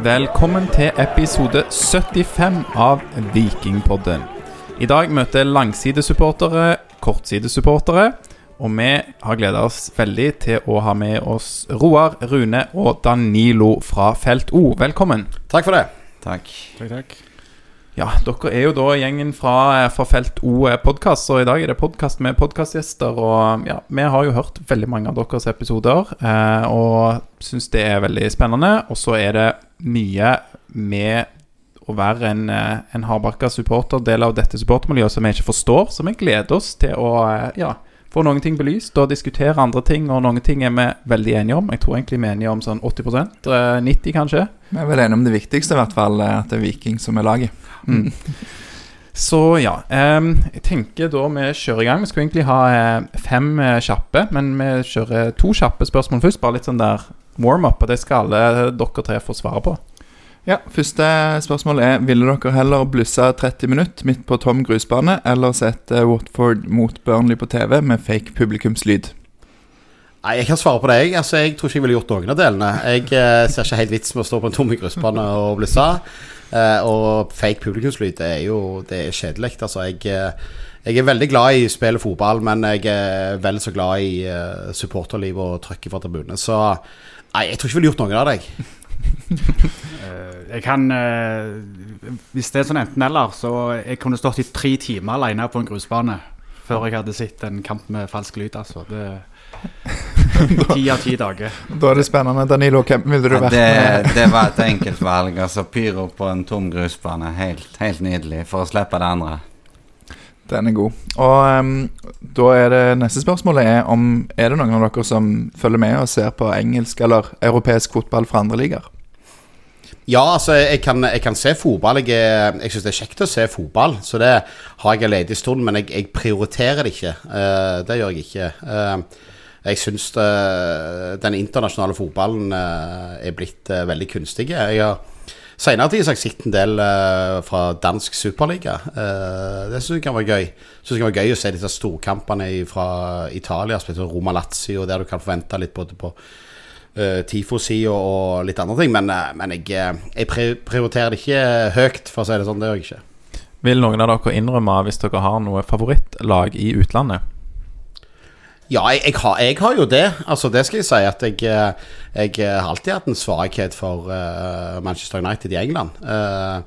Velkommen til episode 75 av Vikingpodden. I dag møter langsidesupportere kortsidesupportere. Og vi har gleda oss veldig til å ha med oss Roar, Rune og Danilo fra Felt O. Velkommen. Takk for det. Takk. Takk, takk. Ja, dere er jo da gjengen fra, fra Felt O podkast, og i dag er det podkast med podkastgjester. Og ja, vi har jo hørt veldig mange av deres episoder eh, og syns det er veldig spennende. Og så er det mye med å være en, eh, en hardbarka supporter, del av dette supportermiljøet, som vi ikke forstår. Så vi gleder oss til å eh, ja, få noen ting belyst og diskutere andre ting. Og noen ting er vi veldig enige om. Jeg tror egentlig vi er enige om sånn 80 eh, 90 kanskje. Vi er vel enige om det viktigste, i hvert fall. eh, At det er Viking som er laget. Mm. Så ja. jeg tenker da vi kjører i gang. Vi skulle egentlig ha eh, fem eh, kjappe, men vi kjører to kjappe spørsmål først. Bare litt sånn der warm-up, og det skal alle dere tre få svare på. Ja, Første spørsmål er Ville dere heller blusse 30 minutter midt på tom grusbane eller sette Watford mot Burnley på TV med fake publikumslyd? Nei, Jeg kan svare på det. Jeg Altså, jeg tror ikke jeg ville gjort noen av delene. Jeg eh, ser ikke helt vits med å stå på en tom grusbane og blusse. Eh, og fake publikumslyd, det er jo det kjedelig. Altså, jeg, eh, jeg er veldig glad i å spille fotball, men jeg er vel så glad i uh, supporterliv og trøkket fra tribunene. Så nei, jeg tror ikke jeg ville gjort noen av. Eh, jeg kan eh, Hvis det er sånn enten-eller, så jeg kunne stått i tre timer alene på en grusbane før jeg hadde sett en kamp med falsk lyd, altså. Det Ti av ti dager. Da er det spennende. Danilo, hvem ville du Ja, vært det, med? det var et enkelt valg. Altså Pyro på en tom grusbane. Helt, helt nydelig. For å slippe det andre. Den er god. Og um, da er det neste spørsmålet er om Er det noen av dere som følger med og ser på engelsk eller europeisk fotball fra andre ligaer? Ja, altså, jeg kan, jeg kan se fotball. Jeg, jeg syns det er kjekt å se fotball, så det har jeg en ledig stund, men jeg, jeg prioriterer det ikke. Uh, det gjør jeg ikke. Eh, jeg syns det- den internasjonale fotballen eh, er blitt eh, veldig kunstig. Jeg har Senere tid har jeg sett en del eh, fra dansk superliga. Eh, det syns jeg kan være gøy. Synes det kan være gøy å se disse storkampene fra Italia, spesielt Roma Lazio, der du kan forvente litt både på uh, TIFO-sida og, litt andre ting. Men, eh, men jeg, eh, jeg prioriterer det ikke høyt, for å si det sånn. Det gjør jeg ikke. Vil noen av dere innrømme hvis dere har noe favorittlag i utlandet? Ja, jeg, jeg, har, jeg har jo det. Altså, det skal jeg si. At jeg, eh, jeg har alltid hatt en svakhet for uh, Manchester United i England. Uh,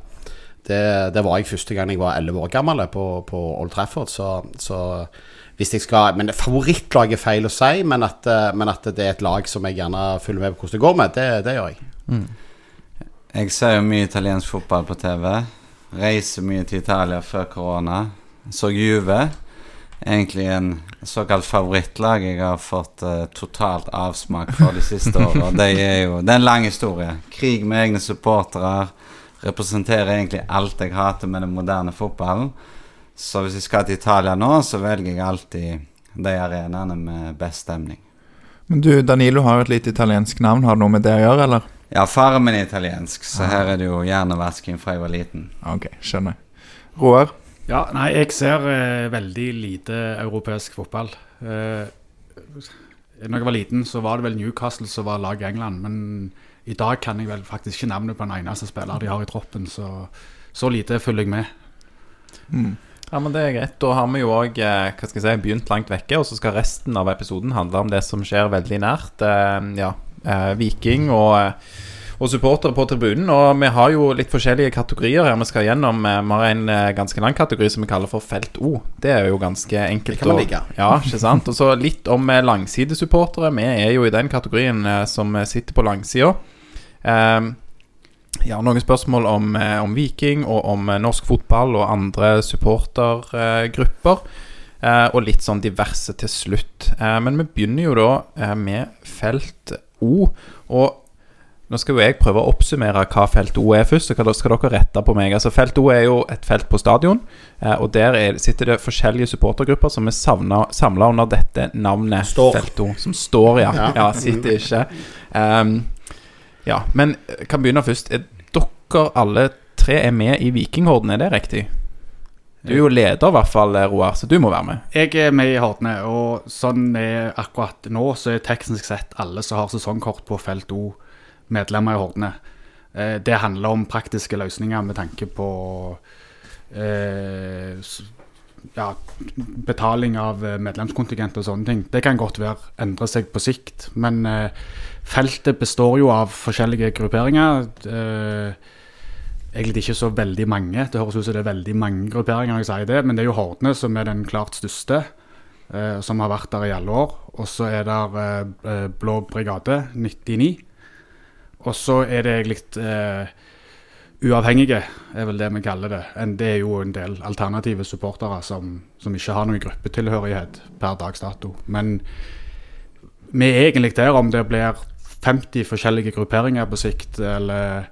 det, det var jeg første gang jeg var 11 år gammel på, på Old Trafford. Så, så hvis jeg skal Men favorittlag er feil å si, men at, eh, men at det er et lag som jeg gjerne følger med på hvordan det går med, det, det gjør jeg. Jeg ser jo mye italiensk fotball på TV. Reiser mye til Italia før korona. Så Juve. Egentlig en såkalt favorittlag jeg har fått uh, totalt avsmak for de siste årene. Det er jo det er en lang historie. Krig med egne supportere. Representerer egentlig alt jeg hater med den moderne fotballen. Så hvis jeg skal til Italia nå, så velger jeg alltid de arenaene med best stemning. Men du, Danilo har jo et lite italiensk navn. Har det noe med det å gjøre, eller? Ja, faren min er italiensk, så her er det jo hjernevasking fra jeg var liten. Ok, skjønner. Roar? Ja, nei, jeg ser eh, veldig lite europeisk fotball. Eh, når jeg var liten, så var det vel Newcastle som var laget i England. Men i dag kan jeg vel faktisk ikke navnet på en eneste spiller de har i troppen, så så lite følger jeg med. Ja, men det er greit. Da har vi jo òg jeg si, begynt langt vekke, og så skal resten av episoden handle om det som skjer veldig nært. Eh, ja, eh, Viking og, eh, og supportere på tribunen. Og vi har jo litt forskjellige kategorier her vi skal gjennom. Eh, Vi har en eh, ganske lang kategori som vi kaller for Felt O. Det er jo ganske enkelt. Det kan man like. Ja, ikke sant? Og så litt om eh, langsidesupportere. Vi er jo i den kategorien som sitter på langsida. Eh, ja, noen spørsmål om, om Viking og om norsk fotball og andre supportergrupper. Og litt sånn diverse til slutt. Men vi begynner jo da med felt O. Og nå skal jo jeg prøve å oppsummere hva felt O er først, så skal dere- rette på meg. Altså Felt O er jo et felt på stadion, eh, og der er, sitter det forskjellige supportergrupper som er samla under dette navnet Står. Felt O. Som står, ja. Ja. ja sitter ikke. Um, ja, men jeg kan begynne først. Er dere alle tre er med i Vikinghorden, er det riktig? Du er jo leder, i hvert fall, Roar, så du må være med. Jeg er med i Hordene, og sånn er akkurat nå så er teknisk sett alle som har sesongkort på felt O, medlemmer i Hordene. Eh, det handler om praktiske løsninger med tanke på eh, ja, betaling av eh, medlemskontingent og sånne ting. Det kan godt være endre seg på sikt, men feltet består jo av forskjellige grupperinger. Eh, egentlig ikke så veldig mange. Det høres ut som det er veldig mange grupperinger når jeg sier det, men det er jo Hordene som er den klart største, som har vært der i alle år. Og så er eh, Blå brigade, 99. Og så er det egentlig eh, uavhengige, er vel det vi kaller det. En, det er jo en del alternative supportere som, som ikke har noen gruppetilhørighet per dags dato. Men vi er egentlig der om det blir 50 forskjellige grupperinger på sikt, eller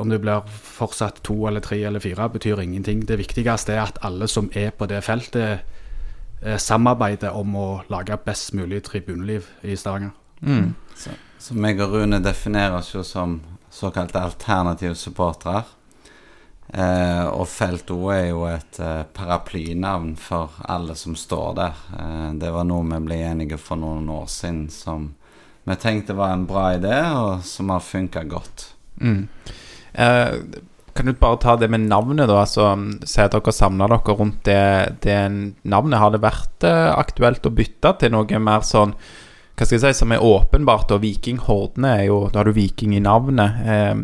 om det blir fortsatt to eller tre eller fire, betyr ingenting. Det viktigste er at alle som er på det feltet, eh, samarbeider om å lage best mulig tribuneliv i Stavanger. Mm. Så, meg og Rune definerer oss jo som såkalte alternative supportere. Eh, og Felto er jo et eh, paraplynavn for alle som står der. Eh, det var noe vi ble enige for noen år siden som vi tenkte var en bra idé, og som har funka godt. Mm. Eh, kan du bare ta det med navnet, da? Altså, Si at dere samla dere rundt det, det navnet. Har det vært eh, aktuelt å bytte til noe mer sånn Hva skal jeg si, som er åpenbart? Og vikinghordene er jo Da har du Viking i navnet. Eh,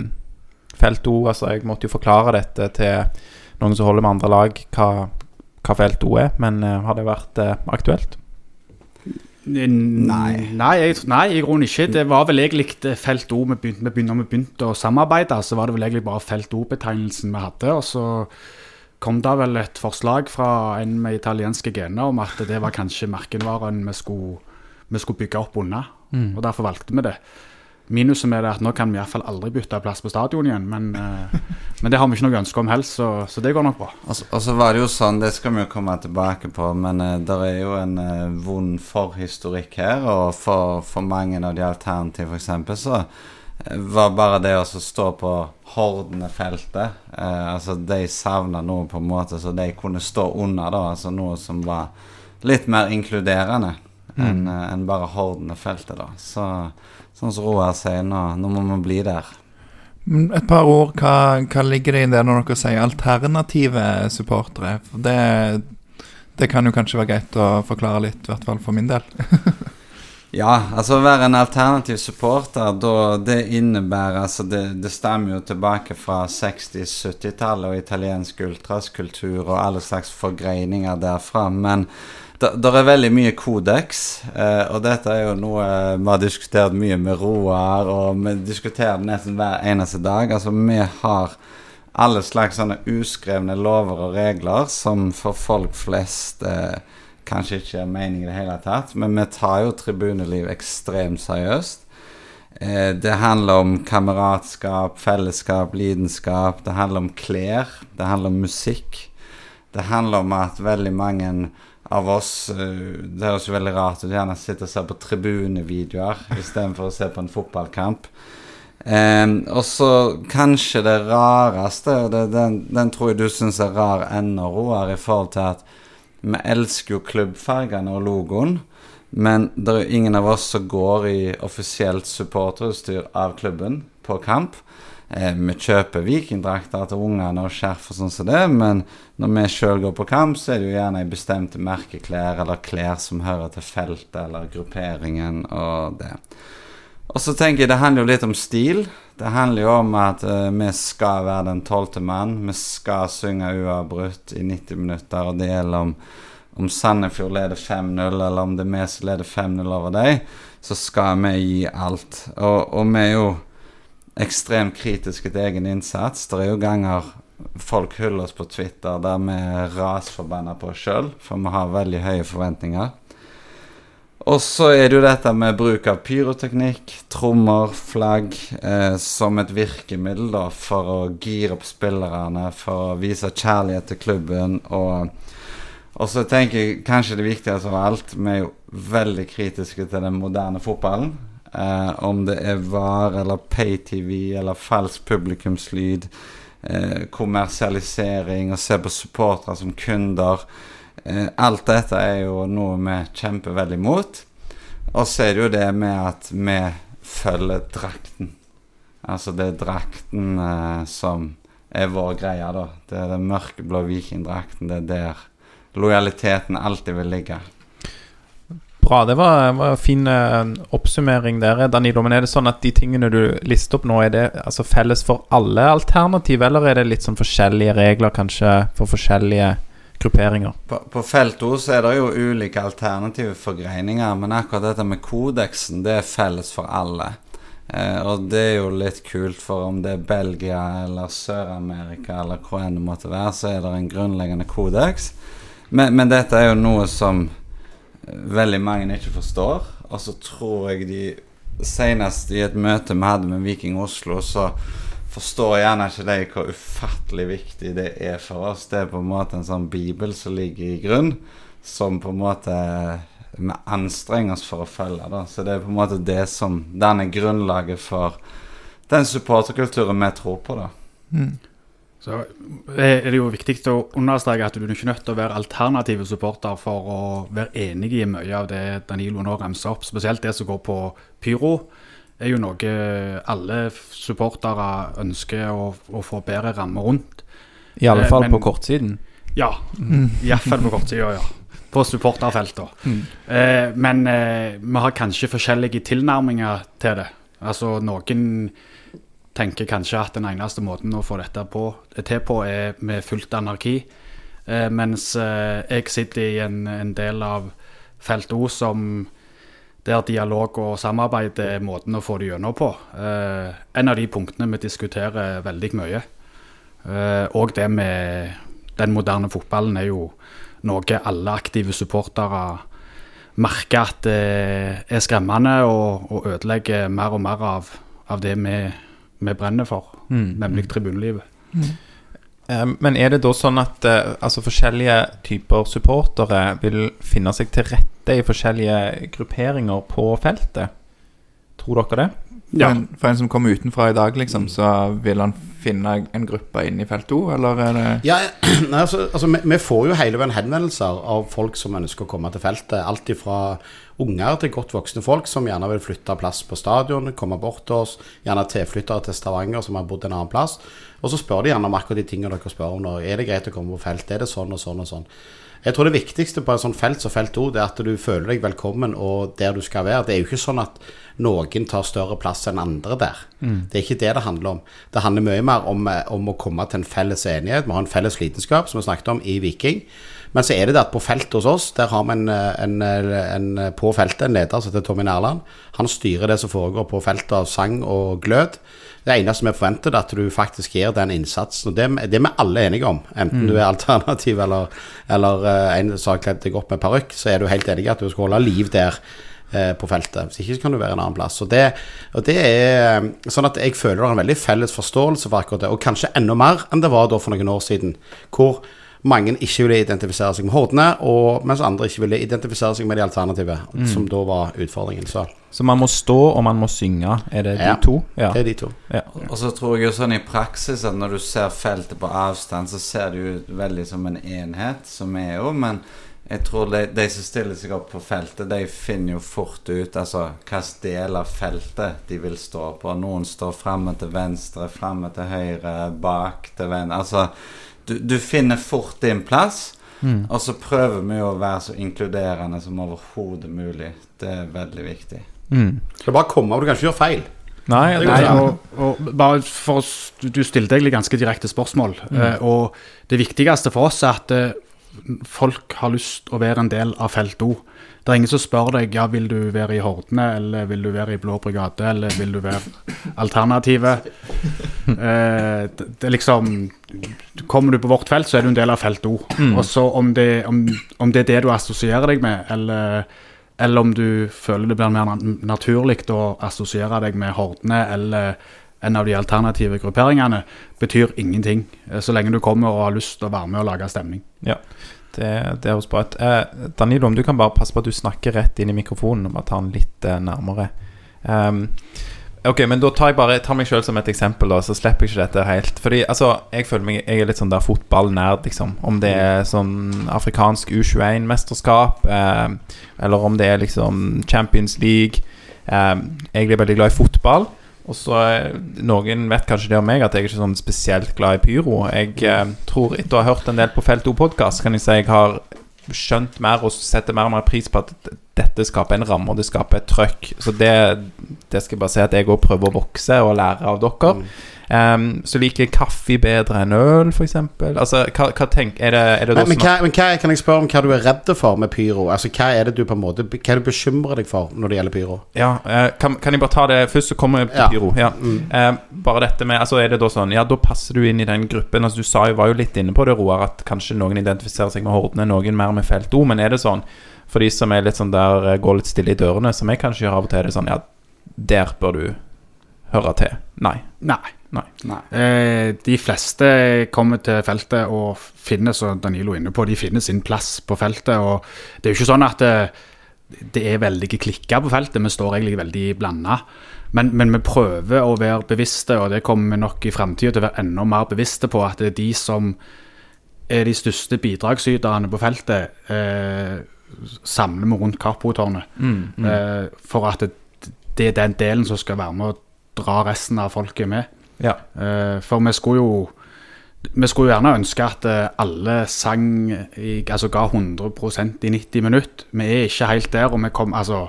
felt O, altså jeg måtte jo forklare dette til noen som holder med andre lag, hva, hva Felt O er. Men eh, har det vært eh, aktuelt? Nei. Nei, jeg, nei, i grunnen ikke. Det var vel egentlig eh, Felt O vi begynte, vi begynte, å samarbeide. Så var det vel egentlig bare Felt O-betegnelsen vi hadde. Og så kom det vel et forslag fra en med italienske gener om at det var kanskje merkevaren vi skulle, vi skulle bygge opp under. Og derfor valgte vi det. Minuset med det er at nå kan vi iallfall aldri bytte plass på stadion igjen. Men, eh, men det har vi ikke noe ønske om helst, så, så det går nok bra. Og så, og så var det jo sånn, det skal vi jo komme tilbake på, men uh, det er jo en uh, vond forhistorikk her. Og for, for mange av de alternative, f.eks., så eh, var bare det å stå på Hordene-feltet Uh, Altså, de savna noe på en måte så de kunne stå under, da. Altså noe som var litt mer inkluderende enn eh, enn bare Hordene-feltet, da. Så sånn som Roar sier, nå, nå må man bli der. Et par ord, hva, hva ligger det i det når dere sier alternative supportere? For det, det kan jo kanskje være greit å forklare litt, i hvert fall for min del. Ja, altså å være en alternativ supporter, da det innebærer altså det, det stemmer jo tilbake fra 60-, 70-tallet og italiensk ultraskultur og alle slags forgreininger derfra. Men det er veldig mye kodeks, eh, og dette er jo noe vi har diskutert mye med Roar, og vi diskuterer nesten hver eneste dag. Altså, vi har alle slags sånne uskrevne lover og regler som for folk flest eh, kanskje ikke er mening i det hele tatt, men vi tar jo tribuneliv ekstremt seriøst. Eh, det handler om kameratskap, fellesskap, lidenskap. Det handler om klær. Det handler om musikk. Det handler om at veldig mange av oss eh, Det høres jo veldig rart ut, gjerne sitter og ser på tribunevideoer istedenfor å se på en fotballkamp. Eh, og så kanskje det rareste, det, den, den tror jeg du syns er rar ennå, Roar, i forhold til at vi elsker jo klubbfargene og logoen, men det er jo ingen av oss som går i offisielt supporterutstyr av klubben på kamp. Eh, vi kjøper vikingdrakter til ungene og skjerf og sånn som det, men når vi sjøl går på kamp, så er det jo gjerne i bestemte merkeklær eller klær som hører til feltet eller grupperingen og det. Og så tenker jeg det handler jo litt om stil. Det handler jo om at eh, vi skal være den tolvte mann. Vi skal synge uavbrutt i 90 minutter, og det gjelder om, om Sandefjord leder 5-0, eller om det er vi som leder 5-0 over dem, så skal vi gi alt. Og, og vi er jo ekstremt kritiske til egen innsats. Det er jo ganger folk hyller oss på Twitter der vi er rasforbanna på oss sjøl, for vi har veldig høye forventninger. Og så er det jo dette med bruk av pyroteknikk, trommer, flagg eh, som et virkemiddel da, for å gire opp spillerne, for å vise kjærlighet til klubben. Og, og så tenker jeg kanskje det viktigste av alt, vi er jo veldig kritiske til den moderne fotballen. Eh, om det er VAR eller pay-TV eller falsk publikumslyd, eh, kommersialisering, og se på supportere som kunder. Eh, alt dette er jo noe vi kjemper veldig mot. Og så er det jo det med at vi følger drakten. Altså, det er drakten som er vår greie, da. Det er den mørkeblå vikingdrakten. Det er der lojaliteten alltid vil ligge. Bra. Det var, var en fin eh, oppsummering der, Danilo. Men er det sånn at de tingene du lister opp nå, er det altså felles for alle alternativ, eller er det litt sånn forskjellige regler kanskje for forskjellige grupperinger? På, på felt O så er det jo ulike alternative forgreininger, men akkurat dette med kodeksen, det er felles for alle. Eh, og det er jo litt kult, for om det er Belgia eller Sør-Amerika eller hvor enn det måtte være, så er det en grunnleggende kodeks. Men, men dette er jo noe som veldig mange ikke forstår. Og så tror jeg de Senest i et møte vi hadde med Viking Oslo, så forstår gjerne ikke de hvor ufattelig viktig det er for oss. Det er på en måte en sånn bibel som ligger i grunn, som på en måte vi anstrenger oss for å følge. Da. Så det er på en måte det som danner grunnlaget for den supporterkulturen vi tror på. da. Så er det jo viktig å understreke at du er ikke nødt til å være alternative supporter for å være enig i mye av det Danilo nå ramser opp. Spesielt det som går på pyro, er jo noe alle supportere ønsker å, å få bedre rammer rundt. I alle Eh, fall men- på kortsiden. Ja, iallfall på kortsida, ja. På supporterfeltet. Eh, men eh, vi har kanskje forskjellige tilnærminger til det. Altså noen tenker kanskje at den eneste måten å få dette på, til på, er med fullt anarki. Eh, mens eh, jeg sitter i en, en del av felt O som der dialog og samarbeid er måten å få det gjennom på. Eh, en av de punktene vi diskuterer veldig mye. Eh, og det med den moderne fotballen er jo noe alle aktive supportere merker at det er skremmende og, og ødelegger mer og mer av, av det vi, vi brenner for, nemlig tribunelivet. Mm. Men er det da sånn at eh, altså forskjellige typer supportere vil finne seg til rette i forskjellige grupperinger på feltet? Tror dere det? For, en, for en som kommer utenfra i dag, liksom, så vil han finne en gruppe inn i felt 2, eller er det Ja, nei, altså, altså vi, vi får jo hele veien henvendelser av folk som ønsker å komme til feltet. Alt fra unger til godt voksne folk som gjerne vil flytte plass på stadion, komme bort til oss. Gjerne tilflyttere til Stavanger som har bodd en annen plass. Og så spør de gjerne om akkurat de tingene dere spør om nå. Er det greit å komme på felt? Er det sånn og sånn og sånn? Jeg tror det viktigste på et sånt felt som felt 2, det er at du føler deg velkommen og der du skal være. Det er jo ikke sånn at noen tar større plass enn andre der. Det er ikke det det handler om. Det handler mye mer om, eh, om å komme til en felles enighet. Vi har en felles lidenskap, som vi snakket om, i Viking. Men så er det det at på feltet hos oss, der har vi en, eh, en, en, på feltet en leder som heter Tommy Nærland. Han styrer det som foregår på feltet av sang og glød. Det eneste vi forventer, er at du faktisk gjør den innsatsen. Og det, det er vi alle enige om. Enten du er alternativ eller, eller eh, en som har kledd deg opp med parykk, så er du helt enig i at du skal holde liv der eh, på feltet. Hvis ikke så kan du være en annen plass. Og det, og det er eh, sånn at jeg føler det er en veldig felles forståelse for akkurat det. Og kanskje enda mer enn det var da for noen år siden. Hvor mange ikke ville identifisere seg med hordene, og mens andre ikke ville identifisere seg med de alternative, som da var utfordringen. Så Så man må stå og man må synge. Er det Ja. de to? Ja. det er de to. ja. Og så tror jeg jo sånn i praksis at når du ser feltet på avstand, så ser det jo ut veldig som en enhet, som er jo, men jeg tror de, de som stiller seg opp på feltet, de finner jo fort ut altså hvilken del av feltet de vil stå på. Noen står framme til venstre, framme til høyre, bak til venstre Altså, du, du finner fort din plass. Og så prøver vi å være så inkluderende som overhodet mulig. Det er veldig viktig. Mm. Er bare komme, og du kan ikke gjøre feil. Nei, Nei, og, og bare for du, stilte egentlig ganske direkte spørsmål. Mm. og det viktigste for oss er at eh, folk har lyst å være en del av felt O. Det er ingen som spør deg ja, vil du være i Hordene, eller vil du være i Blå brigade, eller vil du være Alternativet. Eh, det, det liksom Kommer du på vårt felt, så er du en del av felt O. Og så om det, om, om det er det du assosierer deg med, eller, eller om du føler det blir mer naturlig å assosiere deg med Hordene eller en av de alternative grupperingene, betyr ingenting. eh, Så lenge du kommer og har lyst til å være med og lage stemning. Ja, det, det høres bra ut. Eh, Danilo, om du kan bare passe på at du snakker rett inn i mikrofonen, og bare ta den litt eh, nærmere. Um, ok, men da tar jeg bare tar meg sjøl som et eksempel, da, så slipper jeg ikke dette helt. Fordi altså, jeg føler meg Jeg er litt sånn der fotballnerd, liksom. Om det er sånn afrikansk U21-mesterskap, eh, eller om det er liksom Champions League. Eh, jeg er veldig glad i fotball. Og så eh, Noen vet kanskje det om meg, at jeg er ikke sånn spesielt glad i pyro. Jeg eh, tror, etter å ha hørt en del på Felt O-podkast, kan jeg si jeg har skjønt mer og setter mer og mer pris på at dette skaper en ramme, og det skaper et trøkk. Så det, det skal jeg bare si at jeg òg prøver å vokse og lære av dere. Um, så liker jeg kaffe bedre enn øl, f.eks. Altså, hva, hva tenk, er det, er det Men, men, hva, men hva, kan jeg spørre om hva du er redd for med pyro? Altså, Hva er det du på en måte Hva er det du bekymrer deg for når det gjelder pyro? Ja, uh, kan, kan jeg bare ta det først, så kommer jeg til Ja. pyro. Ja. Uh, bare dette med Altså er det da sånn Ja, da passer du inn i den gruppen. Altså Du sa jo, var jo litt inne på det, Roar, at kanskje noen identifiserer seg med hordene, noen mer med felt O. Men er det sånn for de som er litt sånn der eh, går litt stille i dørene, som jeg kanskje gjør av og til, er det sånn Ja, der bør du høre til. Nei. Nei. Nei. Eh, de fleste kommer til feltet og finner, som Danilo er inne på, de finner sin plass på feltet. Og det er jo ikke sånn at det, det er veldig klikka på feltet. Vi står egentlig veldig blanda. Men, men vi prøver å være bevisste, og det kommer vi nok i framtida til å være enda mer bevisste på, at det er de som er de største bidragsyterne på feltet, eh, samler vi rundt Kapo-tårnet. Eh, for at det, det er den delen som skal være med å dra resten av folket med. Ja. Eh, for vi skulle jo Vi skulle jo gjerne ønske at eh, alle sang i, Altså ga 100% i 90 minutter. Vi er ikke helt der, og vi kom Altså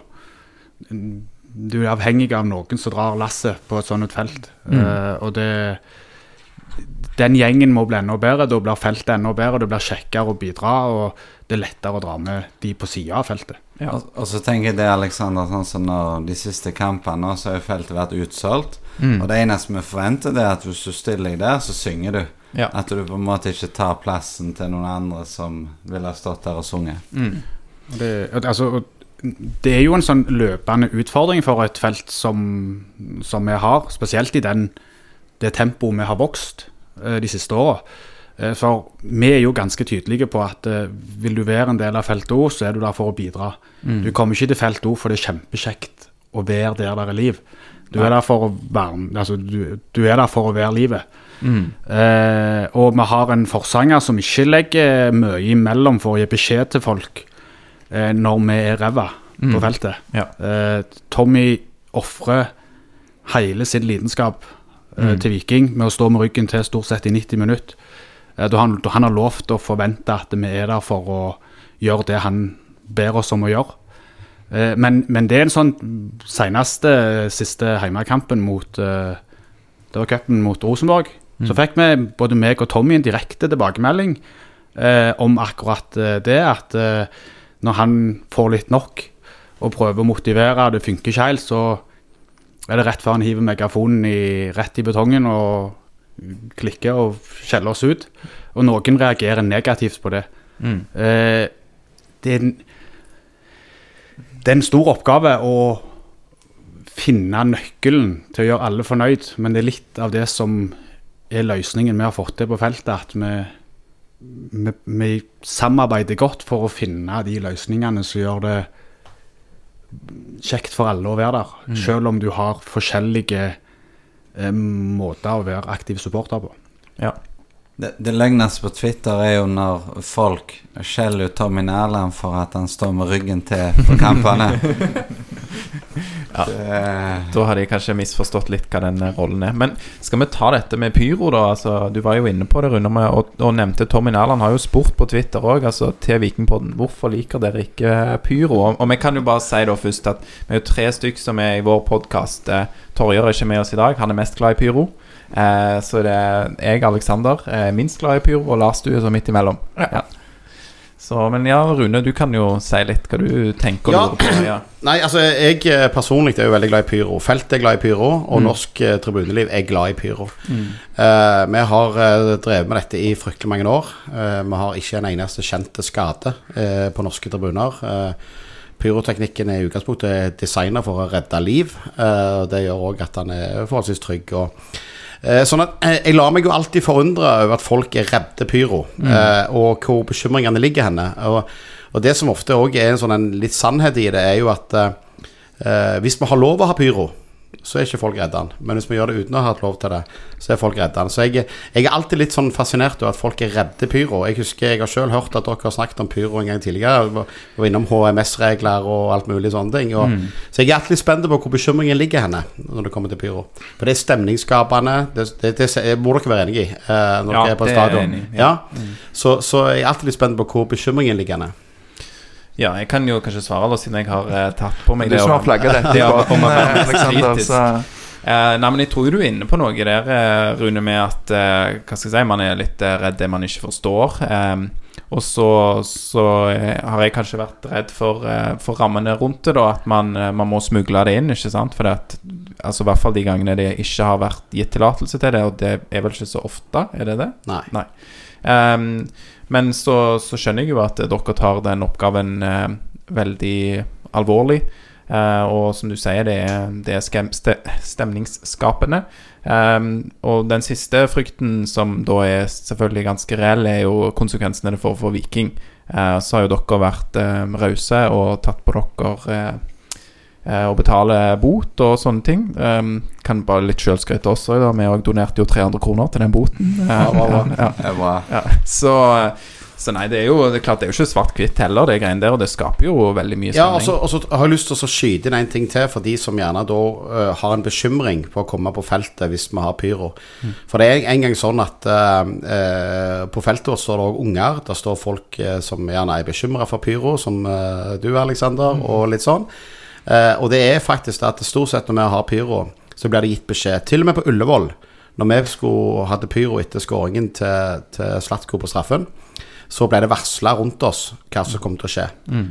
Du er avhengig av noen som drar lasset på et sånt felt. felt. Uh, og det Den gjengen må bli enda bedre. Da blir feltet enda bedre. Det blir kjekkere å bidra, og det er lettere å dra med de på sida av feltet. Ja. Og, og så tenker jeg det, Alexander, sånn som når de siste kampene, så har feltet vært utsolgt. Mm. Og det eneste vi forventer, det er at hvis du stiller deg der, så synger du. Ja. At du på en måte ikke tar plassen til noen andre som ville ha stått der og sunget. Mm. Det, altså, det er jo en sånn løpende utfordring for et felt som, som vi har, spesielt i den, det tempoet vi har vokst eh, de siste åra. Eh, for vi er jo ganske tydelige på at eh, vil du være en del av Felt O, så er du der for å bidra. Du kommer ikke til Felt O for det er kjempekjekt å være der der er liv. Du er der for å være altså, du, du er der for å være livet. Mm. Eh, og vi har en forsanger som ikke legger mye imellom for å gi beskjed til folk eh, når vi er ræva på Mm. feltet. Ja. Eh, Tommy ofrer hele sin lidenskap eh, Mm. til Viking med å stå med ryggen til stort sett i 90 minutter. Eh, han, han har lovt å forvente at vi er der for å gjøre det han ber oss om å gjøre. Eh, men, men det er en sånn seneste siste heimekampen mot eh, Det var cupen mot Rosenborg. Så fikk vi, både meg og Tommy, en direkte tilbakemelding eh, om akkurat eh, det. At eh, når han får litt nok og prøver å motivere, det funker ikke helt, så er det rett før han hiver megafonen i, rett i betongen og klikker og skjeller oss ut. Og noen reagerer negativt på det. Mm. Eh, det, er en, det er en stor oppgave å finne nøkkelen til å gjøre alle fornøyd, men det er litt av det som er løsningen vi har fått til på feltet. At vi, vi, vi samarbeider godt for å finne de løsningene som gjør det kjekt for alle å være der. Selv om du har forskjellige eh, måter å være aktiv supporter på. Ja. Det, det løgneste på Twitter er jo når folk skjeller ut Tommy Nærland for at han står med ryggen til på kampene. Ja. Det, Da har de kanskje misforstått litt hva den rollen er. Men skal vi ta dette med pyro, da? Altså, du var jo inne på det, Rune, og, og nevnte Tommy Nærland har jo spurt på Twitter òg, altså til Vikingpodden, hvorfor liker dere ikke pyro? Og, og vi kan jo bare si da først at vi er jo tre stykk som er i vår podkast. Eh, Torjer er ikke med oss i dag, han er mest glad i pyro. Eh, så det er jeg, Alexander, er minst glad i pyro, og Lars du er så midt imellom. Ja. Så, men ja, Rune, du kan jo si litt hva du tenker Ja. på. Ja. Nei, altså jeg eh, personlig er jo veldig glad i pyro. Feltet er glad i pyro, og norsk eh, tribuneliv er glad i pyro. Eh, vi har eh, drevet med dette i fryktelig mange år. Eh, vi har ikke en eneste kjente skade eh, på norske tribuner. Eh, pyroteknikken er i utgangspunktet designa for å redde liv. Eh, det gjør òg at han er forholdsvis trygg. og Eh, Sånn at eh, Jeg lar meg jo alltid forundre over at folk er redde pyro, mm. og hvor bekymringene ligger henne. Og, og det som ofte òg er en sånn en litt sannhet i det, er jo at eh, eh, hvis vi har lov å ha pyro, så er ikke folk redde den. Men hvis vi gjør det uten å ha hatt lov til det, så er folk redde den. Så jeg, jeg er alltid litt sånn fascinert over at folk er redde pyro. Jeg husker jeg har selv hørt at dere har snakket om pyro en gang tidligere. Var innom HMS-regler og alt mulig sånne ting. Og, Så jeg er alltid spent på hvor bekymringen ligger henne når det kommer til pyro. For det er stemningsskapende. Det, det, det, det må dere være enig i eh, når Ja, dere er på stadion. er enig i, ja. Mm. Så, så jeg er alltid litt spent på hvor bekymringen ligger henne. Ja, jeg kan jo kanskje svare, da, siden jeg har eh, tatt på meg Du som har flagga dette i båten, eh, så Eh, nei, men jeg tror du er inne på noe der, eh, Rune, med at eh, Hva skal jeg si, man er litt eh, redd det man ikke forstår. Eh, og så, så har jeg kanskje vært redd for, for rammene rundt det, da. At man, man må smugle det inn, ikke sant. For det at, altså, i hvert fall de gangene det ikke har vært gitt tillatelse til det, og det er vel ikke så ofte, er det det? Nei. Ehm, men så, så skjønner jeg jo at dere tar den oppgaven eh, veldig alvorlig. Eh, og som du sier, det er, det er stemningsskapende. Ehm, og den siste frykten, som da er selvfølgelig ganske reell, er jo konsekvensene det får for Viking. Eh, så har jo dere vært eh, rause og tatt på dere eh, eh, å betale bot og sånne ting. Um, kan bare litt sjølskryte også. Da. Vi òg donerte jo 300 kroner til den boten. Ja, bra, bra. ja, bra. ja. Så, så nei, det er jo det er klart det er jo ikke svart-hvitt heller, det greiene der. Og det skaper jo veldig mye Ja, spenning. og så og så har jeg lyst til å skyte inn en ting til for de som gjerne da uh, har en bekymring på å komme på feltet hvis vi har pyro. For det er en gang sånn at uh, uh, på feltet vårt står det òg unger. Der står folk som gjerne er bekymra for pyro, som du, Aleksander, og litt sånn. Eh, og det er faktisk at stort sett når vi har pyro, så blir det gitt beskjed. Til og med på Ullevål, når vi skulle, hadde pyro etter skåringen til, til Slatko på straffen, så ble det varsla rundt oss hva som kom til å skje.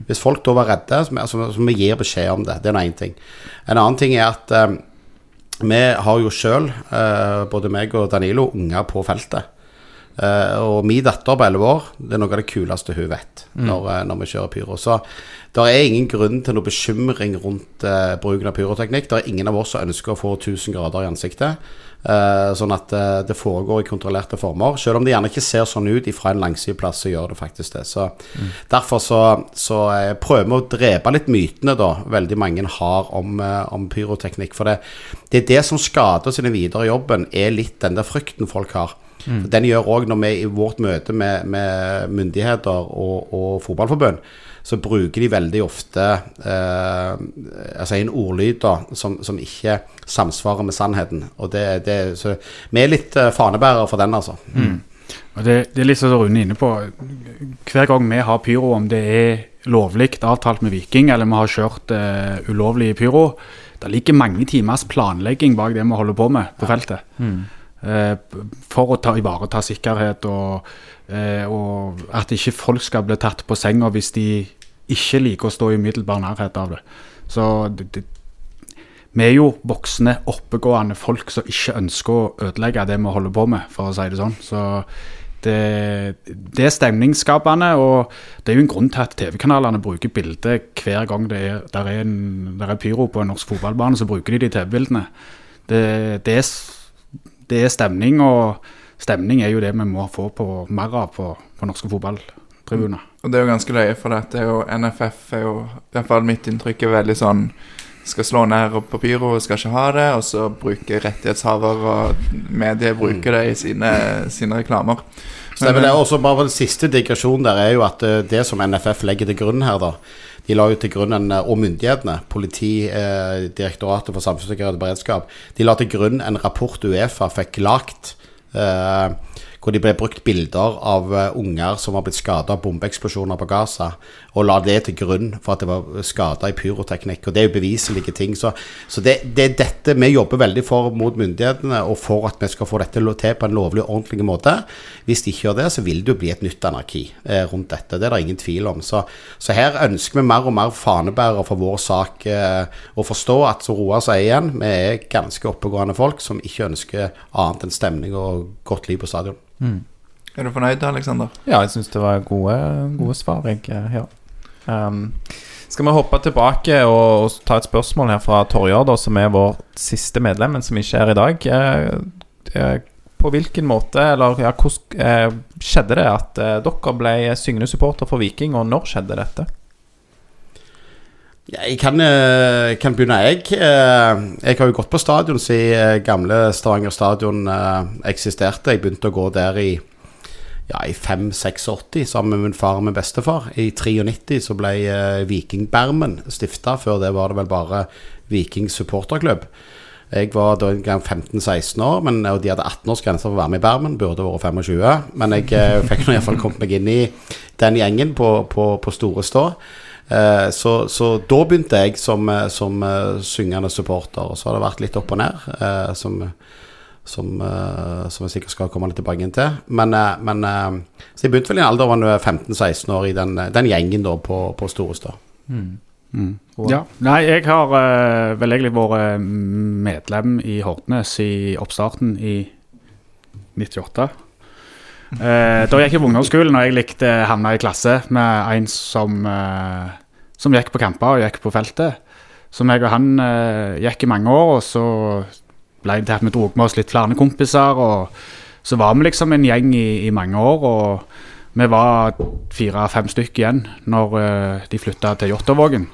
Hvis folk da var redde, så vi, altså, så vi gir beskjed om det. Det er nå én ting. En annen ting er at eh, vi har jo sjøl, både meg og Danilo, unger på feltet. Eh, og min datter på 11 år, det er noe av det kuleste hun vet når, eh, når vi kjører pyro. Så det er ingen grunn til noe bekymring rundt uh, bruken av pyroteknikk. Det er ingen av oss som ønsker å få 1000 grader i ansiktet. Uh, sånn at uh, det foregår i kontrollerte former. Selv om det gjerne ikke ser sånn ut fra en langsideplass, så gjør det faktisk det. Så Derfor så, så prøver vi å drepe litt mytene da veldig mange har om, uh, om pyroteknikk. For det, det er det som skader i videre jobben, er litt den der frykten folk har. For Den gjør òg når vi i vårt møte med, med myndigheter og, og fotballforbund, så bruker de veldig ofte eh, altså en ordlyd da, som, som ikke samsvarer med sannheten. Og det, det, så vi er litt eh, fanebærere for den, altså. Og det, det er litt som Rune inne på. Hver gang vi har pyro, om det er lovlig avtalt med Viking, eller vi har kjørt eh, ulovlig pyro, det ligger mange timers planlegging bak det vi holder på med på feltet. Eh, for å ta, ivareta sikkerhet og, eh, og at ikke folk skal bli tatt på senga hvis de ikke liker å stå i umiddelbar nærhet av det. Så det, det, vi er jo voksne, oppegående folk som ikke ønsker å ødelegge det vi holder på med, for å si det sånn. Så det, det er stemningsskapende, og det er jo en grunn til at TV-kanalene bruker bilder hver gang det er, der er, en, der er pyro på en norsk fotballbane, så bruker de de TV-bildene. Det, er, det er stemning, og stemning er jo det vi må få på mer av på, på norske fotballtribuner. Og det er jo ganske løye, for dette det er jo NFF er jo I hvert fall mitt inntrykk er veldig sånn Skal slå ned på pyro skal ikke ha det, og så bruker rettighetshaver og medier bruker det i sine, sine reklamer. Stemmer det. Også bare den siste digresjonen der er jo at eh, det som NFF legger til grunn her, da De la jo til grunn en, og myndighetene, politi, eh, for samfunnssikkerhet og beredskap, de la til grunn en rapport Uefa fikk lagt. Eh, hvor de ble brukt bilder av eh, unger som var blitt skada av bombeeksplosjoner på Gaza, og la det til grunn for at det var skada i pyroteknikk. Og det er jo beviselige ting. Så, så det, det er dette vi jobber veldig for mot myndighetene, og for at vi skal få dette til på en lovlig og ordentlig måte. Hvis de ikke gjør det, så vil det jo bli et nytt anarki eh, rundt dette. Det er det ingen tvil om. Så, så her ønsker vi mer og mer fanebærere for vår sak eh, å forstå at, som Roar sier igjen, vi er ganske oppegående folk som ikke ønsker annet enn stemning og godt liv på stadion. Er du fornøyd, Aleksander? Ja, jeg syns det var gode, gode svar. Jeg, eh, ja. um, skal vi hoppe tilbake og, og ta et spørsmål her fra Torjar, som er vår siste medlem, men som ikke er i dag. Eh, eh, på hvilken måte, eller ja, hvordan eh, skjedde det at eh, dere ble syngende supporter for Viking, og når skjedde dette? Jeg kan, eh, kan begynne, jeg. Eh, Jeg har jo gått på stadion siden eh, gamle Stavanger stadion eksisterte. Jeg begynte å gå der i ja, i 5-86 sammen med min far og min bestefar. I 93 så ble Vikingbermen stifta. Før det var det vel bare Viking supporterklubb. Jeg var da en gang 15-16 år, men, og de hadde 18-årsgrense for å være med i Bermen. Burde vært 25. Men jeg fikk nå iallfall kommet meg inn i den gjengen på, på, på Store Stå. Eh, så, så da begynte jeg som, eh, som uh, syngende supporter, og så har det vært litt opp og ned. eh, som, som, uh, som jeg sikkert skal komme litt tilbake inn til. Men, uh, men Så jeg begynte vel i en alder av 15-16 år i den, den gjengen da på, på Storestad. Mm. Mm. Ja. Nei, jeg har uh, vel egentlig vært medlem i Hortnes i oppstarten i 98. Eh, da gikk jeg på ungdomsskolen, og jeg likte havna i klasse med en som, eh, som gikk på kamper og gikk på feltet. Så jeg og han eh, gikk i mange år, og så ble det til at vi dro med oss litt flere kompiser. Og så var vi liksom en gjeng i, i mange år, og vi var fire-fem stykker igjen når de flytta til Jåttåvågen.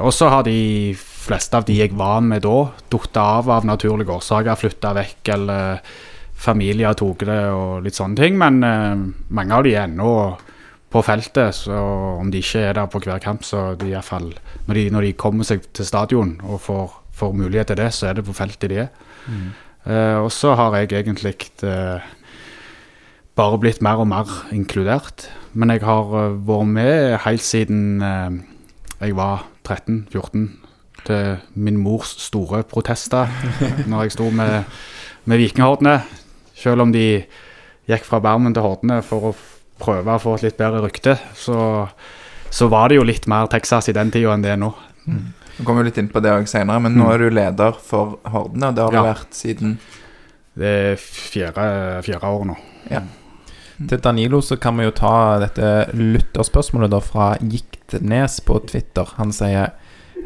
Og så har de fleste av de jeg var med da, datt av av naturlige årsaker, flytta vekk eller familier tok det og litt sånne ting. Men eh, mange av de er ennå på feltet, så om de ikke er der på hver kamp, så de i fall, når, de, når de kommer seg til stadion og får, får mulighet til det, så er det på feltet de er. Eh, og så har jeg egentlig eh, bare blitt mer og mer inkludert. Men jeg har eh, vært med helt siden eh, jeg var 13-14, til min mors store protester når jeg sto med, med Vikinghordene. Selv om de gikk fra Bermen til Hordene for å prøve å få et litt bedre rykte, så, så var det jo litt mer Texas i den tida enn det er nå. Vi kommer litt inn på det også senere, men nå er du leder for Hordene, og det har du Ja. vært siden Det er fjerde, fjerde år nå. Til Danilo så kan vi jo ta dette lytterspørsmålet da fra Giktnes på Twitter. Han sier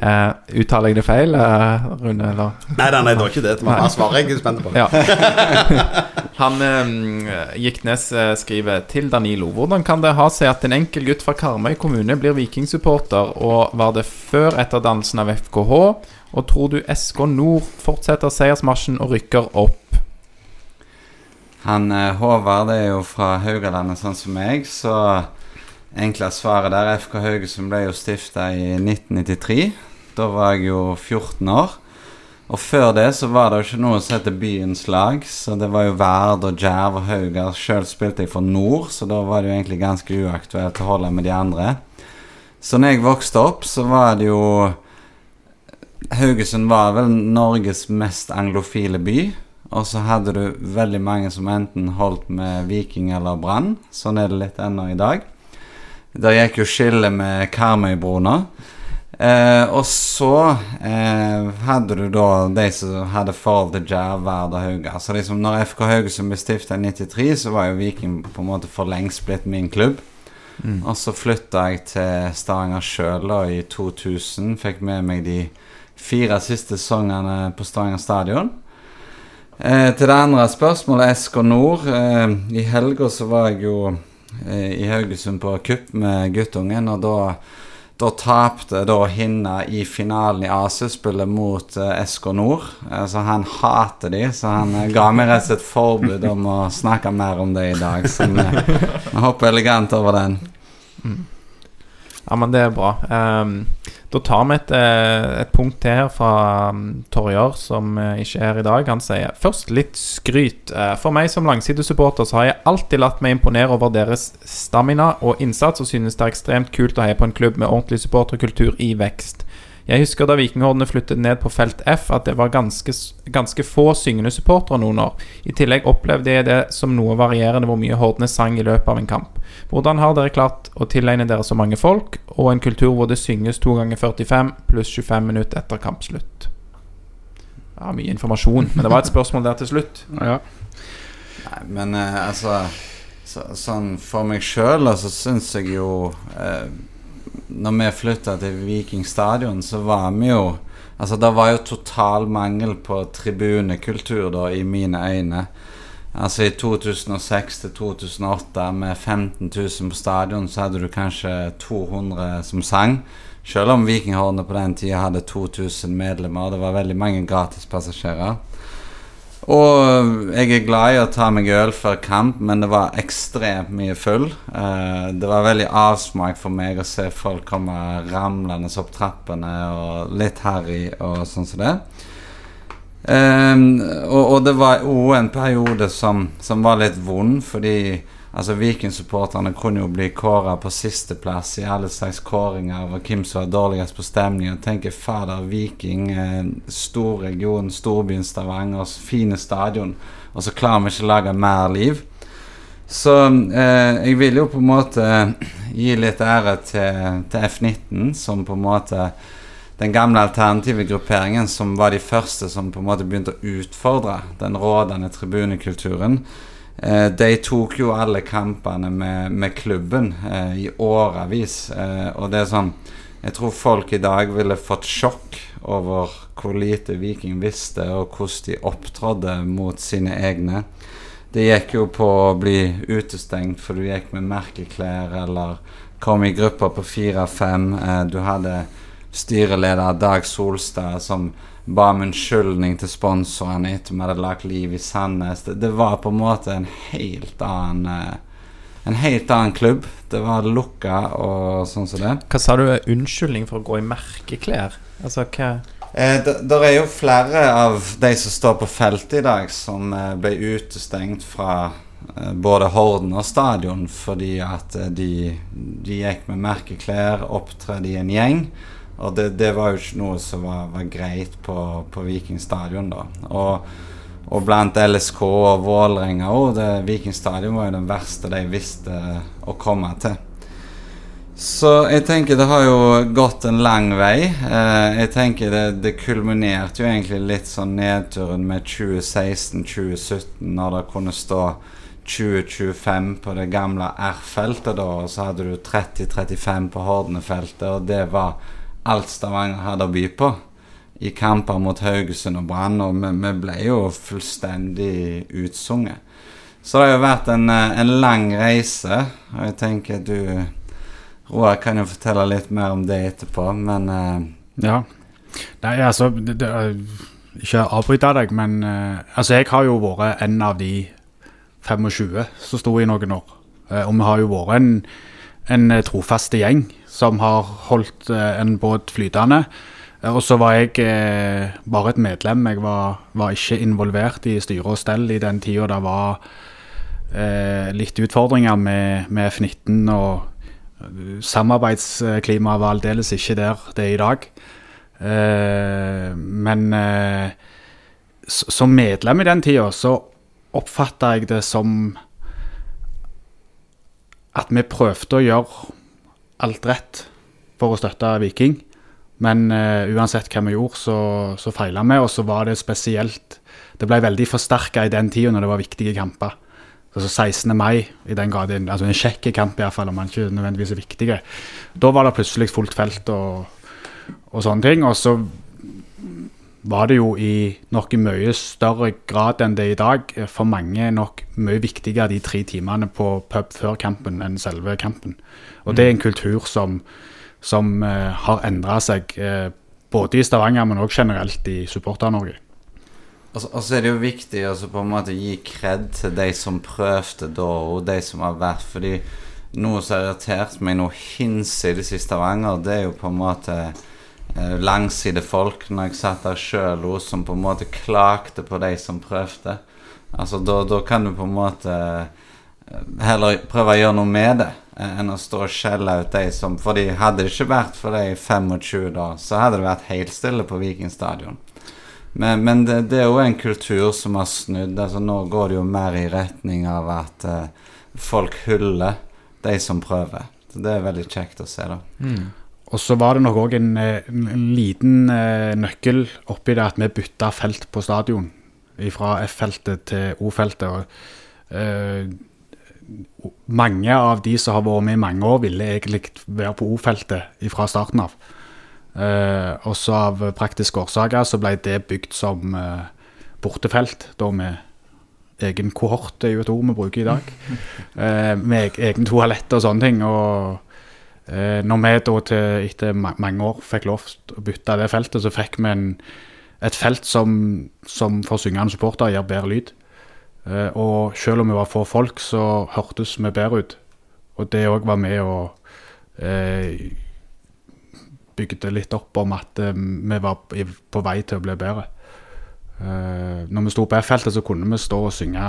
eh, Uttaler jeg det feil, uh, Rune? Eller? Nei, nei, nei, det var ikke det. Det var bare svaret jeg er spent på. Ja. Han Giktnes eh, skriver til Danilo Hvordan kan det ha seg at en enkel gutt fra Karmøy kommune blir vikingsupporter, og var det før etterdannelsen av FKH? Og tror du SK Nord fortsetter seiersmarsjen og rykker opp? Han Håvard er jo fra Haugalandet, sånn som meg, så enkle svaret der FK Haugesund ble jo stifta i 1993. Da var jeg jo 14 år. Og før det så var det jo ikke noe som heter Byens lag, så det var jo Verd og Djerv og Haugar. Sjøl spilte jeg for Nord, så da var det jo egentlig ganske uaktuelt å holde med de andre. Så når jeg vokste opp, så var det jo Haugesund var vel Norges mest anglofile by. Og så hadde du veldig mange som enten holdt med Viking eller Brann. Sånn er det litt ennå i dag. Der gikk jo skillet med Karmøybrona. Eh, og så eh, hadde du da de som hadde forhold til Djerv, Vard og Hauga. Så liksom når FK Haugesund ble stifta i 93, så var jo Viking på en måte for lengst blitt min klubb. Og så flytta jeg til Stavanger sjøl i 2000. Fikk med meg de fire siste sesongene på Stavanger stadion. Eh, til det andre spørsmålet, SK Nord. Eh, I helga så var jeg jo i Haugesund på kupp med guttungen, og da da tapte da Hinna i finalen i AC-spillet mot eh, SK Nord. Eh, så han hater de, så han eh, ga meg rett og slett forbud om å snakke mer om det i dag. Så vi hopper elegant over den. Ja, men det er bra. Um, da tar vi et, eh, et punkt til her fra um, Torjar, som eh, ikke er her i dag. Han sier først litt skryt. Eh, for meg som langsidesupporter så har jeg alltid latt meg imponere over deres stamina og innsats, og synes det er ekstremt kult å heie på en klubb med ordentlig supporterkultur i vekst. Jeg husker da Vikinghordene flyttet ned på felt F, at det var ganske, ganske få syngende supportere noen år. I tillegg opplevde jeg det som noe varierende hvor mye Hordene sang i løpet av en kamp. Hvordan har dere klart å tilegne dere så mange folk, og en kultur hvor det synges to ganger 45 pluss 25 minutter etter kampslutt? Ja, mye informasjon, men det var et spørsmål der til slutt. Ja. Nei, men eh, altså så, Sånn for meg sjøl, altså, syns jeg jo eh, Når vi flytta til Viking stadion, så var vi jo Altså, det var jo total mangel på tribunekultur, da, i mine øyne. Altså i 2006 til 2008 med 15 000 på stadion, så hadde du kanskje 200 som sang. Selv om Vikinghornet på den tida hadde 2000 medlemmer. Det var veldig mange gratispassasjerer. Og jeg er glad i å ta meg øl før kamp, men det var ekstremt mye full. Eh, det var veldig avsmak for meg å se folk komme ramlende opp trappene og litt harry og sånn som det. Eh, og, det var òg en periode som, som var litt vond, fordi Altså Viking-supporterne kunne jo bli kåra på sisteplass i alle slags kåringer over hvem som var dårligst på stemning. Og tenker fader, Viking, eh, stor region, storbyen Stavanger, fine stadion, og så klarer vi ikke å lage mer liv. Så eh, jeg vil jo på en måte gi litt ære til, til F19, som på en måte den gamle alternative grupperingen som var de første som på en måte begynte å utfordre den rådende tribunekulturen. Eh, de tok jo alle kampene med, med klubben eh, i årevis. Eh, og det er sånn Jeg tror folk i dag ville fått sjokk over hvor lite Viking visste, og hvordan de opptrådde mot sine egne. Det gikk jo på å bli utestengt for du gikk med merkeklær eller kom i grupper på fire-fem. Eh, du hadde styreleder Dag Solstad som ba om unnskyldning til sponsorene etter vi hadde lagt liv i Sandnes. Det, det, var på en måte en helt annen eh, En helt annen klubb. Det var lukka og sånn som det. Hva sa du? Unnskyldning for å gå i merkeklær? Altså, hva Eh, det er jo flere av de som står på feltet i dag, som eh, ble utestengt fra eh, både Horden og stadion fordi at eh, de, de, gikk med merkeklær, opptredde i en gjeng. Og det, det, var jo ikke noe som var, var greit på, på Viking stadion, da. Og, og blant LSK og Vålerenga òg. Viking stadion var jo den verste de visste å komme til. Så jeg tenker det har jo gått en lang vei. Eh, jeg tenker det, det kulminerte jo egentlig litt sånn nedturen med 2016-2017, når det kunne stå 2025 på det gamle R-feltet, da, og så hadde du 30-35 på Hordene-feltet, og det var alt Stavanger hadde å by på i kamper mot Haugesund og Brann, og vi, vi, ble jo fullstendig utsunget. Så det har jo vært en, eh, en lang reise, og jeg tenker du Roar kan jo fortelle litt mer om det etterpå, men uh, Ja. Nei, altså det, det, Ikke avbryte deg, men uh, altså jeg har jo vært en av de 25 som sto i noen år. Uh, og vi har jo vært en, en trofaste gjeng som har holdt eh, en båt flytende. Og så var jeg eh, bare et medlem. Jeg var, var, ikke involvert i styre og stell i den tida det var eh, litt utfordringer med, med F19. Og eh, samarbeidsklimaet var aldeles ikke der det er i dag. Eh, men eh, som medlem i den tida så oppfatta jeg det som at vi prøvde å gjøre alt rett for å støtte Viking. Men uh, uansett hva vi gjorde, så, så feila vi. Og så var det spesielt Det ble veldig forsterka i den tida når det var viktige kamper. Altså 16. mai, i den grad altså en kjekk kamp iallfall, om man ikke nødvendigvis er viktig. Da var det plutselig fullt felt og, og sånne ting. Og så var det jo i nok i mye større grad enn det er i dag for mange nok mye viktigere de tre timene på pub før kampen enn selve kampen. Og det er en mm. kultur som, som uh, har endra seg uh, både i Stavanger, men òg generelt i Supporter-Norge. Og så er det jo viktig å på en måte gi kred til de som prøvde da, og de som har vært. fordi noe som har irritert meg noe hinsides i Stavanger, det er jo på en måte eh, langside folk når jeg satt der sjøl som på en måte klagde på de som prøvde. Altså Da kan du på en måte eh, heller prøve å gjøre noe med det enn å stå og skjelle ut de som Fordi hadde det ikke vært for de 25 da, så hadde det vært helt stille på Viking stadion. Men, men det, det, er jo en kultur som har snudd. Altså Nå går det jo mer i retning av at eh, folk hyller de som prøver. Så Det er veldig kjekt å se, da. Mm. Og så var det nok òg en, en, liten eh, nøkkel oppi det at vi bytta felt på stadion. Fra F-feltet til O-feltet. og eh, Mange av de som har vært med i mange år, ville egentlig være på O-feltet fra starten av. Eh, også av praktiske årsaker så ble det bygd som eh, bortefelt, da med egen kohort, det er jo et ord vi bruker i dag. Eh, med egen toalett og sånne ting. Og eh, når vi da til, etter mange år fikk lov til å bytte det feltet, så fikk vi en, et felt som, som for syngende supporter gir bedre lyd. Eh, og selv om vi var få folk, så hørtes vi bedre ut. Og det òg var med og eh, bygde litt opp om at eh, vi var på vei til å bli bedre. Eh, når vi sto på F-feltet, så kunne vi stå og synge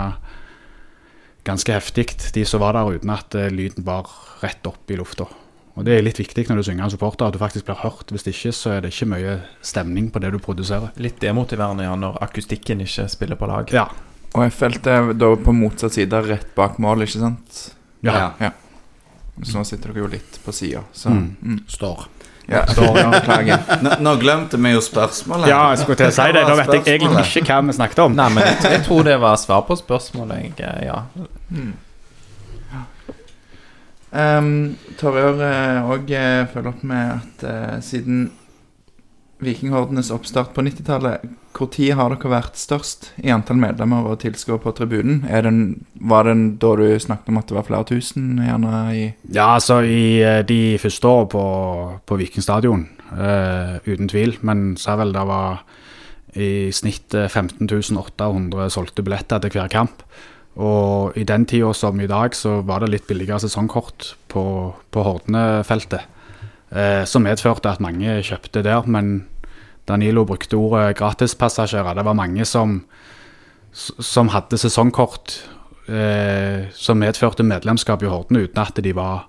ganske heftig, de som var der, uten at eh, lyden var rett opp i lufta. Og Det er litt viktig når du synger en supporter, at du faktisk blir hørt. Hvis ikke, så er det ikke mye stemning på det du produserer. Litt demotiverende ja, når akustikken ikke spiller på lag. Ja. Og jeg felt det da på motsatt side, rett bak mål, ikke sant? Ja. Så nå sitter dere jo litt på sida, så Mm. mm. Står. Ja. Nå, nå glemte vi jo spørsmålet. Ja, jeg skulle til å si det. Da vet jeg egentlig ikke hva vi snakket om. Nei, men jeg, jeg tror det var svar på spørsmålet. Jeg, eh, ja. Mm. Um, Torjør òg følger opp med at uh, siden Vikinghordenes oppstart på 90-tallet, når har dere vært størst i antall medlemmer og tilskuere på tribunen? Den, var den da du snakket om at det var flere tusen, gjerne i Ja, altså i eh, de første årene på, på Viking stadion, eh, uten tvil. Men sa vel det var i snitt eh, 15 800 solgte billetter til hver kamp. Og i den tida som i dag, så var det litt billigere sesongkort på, på Hordene-feltet. Eh, som medførte at mange kjøpte der, men Danilo brukte ordet gratispassasjerer. Det var mange som, som hadde sesongkort eh, som medførte medlemskap i Horden uten at de var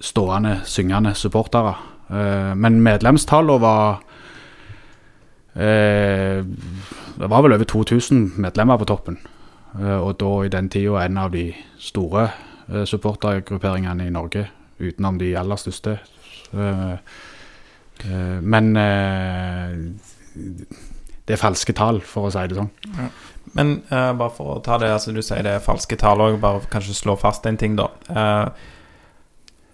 stående, syngende supportere. Eh, men medlemstallene var eh, Det var vel over 2000 medlemmer på toppen. Eh, og da i den tida en av de store eh, supportergrupperingene i Norge, utenom de aller største. Eh, eh, men eh, det er falske tall, for å si det sånn. Men uh, bare for å ta det, altså du sier det er falske tall òg, bare kanskje slå fast en ting, da. Uh,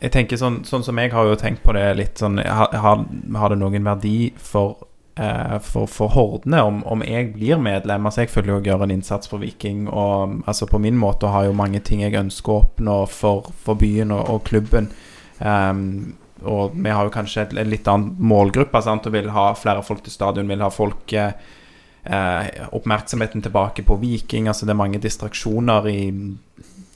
jeg tenker sånn, sånn som jeg har jo tenkt på det litt sånn Har, har, det noen verdi for, uh, for, for Hordene om, om jeg blir medlem? Altså Jeg føler jo jeg gjør en innsats for Viking, og altså på min måte har jo mange ting jeg ønsker å oppnå for, for byen og, og klubben. Ehm, og vi har jo kanskje en litt annen målgruppe sant? og vil ha flere folk til stadion, vil ha folk eh, eh, oppmerksomheten tilbake på Viking. Altså det er mange distraksjoner i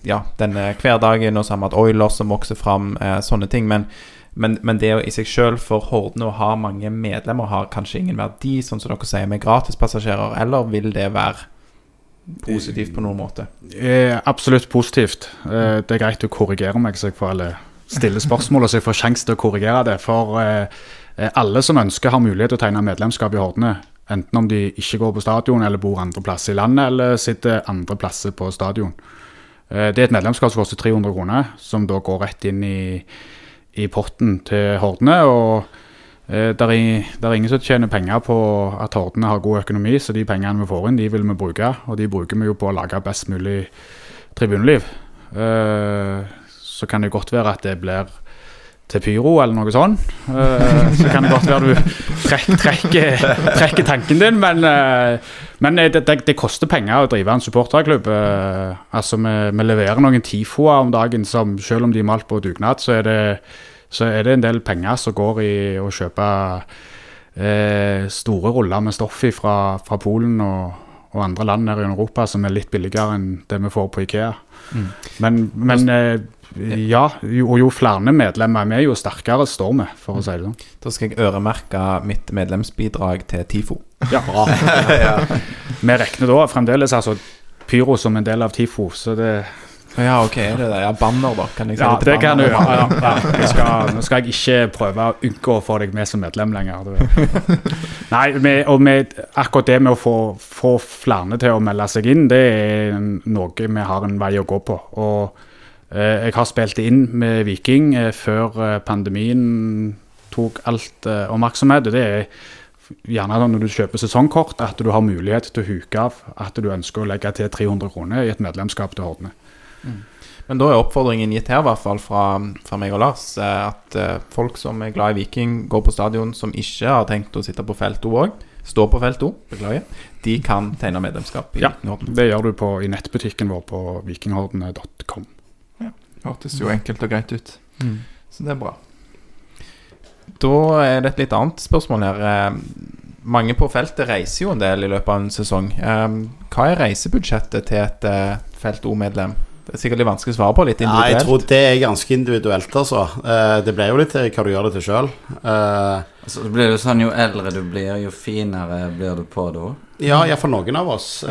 ja, denne hverdagen, og så har vi hatt Oilers som vokser fram, eh, sånne ting. Men, men, men det i seg sjøl for Hordene å ha mange medlemmer har kanskje ingen verdi, sånn som dere sier med gratispassasjerer, eller vil det være positivt på noen måte? Eh, absolutt positivt. Eh, det er greit du korrigerer meg, så jeg får eller stille spørsmål, så jeg får sjanse til å korrigere det. For eh, eh, alle som ønsker, har mulighet til å tegne medlemskap i Hordene. Enten om de ikke går på stadion, eller bor andre plasser i landet, eller sitter andre plasser på stadion. Eh, det er et medlemskap som koster 300 kroner, som da går rett inn i, i potten til Hordene. og Eh, Det er, ingen som tjener penger på at Hordene har god økonomi, så de pengene vi får inn, de vil vi bruke. Og de bruker vi jo på å lage best mulig tribuneliv. Eh, Så kan det godt være at det blir til pyro eller noe sånt. Eh, Så kan det godt være du trekk, trekker, trekker tanken din, men, eh, men det, det, det koster penger å drive en supporterklubb. Eh, Altså, vi, vi leverer noen tifoer om dagen som selv om de er malt på dugnad, så er det så er det en del penger som går i å kjøpe eh, store ruller med stoff fra, fra Polen og, og andre land her i Europa som er litt billigere enn det vi får på Ikea. Mm. Men, men eh, ja, jo, og jo flere medlemmer vi er, jo sterkere står vi, for å si det sånn. Da skal jeg øremerke mitt medlemsbidrag til TIFO. Ja. bra Vi regner da fremdeles altså Pyro som en del av TIFO, så det Ja, ok, er det det? Ja, banner, da. Kan jeg si Ja, det, det kan du Ja. Ja, ja. Skal, nå skal jeg ikke prøve å unngå å få deg med som medlem lenger. Nei, med, og med, akkurat det med å få, få flere til å melde seg inn, det er noe vi har en vei å gå på. Og jeg har spilt inn med Viking eh, før eh, pandemien tok alt eh, oppmerksomhet. og Det er gjerne når du kjøper sesongkort, at du har mulighet til å huke av at du ønsker å legge til 300 kroner i et medlemskap til Hordene. Men da er oppfordringen gitt her, i hvert fall fra, fra meg og Lars, eh, at eh, folk som er glad i Viking, går på stadion, som ikke har tenkt å sitte på felt O òg, står på felt O, beklager, de kan tegne medlemskap i Ja. Vikinghorden. Det gjør du på, i nettbutikken vår på vikinghordene.com. Hørtes jo enkelt og greit ut. Så det er bra. Da er det et litt annet spørsmål her. Eh, Mange på feltet reiser jo en del i løpet av en sesong. Eh, Hva er reisebudsjettet til et eh, Felt O-medlem? Det er sikkert litt vanskelig å svare på, litt Ja, jeg tror det er ganske individuelt, altså. Eh, det blir jo litt til hva du gjør det til sjøl. Altså, det blir jo sånn, Jo eldre du blir, jo finere blir du på det òg. Ja, iallfall noen av oss.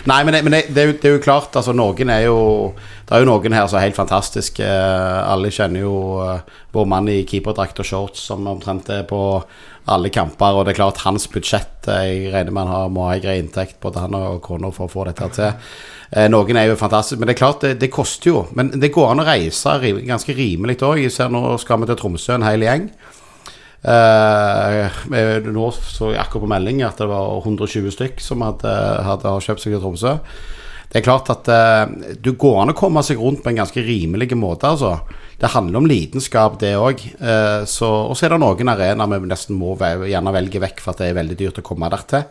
Eh, nei, men, det, men det, det, er jo, det er jo klart, altså noen er jo Det er jo noen her som er helt fantastiske. Eh, alle kjenner jo eh, vår mann i keeperdrakt og shorts som omtrent er på alle kamper. Og det er klart, hans budsjett eh, Jeg regner med han har, må ha en grei inntekt, både han og kona, for å få dette til. Eh, noen er jo fantastiske, men det er klart, det, det koster jo. Men det går an å reise ganske rimelig òg. Jeg ser nå skal vi til Tromsø, en hel gjeng. Eh, eh, nå så jeg akkurat på melding at det var 120 stykk som hadde, hadde kjøpt seg til Tromsø. Det er klart at eh, du går an å komme seg rundt på en ganske rimelig måte, altså. Det handler om lidenskap, det òg. Eh, og så er det noen arenaer vi nesten må gjerne velge vekk for at det er veldig dyrt å komme der til.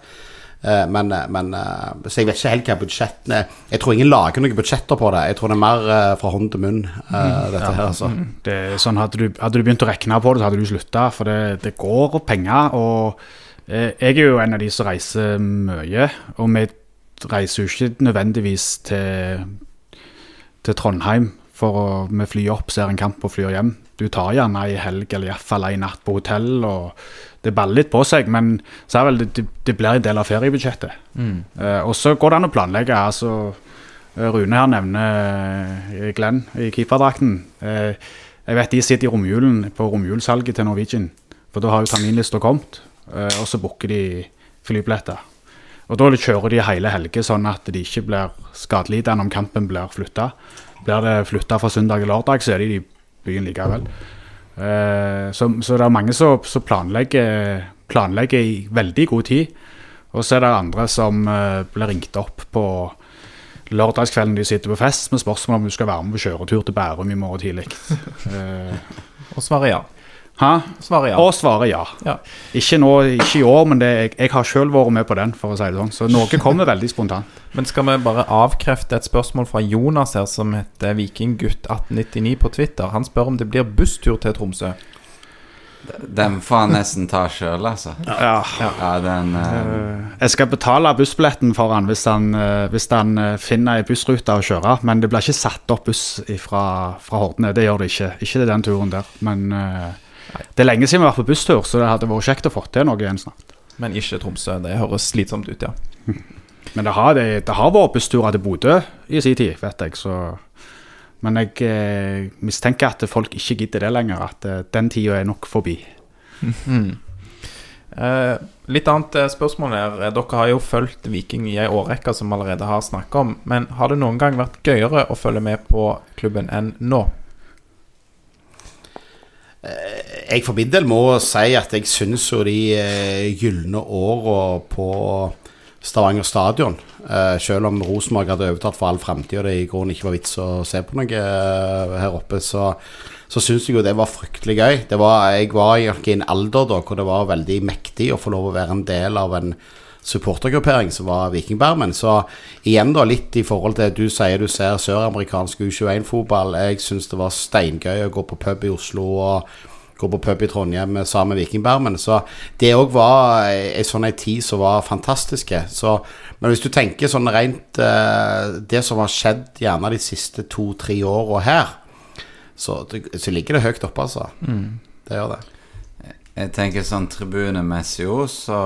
Eh, men, men eh, Så jeg vet ikke helt hva budsjettene Jeg tror ingen lager noen budsjetter på det. Jeg tror det er mer eh, fra hånd til munn, dette dette her, altså. Det er sånn, hadde, du, hadde du begynt å regne på det, så hadde du slutta. For det, det går penger. Og eh, jeg er jo en av de som reiser mye. Og vi reiser jo ikke nødvendigvis til, til Trondheim for å med fly opp, ser en kamp og flyr hjem. Du tar gjerne ei helg eller iallfall ei natt på hotell, og det baller litt på seg. Men så er vel det, det, blir en del av feriebudsjettet. Eh, og så går det an å planlegge. altså Eh, Rune her nevner eh, Glenn i keeperdrakten. Uh, Jeg vet de sitter i romjulen på romjulssalget til Norwegian. For da har jo terminlista kommet, Uh, og så booker de flybilletter. Og da kjører de hele helga, sånn at de ikke blir skadelidende om kampen blir flytta. Blir det flytta fra søndag til lørdag, så er de i byen likevel. Eh, så, så det er mange som, som planlegger, planlegger i veldig god tid. Og så er det andre som eh, blir ringt opp på lørdagskvelden de sitter på fest med spørsmål om du skal være med på kjøretur til Bærum i morgen tidlig. Eh, Og svaret ja. Hæ? Svaret ja. Og svaret ja. Ja. Ikke, nå, ikke i år, men det, jeg, jeg har sjøl vært med på den, for å si det sånn. Så noe kommer veldig spontant. Men skal vi bare avkrefte et spørsmål fra Jonas her, som heter Vikinggutt1899 på Twitter? Han spør om det blir busstur til Tromsø. Den får han nesten ta sjøl, altså. Ja. Ja, den Eh, Jeg skal betale bussbilletten for han hvis han, eh, hvis han finner ei bussrute å kjøre. Men det blir ikke satt opp buss fra, fra Hordene. Det gjør det ikke. Ikke den turen der. Men eh, det er lenge siden vi har vært på busstur, så det hadde vært kjekt å få til noe igjen snart. Men ikke Tromsø. Det høres slitsomt ut, ja. Men det har, det, det har vært bussturer til Bodø i sin tid, vet jeg. Så. Men jeg eh, mistenker at folk ikke gidder det lenger. At eh, den tida er nok forbi. Eh, litt annet eh, spørsmål her. Eh, Dere har jo fulgt Viking i ei årrekke, som vi allerede har snakka om. Men har det noen gang vært gøyere å følge med på klubben enn nå? Jeg for min del må si at jeg syns jo de eh, gylne åra på Stavanger stadion, eh, selv om Rosenborg hadde overtatt for all framtid og det i grunnen ikke var vits å se på noe eh, her oppe, så, så syns jeg jo det var fryktelig gøy. Var, jeg var i en alder da hvor det var veldig mektig å få lov å være en del av en supportergruppering som var Vikingbarmen. Så igjen da litt i forhold til du sier du ser søramerikansk U21-fotball. Jeg syns det var steingøy å gå på pub i Oslo og gå på pub i Trondheim sammen med Vikingbarmen. Så det òg var ei sånn ei tid som var fantastiske. Så, men hvis du tenker sånn rent eh, Det som har skjedd gjerne de siste to-tre åra her, så, så ligger det høyt oppe, altså. Det gjør det. Jeg tenker sånn tribunemessig òg, så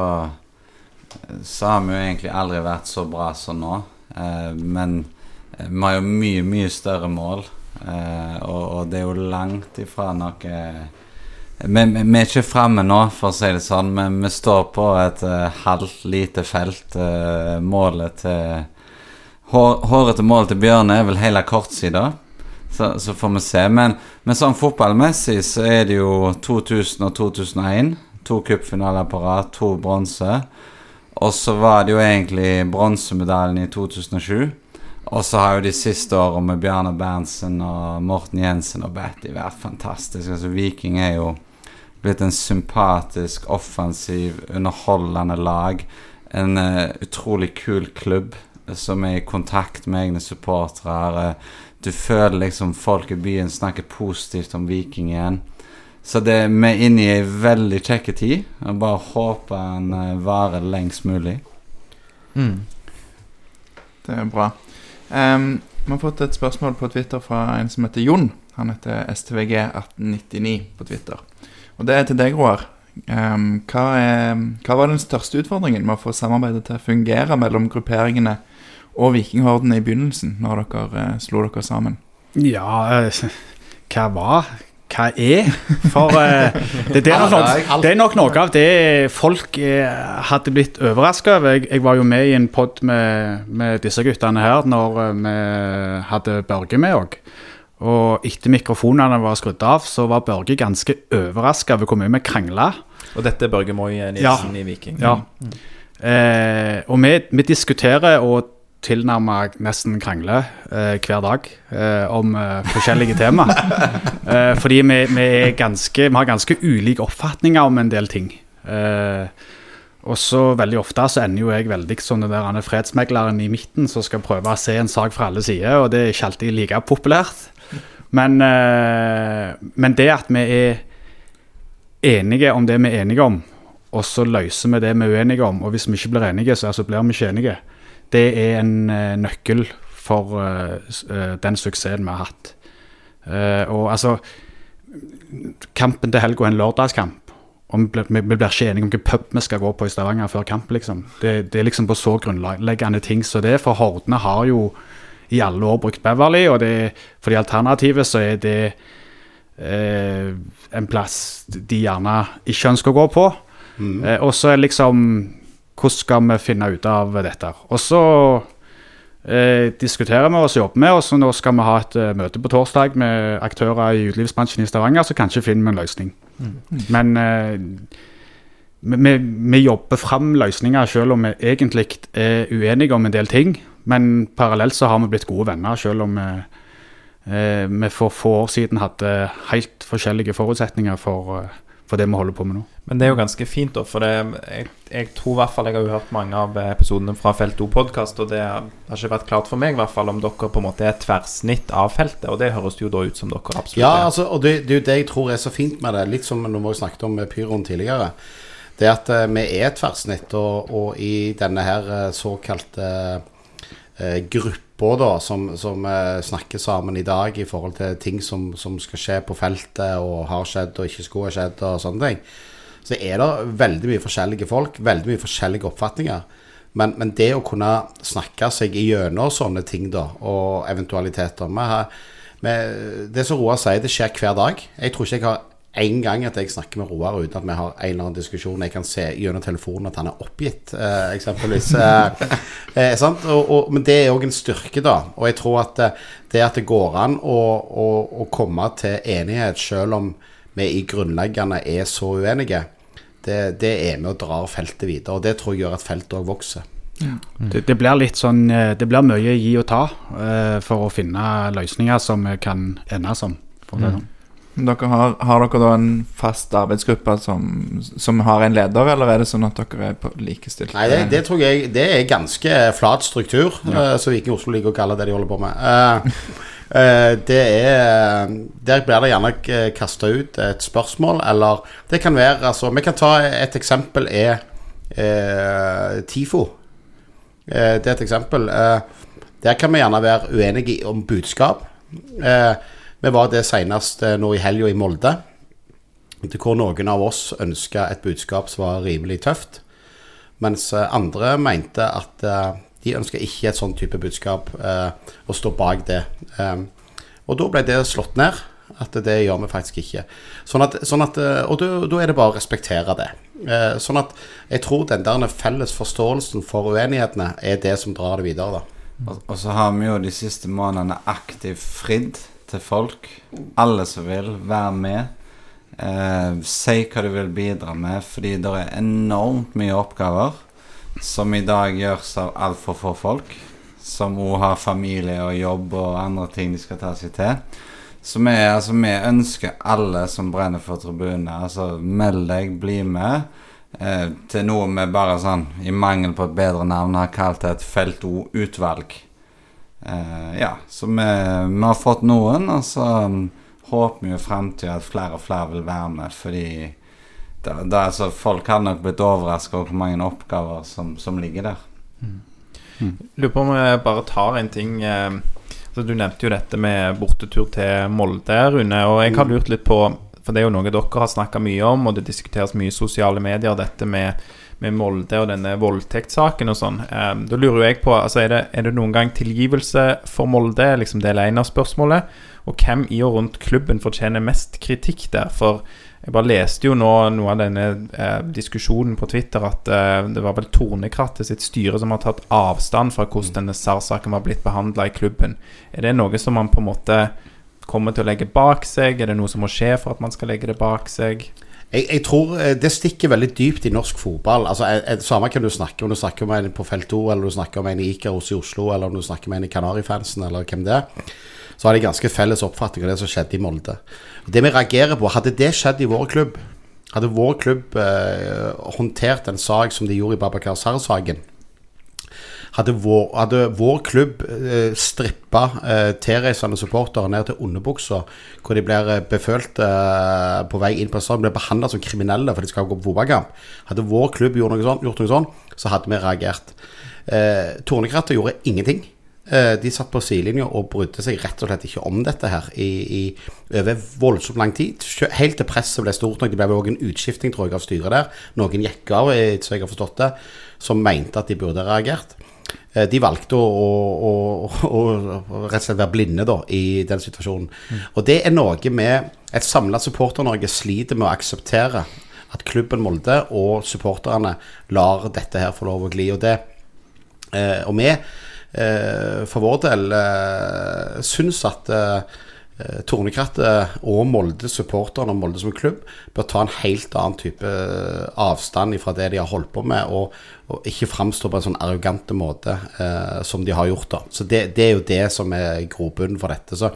Så har vi jo egentlig aldri vært så bra som nå. Eh, men eh, vi har jo mye, mye større mål. Eh, og, det er jo langt ifra noe vi, vi er ikke framme nå, for å si det sånn, men vi står på et halvt lite felt. Målet til hår, Hårete mål til Bjørne er vel hele kortsida. Så, så får vi se. Men, men sånn fotballmessig så er det jo 2000 og 2001. To cupfinaler på rad, to bronse. Og så var det jo egentlig bronsemedaljen i 2007. Og så har jo de siste årene med Bjarne Berntsen og Morten Jensen og Betty vært fantastisk. Altså Viking er jo blitt en sympatisk, offensiv, underholdende lag. En uh, utrolig kul klubb som er i kontakt med egne supportere. Du føler liksom folk i byen snakker positivt om Viking igjen. Så det, vi er inne i ei veldig kjekk tid. Jeg bare håper den eh, varer lengst mulig. Mm. Det er bra. Um, vi har fått et spørsmål på Twitter fra en som heter Jon. Han heter STVG1899 på Twitter. Og det er til deg, Roar. Um, hva, er, hva var den største utfordringen med å få samarbeidet til å fungere mellom grupperingene og vikinghordene i begynnelsen, når dere uh, slo dere sammen? Ja, uh, hva var? Hva er? For uh, det, det, er nok det er nok noe av det folk uh, hadde blitt overraska over. Jeg, jeg var jo med i en pod med, med disse guttene her når eh, vi hadde Børge med òg. Og etter mikrofonene var skrudd av, så var Børge ganske overraska over hvor mye vi krangla. Og dette er Børge Moi Nilsen i Viking. Ja. Eh, og vi, vi diskuterer og tilnærmet nesten krangler eh, hver dag eh, om eh, forskjellige tema. Eh, fordi vi, vi, ganske, vi har ganske ulike oppfatninger om en del ting. Eh, og så veldig ofte så ender jo jeg veldig som den der er fredsmegleren i midten som skal prøve å se en sak fra alle sider, og det er ikke alltid like populært. Men, eh, men det at vi er enige om det vi er enige om, og så løser vi det vi er uenige om, og hvis vi ikke blir enige, så altså blir vi ikke enige, det er en eh, nøkkel for eh, eh, den suksessen vi har hatt. Og altså Kampen til helga er en lørdagskamp. Og vi blir, ikke enige om hvilken pub vi skal gå på i Stavanger før kamp. liksom. Det, det er liksom på så grunnleggende ting som det. For Hordene har jo i alle år brukt Beverly, og det, for de alternative så er det eh, en plass de gjerne ikke ønsker å gå på. Eh, og så er liksom Hvordan skal vi finne ut av dette? Og så eh, diskuterer vi og jobber med, og så nå skal vi ha et uh, møte på torsdag med aktører i utelivsbransjen i Stavanger, så kanskje finner vi en løsning. Men eh, vi, vi, jobber fram løsninger selv om vi egentlig er uenige om en del ting. Men parallelt så har vi blitt gode venner, selv om vi, eh, vi for få år siden hadde helt forskjellige forutsetninger for, eh, for det vi holder på med nå. Men det er jo ganske fint, da. For det, jeg, jeg tror i hvert fall Jeg har hørt mange av episodene fra Felt O-podkast, og det har ikke vært klart for meg i hvert fall om dere på en måte er et tverrsnitt av feltet. Og det høres jo da ut som dere absolutt Ja, er. altså, og det, det er jo det jeg tror er så fint med det. Litt som når vi snakket om Pyroen tidligere. Det at uh, vi er tverrsnitt, og, og i denne her uh, såkalte uh, gruppa da, som, som snakker sammen i dag i forhold til ting som, som skal skje på feltet, og har skjedd og ikke skulle ha skjedd, og sånne ting, så er det veldig mye forskjellige folk, veldig mye forskjellige oppfatninger. Men, men det å kunne snakke seg igjennom sånne ting, da, og eventualiteter vi har, vi, Det som Roar sier, det skjer hver dag. Jeg tror ikke jeg har én gang at jeg snakker med Roar uten at vi har en eller annen diskusjon. Jeg kan se gjennom telefonen at han er oppgitt, eh, eksempelvis. Eh, eh? Og, og, men det er òg en styrke, da. Og jeg tror at eh, det at det går an å, å, å komme til enighet selv om vi i grunnleggende er så uenige, det, det er med og drar feltet videre. Og det tror jeg gjør at feltet òg vokser. Det, det blir litt sånn eh, Det blir mye gi og ta eh, for å finne løsninger som vi kan ende om. For det sånn. Dere har, har dere da en fast arbeidsgruppe som, som har en leder, eller er det sånn at dere er på likestilt? Nei, det, det tror jeg Det er ganske flat struktur, eh, som Viking Oslo liker å kalle det de holder på med. Eh, det er Der blir det gjerne kasta ut et spørsmål, eller Det kan være Altså, vi kan ta et eksempel er eh, TIFO. Eh, det er et eksempel. Eh, der kan vi gjerne være uenige om budskap. Eh, vi var det senest eh, nå i helga i Molde. Hvor noen av oss ønska et budskap som var rimelig tøft. Mens eh, andre mente at eh, de ønska ikke et sånn type budskap, eh, og stå bak det. Eh, og da ble det slått ned. At det gjør vi faktisk ikke. Sånn at, sånn at, eh, og da er det bare å respektere det. Eh, sånn at jeg tror den der felles forståelsen for uenighetene er det som drar det videre, da. Og, og så har vi jo de siste månedene aktivt fridd til folk. Alle som vil være med. Eh, si hva du vil bidra med, fordi det er enormt mye oppgaver som i dag gjøres av altfor få folk. Som òg har familie og jobb og andre ting de skal ta seg til. Så vi, altså, vi ønsker alle som brenner for tribunene, altså meld deg, bli med. Eh, til noe vi bare sånn, i mangel på et bedre navn, har kalt et Felt O-utvalg. Eh, ja, så vi, vi har fått noen, og så um, håper vi i framtida at flere og flere vil være med, fordi det, det, altså, folk har nok blitt overraska over hvor mange oppgaver som, som ligger der. Lurer på om jeg bare tar en ting Altså, Du nevnte jo dette med bortetur til Molde, Rune. Og jeg har lurt litt på For det er jo noe dere har snakka mye om, og det diskuteres mye i sosiale medier, dette med, med Molde og denne voldtektssaken og sånn. Eh, da lurer jo jeg på altså er, det, er det noen gang tilgivelse for Molde, liksom del én av spørsmålet? Og hvem i og rundt klubben fortjener mest kritikk der? For jeg bare leste jo nå noe av denne eh, diskusjonen på Twitter at eh, det var vel Tornekrattet sitt styre som har tatt avstand fra hvordan denne SAR-saken var blitt behandla i klubben. Er det noe som man på en måte kommer til å legge bak seg? Er det noe som må skje for at man skal legge det bak seg? Jeg, jeg tror eh, det stikker veldig dypt i norsk fotball. Altså, jeg, jeg, Samme kan du snakke om. Du snakker om en på Felt 2, eller du snakker om en i Ikaros i Oslo, eller om du snakker med en i Kanarifansen, eller hvem det er. Så har de ganske felles oppfatning av det som skjedde i Molde. Det vi reagerer på, hadde det skjedd i vår klubb, hadde vår klubb eh, håndtert en sak som de gjorde i Babakar Sarr-saken hadde hadde vår klubb eh, strippa eh, tilreisende supportere ned til underbuksa, hvor de blir eh, befølt eh, på vei inn på stadion, blir behandla som kriminelle for de skal gå på fotballkamp. Hadde vår klubb gjort noe sånt, gjort noe sånt så hadde vi reagert. Eh, Tornekrattet gjorde ingenting. Eh, de satt på sidelinja og brydde seg rett og slett ikke om dette her i, i over voldsomt lang tid. Helt til presset ble stort nok. Det ble vel også en utskifting tror jeg, av styret der. Noen gikk av, eh, så jeg har forstått det, som mente at de burde reagert. Eh, De valgte å, å, å, å, rett og slett være blinde da, i den situasjonen. Og det er noe med et samla Supporter-Norge sliter med å akseptere. At klubben Molde og supporterne lar dette her få lov å gli. Og, det, og vi, for vår del, eh, syns at eh, eh, Tornekrattet og Molde, supporterne og Molde som klubb, bør ta en helt annen type eh, avstand fra det de har holdt på med, og, og ikke framstå på en sånn arrogante måte eh, som de har gjort. da. Så det, det er jo det som er grobunnen for dette. Så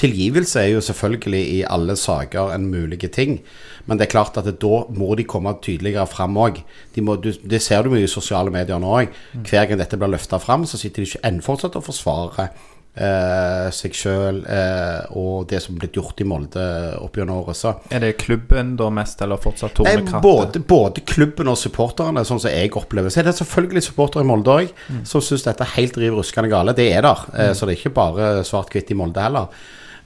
tilgivelse er jo selvfølgelig i alle saker en mulig ting, men det er klart at det, da må de komme tydeligere fram òg. De Det ser du mye i sosiale medier nå òg. Hver gang dette blir løfta fram, så sitter de ikke ennå fortsatt og forsvarer eh, seg sjøl eh, og det som er blitt gjort i Molde opp gjennom året. Så Er det klubben da mest, eller fortsatt Tornekrattet? både, både klubben og supporterne, sånn som jeg opplever. Så er det selvfølgelig supportere i Molde òg, som syns dette er helt riv ruskende gale. Det er der, eh, så det er ikke bare svart-hvitt i Molde heller.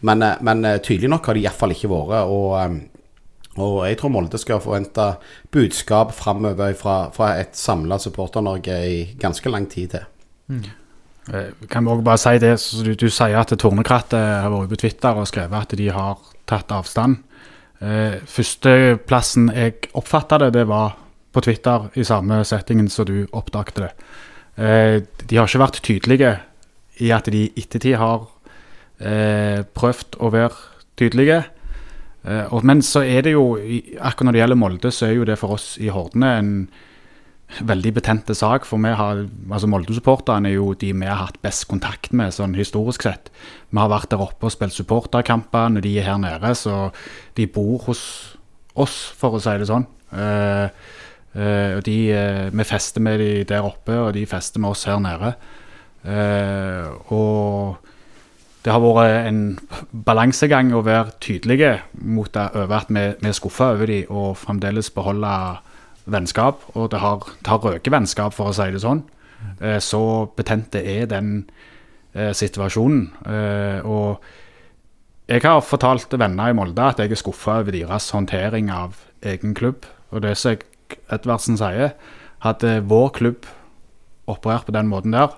Men, eh, men eh, tydelig nok har de iallfall ikke vært. Og, eh, og jeg tror Molde skal forvente budskap framover fra, fra et samla Supporter-Norge i ganske lang tid til. Mm. Kan vi også bare si det, du, du sier at Tornekrattet har vært på Twitter og skrevet at de har tatt avstand. Eh, Førsteplassen jeg oppfatta det, det var på Twitter i samme settingen som du oppdaget det. De har ikke vært tydelige i at de i ettertid har eh, prøvd å være tydelige. Eh, og, men så er det jo, akkurat når det gjelder Molde, så er jo det for oss i Hordene en veldig betente sak. For vi har, altså Molde-supporterne er jo de vi har hatt best kontakt med, sånn historisk sett. Vi har vært der oppe og spilt supporterkamper når de er her nede, så de bor hos oss, for å si det sånn. Eh, eh, og de, eh, vi fester med de der oppe, og de fester med oss her nede. Eh, og det har vært en balansegang å være tydelige mot det, over at vi, vi er skuffa over dem, og fremdeles beholde vennskap. Og det har, det har røket vennskap, for å si det sånn. Eh, så betente er den eh, situasjonen. Eh, og jeg har fortalt venner i Molde at jeg er skuffa over deres håndtering av egen klubb. Og det som Edvardsen sier, hadde vår klubb operert på den måten der,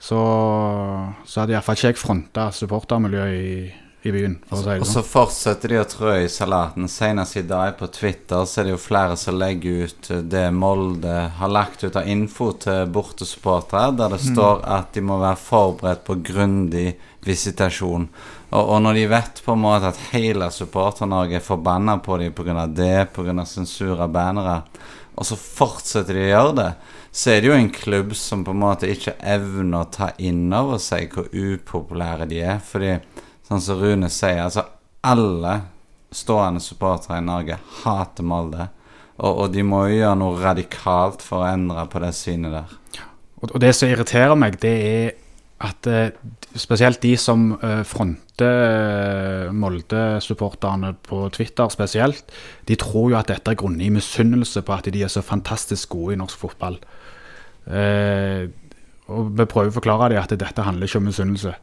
så, så hadde iallfall ikke jeg fronta supportermiljøet i, i byen, for å si Og så sånn. fortsetter de å trø i salaten. Senest i dag på Twitter så er det jo flere som legger ut det Molde har lagt ut av info til bortesupportere, der det står at de må være forberedt på grundig visitasjon. Og, og når de vet på en måte at hele Supporter-Norge er forbanna på dem pga. det, pga. sensur av bannere, og så fortsetter de å gjøre det, så er det jo en klubb som på en måte ikke evner å ta inn over seg hvor upopulære de er. Fordi sånn som Rune sier, altså alle stående supportere i Norge hater Molde. Og, og de må jo gjøre noe radikalt for å endre på det synet der. Og, det som irriterer meg, det er at eh, spesielt de som eh, fronter eh, Molde-supporterne på Twitter spesielt, de tror jo at dette er grunnet i misunnelse på at de er så fantastisk gode i norsk fotball. Eh, og vi prøver å forklare dem at dette handler ikke om misunnelse.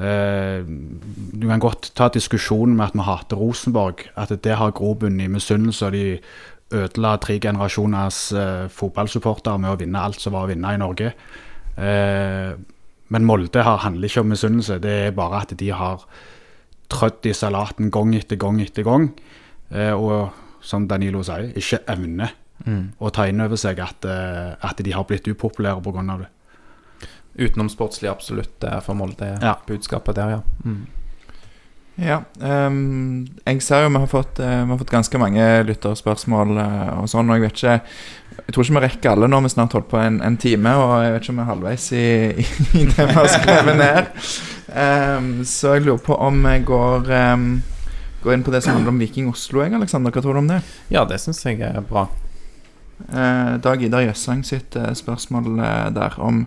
Eh, du kan godt ta diskusjonen med at vi hater Rosenborg, at det har grobunn i misunnelse. og de ødela tre generasjoners eh, fotballsupportere med å vinne alt som var å vinne i Norge. Eh, men Molde har, handler ikke om misunnelse, det er bare at de har trødd i salaten gang etter gang etter gang. Eh, og som Danilo sier, ikke evner å ta inn over seg at, eh, at de har blitt upopulære pga. det. Utenomsportslig absolutt for Molde Ja. budskapet der, ja. Mm. Ja. Um, jeg ser jo vi har fått, uh, vi har fått ganske mange lytterspørsmål uh, og sånn, og jeg vet ikke Jeg tror ikke vi rekker alle når Vi snart holdt på en, en time, og jeg vet ikke om vi er halvveis i, i, det vi har skrevet ned. Um, så jeg lurer på om jeg går, um, går inn på det som handler om Viking Oslo, jeg, Aleksander. Hva tror du om det? ja, det syns jeg er bra. Eh, Dag Idar Jøssang sitt eh, spørsmål eh, der om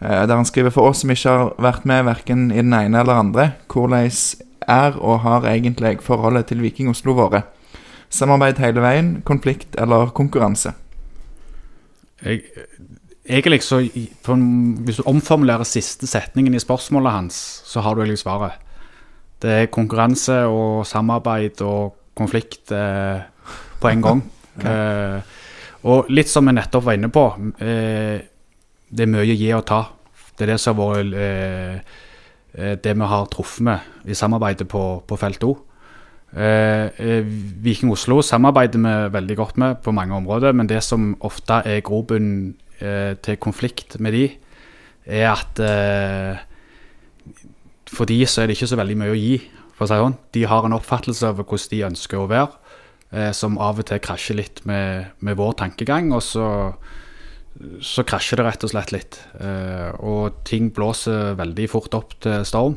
Der han skriver for oss som ikke har vært med verken i den ene eller andre, hvordan er og har egentlig forholdet til Viking Oslo vært? Samarbeid hele veien, konflikt eller konkurranse? Jeg, egentlig så på, Hvis du omformulerer siste setningen i spørsmålet hans, så har du egentlig svaret. Det er konkurranse og samarbeid og konflikt eh, på en gang. eh, og litt som vi nettopp var inne på, eh, det er mye gi og ta. Det er det som har vært eh, eh, det vi har truffet med i samarbeidet på, på felt O. Eh, eh, Viking Oslo samarbeider vi veldig godt med på mange områder, men det som ofte er grobunnen eh, til konflikt med de, er at for de så er det ikke så veldig mye å gi. For å si sånn. De har en oppfattelse av hvordan de ønsker å være, som av og til krasjer litt med, med vår tankegang. Og så, så krasjer det rett og slett litt. Eh, og ting blåser veldig fort opp til storm.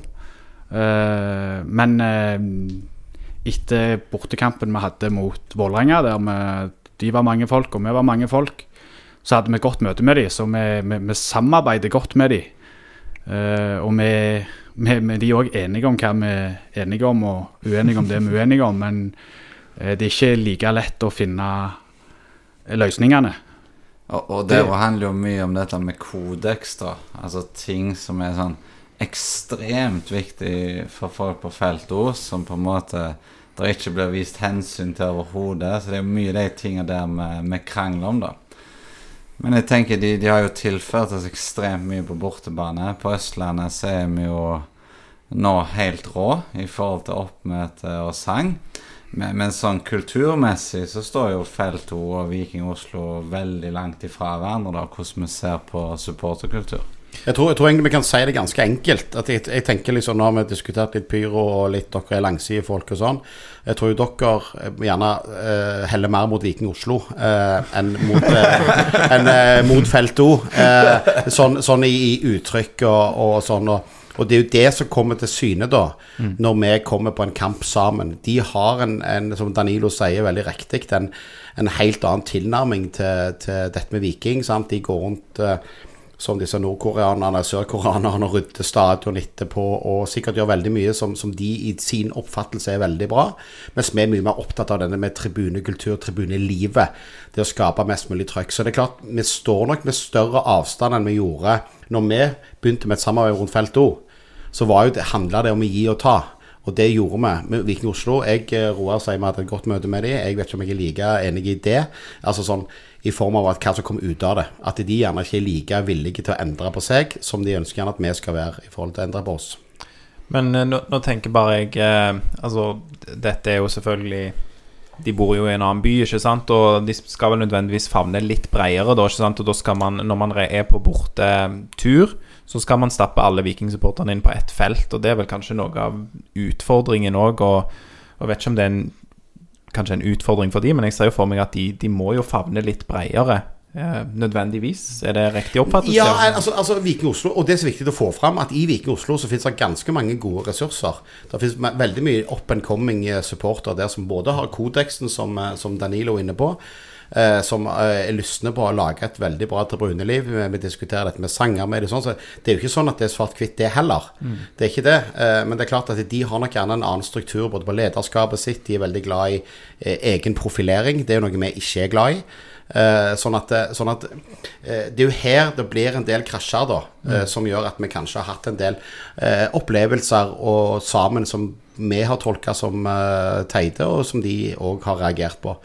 Eh, men eh, etter bortekampen vi hadde mot Vålerenga, der vi, de var mange folk og vi var mange folk, så hadde vi godt møte med dem. Så vi, vi, vi samarbeider godt med dem. Eh, og vi, vi, vi de er òg enige om hva vi er enige om, og uenige om det vi er uenige om. Men eh, det er ikke like lett å finne løsningene. Og, og det handler jo mye om dette med kodeks, da. Altså ting som er sånn ekstremt viktig for folk på felt òg, som på en måte det ikke blir vist hensyn til overhodet. Så det er mye de tingene der vi krangler om, da. Men jeg tenker de, de har jo tilført oss ekstremt mye på bortebane. På Østlandet så er vi jo nå helt rå i forhold til oppmøte og sang. Men, men sånn kulturmessig så står jo Felt O og Viking Oslo veldig langt ifra hverandre, da, hvordan vi ser på supporterkultur. Jeg tror, jeg tror egentlig vi kan si det ganske enkelt. At jeg, jeg tenker liksom Nå har vi diskutert litt pyro og litt dere er langsidefolk og sånn. Jeg tror jo dere eh, gjerne uh, heller mer mot Viking Oslo uh, enn mot, uh, en, mot Felt O. Sånn, sånn i, i uttrykk og, og sånn. Og, og det er jo det som kommer til syne da, når vi kommer på en kamp sammen. De har en, en som Danilo sier veldig riktig, en, en helt annen tilnærming til, til dette med Viking. Sant? De går rundt eh, som disse nordkoreanerne, sørkoreanerne, rydder stadion etterpå, og sikkert gjør veldig mye som, som de i sin oppfattelse er veldig bra. Mens vi er mye mer opptatt av denne med tribunekultur, tribunelivet. Det å skape mest mulig trøkk. Så det er klart, vi står nok med større avstand enn vi gjorde når vi begynte med et samarbeid rundt Felt O. Så var jo det, handla det om å gi og ta. Og det gjorde vi Viking Oslo. Jeg, eh, Roar sier vi hadde et godt møte med dem. Jeg vet ikke om jeg er like enig i det. Altså sånn i form av at hva som kom ut av det. At de gjerne ikke er like villige til å endre på seg som de ønsker gjerne at vi skal være i forhold til å endre på oss. Men eh, nå, nå tenker bare jeg eh, Altså, dette er jo selvfølgelig De bor jo i en annen by, ikke sant? Og de skal vel nødvendigvis favne litt bredere, da, ikke sant? Og da skal man, når man er på bortetur, så skal man stappe alle vikingsupporterne inn på ett felt. Og det er vel kanskje noe av utfordringen òg. Og, og vet ikke om det er en, kanskje en utfordring for de, men jeg ser jo for meg at de, de må jo favne litt bredere nødvendigvis. Er det riktig oppfattet? Ja, altså, altså Viking Oslo, og det er så viktig å få fram at i Viking Oslo så finnes det ganske mange gode ressurser. Det finnes veldig mye up and coming eh, supporter der som både har kodeksen, som, eh, som Danilo er inne på, eh, som eh, er lystne på å lage et veldig bra tribuneliv. Vi, diskuterer dette med sanger med det, sånn, så det er jo ikke sånn at det er svart-hvitt, det heller. Det er ikke det. Eh, men det er klart at de har nok gjerne en annen struktur både på lederskapet sitt. De er veldig glad i eh, egen profilering. Det er jo noe vi ikke er glad i. Eh, sånn at, eh, sånn at eh, Det er jo her det blir en del krasjer, da. eh, som gjør at vi kanskje har hatt en del eh, opplevelser og sammen som vi har tolka som eh, teite, og som de òg har reagert på.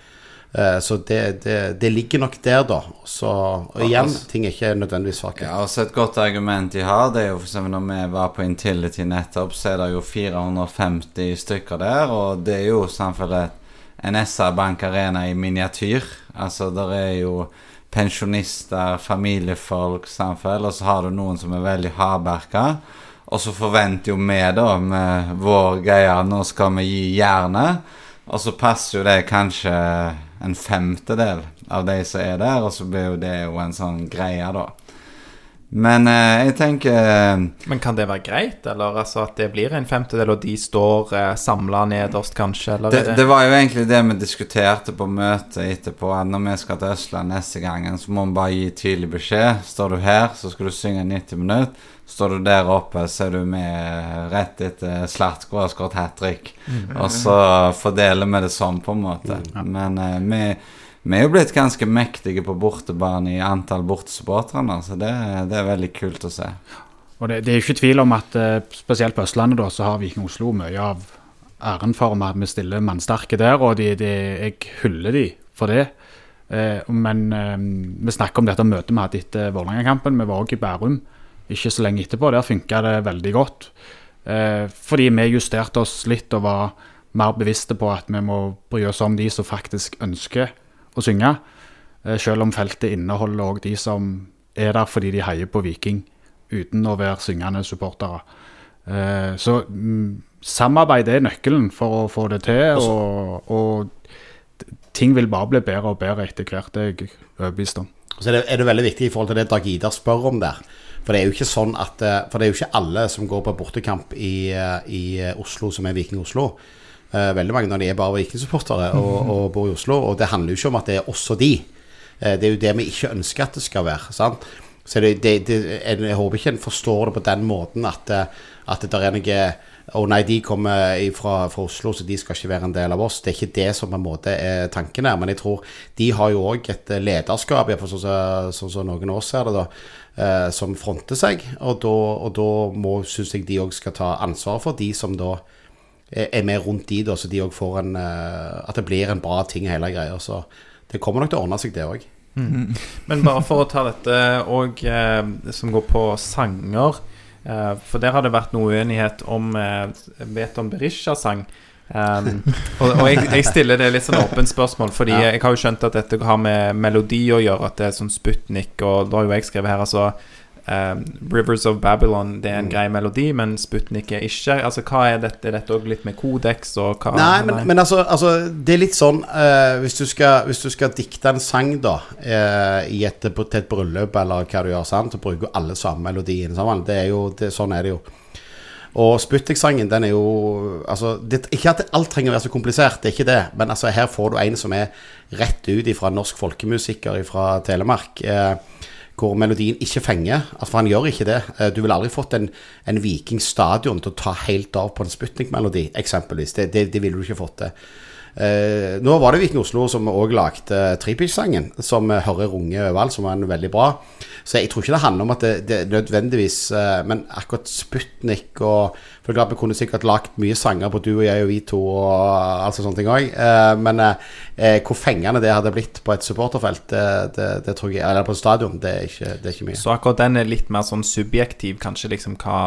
Så det, det, det ligger nok der, da. Så og igjen, altså- ting er ikke nødvendigvis svake. Ja, også Et godt argument de har, det er jo eksempel når vi var på Intility nettopp, så er det jo 450 stykker der, og det er jo samtidig en SR-bank arena i miniatyr. Altså, der er jo pensjonister, familiefolk, samfunn, og så har du noen som er veldig hardberka. Og så forventer jo vi, da, med vår greie, nå skal vi gi jernet. Og så passer jo det kanskje en femtedel av de som er der, og så blir jo det jo en sånn greie, da. Men eh, jeg tenker eh, Men kan det være greit, eller altså at det blir en femtedel, og de står eh, samla nederst, kanskje? Eller det, det, det var jo egentlig det vi diskuterte på møtet etterpå. At når vi skal til Østland neste gangen, så må vi bare gi tydelig beskjed. Står du her, så skal du synge 90 minutter. Står du der oppe, så er du med rett etter Slatko har skåret hat trick. Og så fordeler vi det sånn, på en måte. Men eh, vi, vi er jo blitt ganske mektige på bortebane i antall bortesupportere så det, det er veldig kult å se. Og det, det er jo ikke tvil om at eh, spesielt på Østlandet da, så har Viking Oslo mye av æren for at vi stiller mannsterke der, og de, de, jeg hyller de for det. Eh, men eh, vi snakker om dette møtet vi hadde etter Vålerenga-kampen. Vi var også i Bærum ikke så lenge etterpå. Der funka det veldig godt. Eh, fordi vi justerte oss litt og var mer bevisste på at vi må bry oss om de som faktisk ønsker å synge. Eh, selv om feltet inneholder òg de som er der fordi de heier på Viking uten å være syngende supportere. Eh, så mm, samarbeid er nøkkelen for å få det til, og, og ting vil bare bli bedre og bedre etter hvert. Det er jeg overbevist om. Så er det, er det veldig viktig i forhold til det Dag Idar spør om der. For det er jo ikke sånn at eh, For det er jo ikke alle som går på bortekamp i, i Oslo som er Viking Oslo. Eh, veldig mange når de er bare Viking-supportere og, og bor i Oslo. Og det handler jo ikke om at det er oss og de. Eh, det er jo det vi ikke ønsker at det skal være. sant? Så det, det, det, jeg, håper ikke en forstår det på den måten at, eh, at det er noe Å nei, de kommer fra, fra Oslo, så de skal ikke være en del av oss. Det er ikke det som på en måte er tanken her. Men jeg tror de har jo òg et lederskap, iallfall sånn som så, så, så noen av oss ser det, da, eh, som fronter seg. Og da, og da må, syns jeg de òg skal ta ansvar for de som da er er med rundt de, da, så de òg får en eh, At det blir en bra ting, hele greia. Så det kommer nok til å ordne seg, det òg. Men bare for å ta dette og eh, som går på sanger eh, For der har det vært noe uenighet om eh, Veton Berisha sang. Um, og og jeg, jeg stiller det litt sånn åpent spørsmål, Fordi Ja. jeg har jo skjønt at dette har med melodi å gjøre, at det er sånn Sputnik, og da har jo jeg skrevet her altså um, Rivers of Babylon, det er en Mm. grei melodi, men Sputnik er ikke. Altså Hva er dette? Er dette òg litt med kodeks og hva Nei, men, men altså, altså Det er litt sånn eh, hvis, du skal, hvis du skal dikte en sang, da, i et, til et bryllup eller hva du gjør, sant, så bruker alle samme melodien sammen. Det er jo, det, sånn er det jo. Og Sputnik-sangen, den er jo altså, det, Ikke at alt trenger å være så komplisert, det er ikke det. Men altså, her får du en som er rett ut ifra norsk folkemusiker fra Telemark. Eh, hvor melodien ikke fenger. Altså, for han gjør ikke det. Eh, Du ville aldri fått en, en Viking stadion til å ta helt av på en Sputnik-melodi, eksempelvis. Det, det, det ville du ikke fått til. Eh, nå var det Viking Oslo som òg lagde Tripitch-sangen, som eh, hører runge overalt, som var en veldig bra. Så jeg tror ikke det handler om at det, det nødvendigvis eh, Men akkurat Sputnik og For klart Vi kunne sikkert lagt mye sanger på du og jeg og vi to og alt sånne ting òg. Eh, men eh, eh, hvor fengende det hadde blitt på et supporterfelt, det, det, det tror jeg Eller på et stadion, det er ikke, det er ikke mye. Så akkurat den er litt mer sånn subjektiv, kanskje liksom hva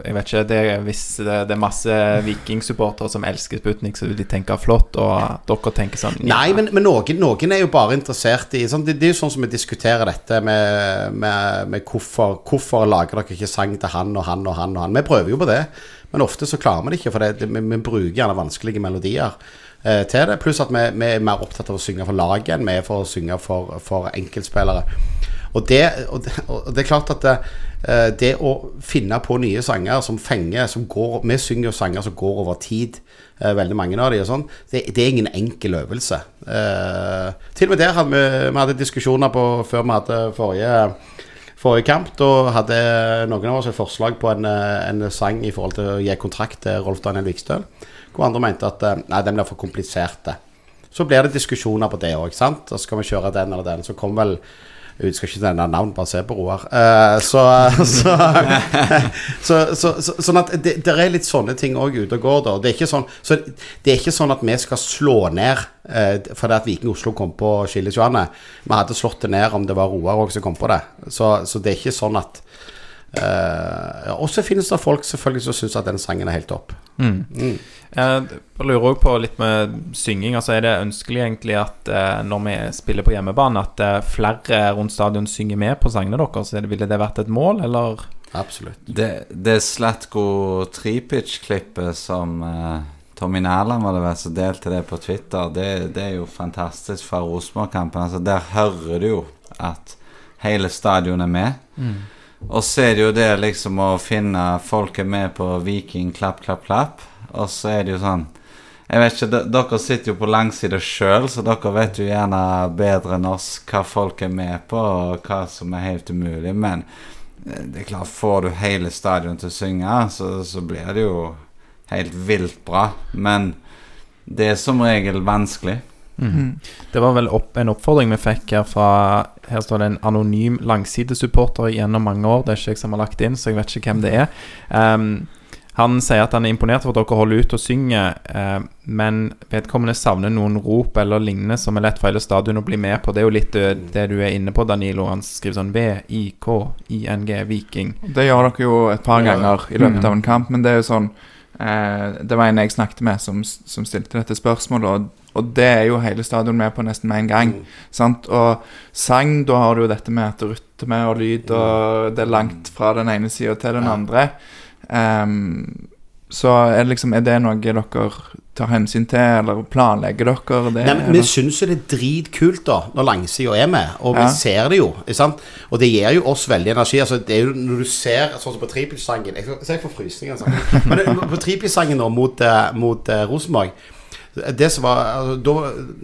Jeg vet ikke, det er, hvis det er masse vikingsupportere som elsker Sputnik, så vil de tenke flott, og dere tenker sånn ja. Nei, men, men noen, noen er jo bare interessert i sånn, det, det er jo sånn som vi diskuterer dette med, med, med hvorfor, hvorfor lager dere ikke sang til han og han og han og han. Vi prøver jo på det, men ofte så klarer vi det ikke, for det, det, vi, vi bruker gjerne vanskelige melodier. eh, til det. Pluss at vi, vi er mer opptatt av å synge for laget enn vi er for å synge for, for enkeltspillere. Og det, og, det, og det er klart at det, eh, det å finne på nye sanger som fenger som går, Vi synger jo sanger som går over tid, eh, veldig mange av de og sånn. Det er ingen enkel øvelse. Eh, til og med der hadde vi, vi hadde diskusjoner på før vi hadde forrige Forrige kamp da hadde noen av oss et forslag på en, eh, en sang i forhold til å gi kontrakt til Rolf Daniel Vikstøl. Hvor andre mente at eh, nei, den blir for komplisert. Så blir det diskusjoner på det òg. Så skal vi kjøre den eller den. Så kom vel jeg skal ikke nevne navn, bare se på Roar. Uh, så, så, så, så, Sånn at det, det, er litt sånne ting òg ute og går, da. Det er, ikke sånn, så det er ikke sånn at vi skal slå ned uh, fordi at Viking Oslo kom på Skillesjoane. Vi hadde slått det ned om det var Roar òg som kom på det. Så, det er ikke sånn at Uh, og så finnes det folk selvfølgelig som syns at den sangen er helt topp. Mm. Mm. Jeg lurer òg på litt med synging. Altså Er det ønskelig egentlig at uh, når vi spiller på hjemmebane, at uh, flere rundt stadion synger med på sangene deres? Ville det vært et mål, eller? Absolutt. Det, det Slatko Tripic-klippet som Tommy Nærland var det vel som delte det på Twitter, det, det er jo fantastisk fra Rosenborg-kampen. Altså, der hører du jo at hele stadionet er med. Mm. Og så er det jo det liksom å finne folk med på Viking, klapp, klapp, klapp. Og så er det jo sånn Jeg vet ikke, Dere sitter jo på langsida sjøl, så dere vet jo gjerne bedre enn oss hva folk er med på, og hva som er helt umulig. Men eh, det er klart, får du hele stadion til å synge, så, så blir det jo helt vilt bra. Men det er som regel vanskelig. Mm. Det var vel opp, en oppfordring vi fikk her fra Her står det en anonym langsidesupporter gjennom mange år. Det er ikke jeg som har lagt inn, så jeg vet ikke hvem det er. Um, han sier at han er imponert for at dere holder ut og synger, eh, men vedkommende savner noen rop eller lignende som er lett for hele stadion å bli med på. Det er jo litt uh, det du er inne på, Danilo. Han skriver sånn V-I-K-I-N-G, Viking. Det gjør dere jo et par ganger i løpet av en kamp, men det er jo sånn eh, Det var en jeg snakket med som, som stilte dette spørsmålet. og og det er jo hele stadion med på nesten med en gang. Mm. Og sang, da har du jo dette med at rytme og lyd, og det er langt fra den ene sida til den ja. andre. Um, så er det, liksom, er det noe dere tar hensyn til, eller planlegger dere det? Nei, men Vi syns jo det er dritkult da når langsida er med, og vi ser det jo. Og det gir jo oss veldig energi. Altså, det er jo Når du ser sånn som på trippelsangen Jeg ser jeg får frysninger. Altså. Men på trippelsangen nå mot, uh, mot uh, Rosenborg det som var altså, da,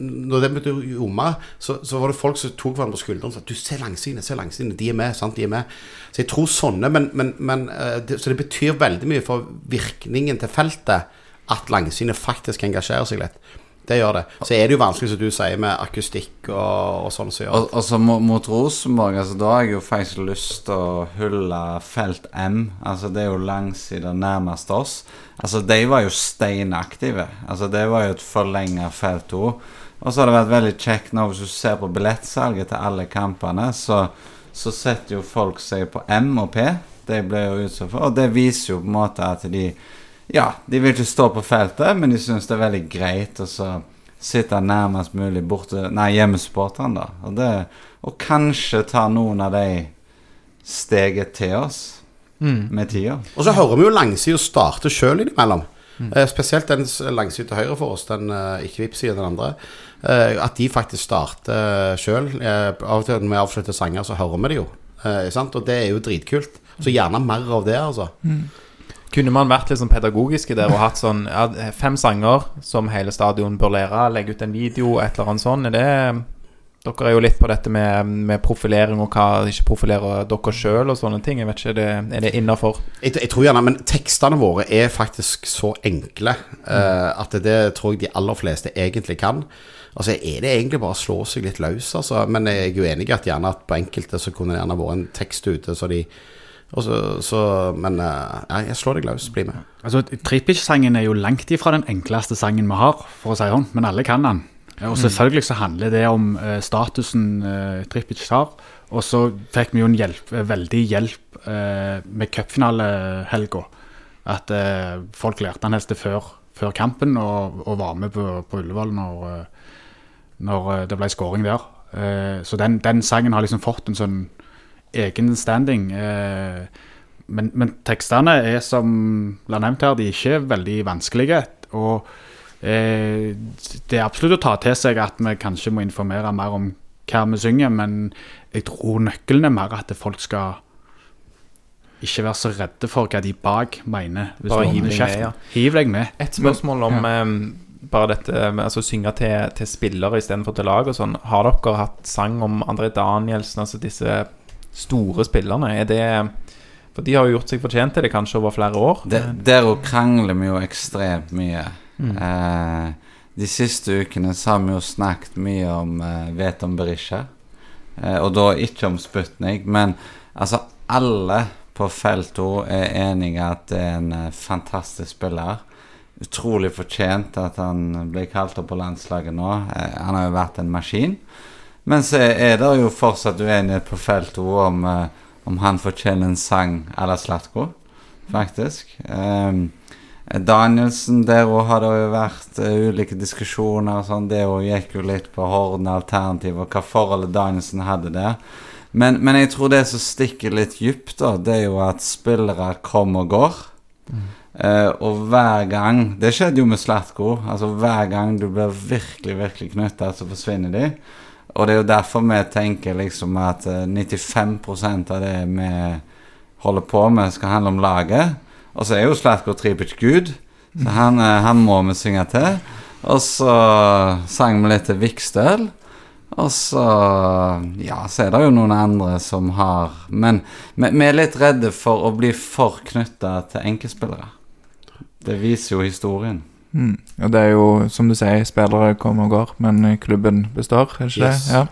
Når det begynte å jomme, så, så, var det folk som tok hverandre på skuldrene og sa Du, se langsidene, se langsidene. De er med. sant, de er med. Så jeg tror sånne men, men, men eh, det, Så det betyr veldig mye for virkningen til feltet at langsynet faktisk engasjerer seg litt. Det gjør det. Så er det jo vanskelig, som du sier, med akustikk og, og sånn. Så og, og så mot Rosenborg, altså da har jeg jo faktisk lyst til å hylle felt M. Altså det er jo langsida nærmest oss. Altså de var jo steinaktive. Altså det var jo et forlenga felt 2. Og så har det vært veldig kjekt nå hvis du ser på billettsalget til alle kampene, så, så setter jo folk seg på M og P. De ble jo utsatt for, og det viser jo på en måte at de ja, de vil ikke stå på feltet, men de syns det er veldig greit å sitte nærmest mulig borte Nei, hjemmesupporterne, da. Og, det, og kanskje ta noen av de steget til oss mm. med tida. Og så hører vi jo langsida starte sjøl innimellom. Mm. Eh, spesielt den langsida til høyre for oss, den eh, ikke vippsida, den andre. Eh, at de faktisk starter uh, sjøl. Eh, av og til når vi avslutter sanger, så hører vi det jo. Eh, og det er jo dritkult. Så gjerne mer av det, altså. Mm. Kunne man vært litt sånn pedagogiske der og hatt sånn ja, fem sanger som hele stadion bør lære, legge ut en video, et eller annet sånt? Er det dere er jo litt på dette med, med profilering og hva ikke profilerer dere sjøl og sånne ting. Jeg vet ikke, Er det, er det innafor? Jeg, jeg, tror gjerne, men tekstene våre er faktisk så enkle mm. uh, at det tror jeg de aller fleste egentlig kan. Altså er det egentlig bare å slå seg litt løs, altså. Men jeg er jo enig i at gjerne at på enkelte så kunne det gjerne vært en tekst ute så de så, så, men ja, jeg slår deg løs. Bli med. Altså, Trippic-sangen er jo langt ifra den enkleste sangen vi har, for å si sånn, men alle kan den. Og selvfølgelig så handler det om uh, statusen uh, Trippic har. Og så fikk vi jo en hjelp, veldig hjelp uh, med cupfinalehelga. At folk lærte han helst før, før kampen, og, og, var med på, på Ullevål når, når, det ble skåring der. så den, den, sangen har liksom fått en sånn egen standing. Eh, men, men, tekstene er, som la nevnt her, de er ikke veldig vanskelige. Og eh, det er absolutt å ta til seg at vi kanskje må informere mer om hva vi synger, men jeg tror nøkkelen er mer at folk skal ikke være så redde for hva de bak mener. Hvis Bare hiv deg med, ja. Hiv deg med. Et spørsmål om eh, bare dette med altså, synge til, til spillere istedenfor til lag og sånn. Har dere hatt sang om André Danielsen, altså disse store spillerne? Er det For de har jo gjort seg fortjent til det kanskje over flere år. Det- Der òg krangler vi jo ekstremt mye. Mm. Eh, de siste ukene så har vi jo snakket mye om eh, Vet om Berisha. Eh, og da ikke om Sputnik, men altså alle på felt 2 er enige at det er en eh, fantastisk spiller. Utrolig fortjent at han ble kalt opp på landslaget nå. Eh, han har jo vært en maskin. Men så er det jo fortsatt uenighet på feltet om, eh, om han fortjener en sang eller Slatko, faktisk. Um, Danielsen, der òg har det jo vært eh, ulike diskusjoner. Sånn. Det òg gikk jo litt på Horden alternativ og hva forholdet Danielsen hadde der. Men, men jeg tror det som stikker litt dypt, da, det er jo at spillere kommer og går. Eh, og hver gang Det skjedde jo med Slatko. Altså Hver gang du blir virkelig virkelig knytta, så forsvinner de. Og det er jo derfor vi tenker liksom at eh, 95% av det vi holder på med, skal handle om laget. Og så er jo Slatko Tripic Gud, så han, eh, han må vi synge til. Og så sang vi litt til Vikstøl. Og så Ja, så er det jo noen andre som har Men vi er litt redde for å bli for knytta til enkeltspillere. Det viser jo historien. Mm. Og det er jo, som du sier, spillere kommer og går, men eh, klubben består, er det ikke Yes. det?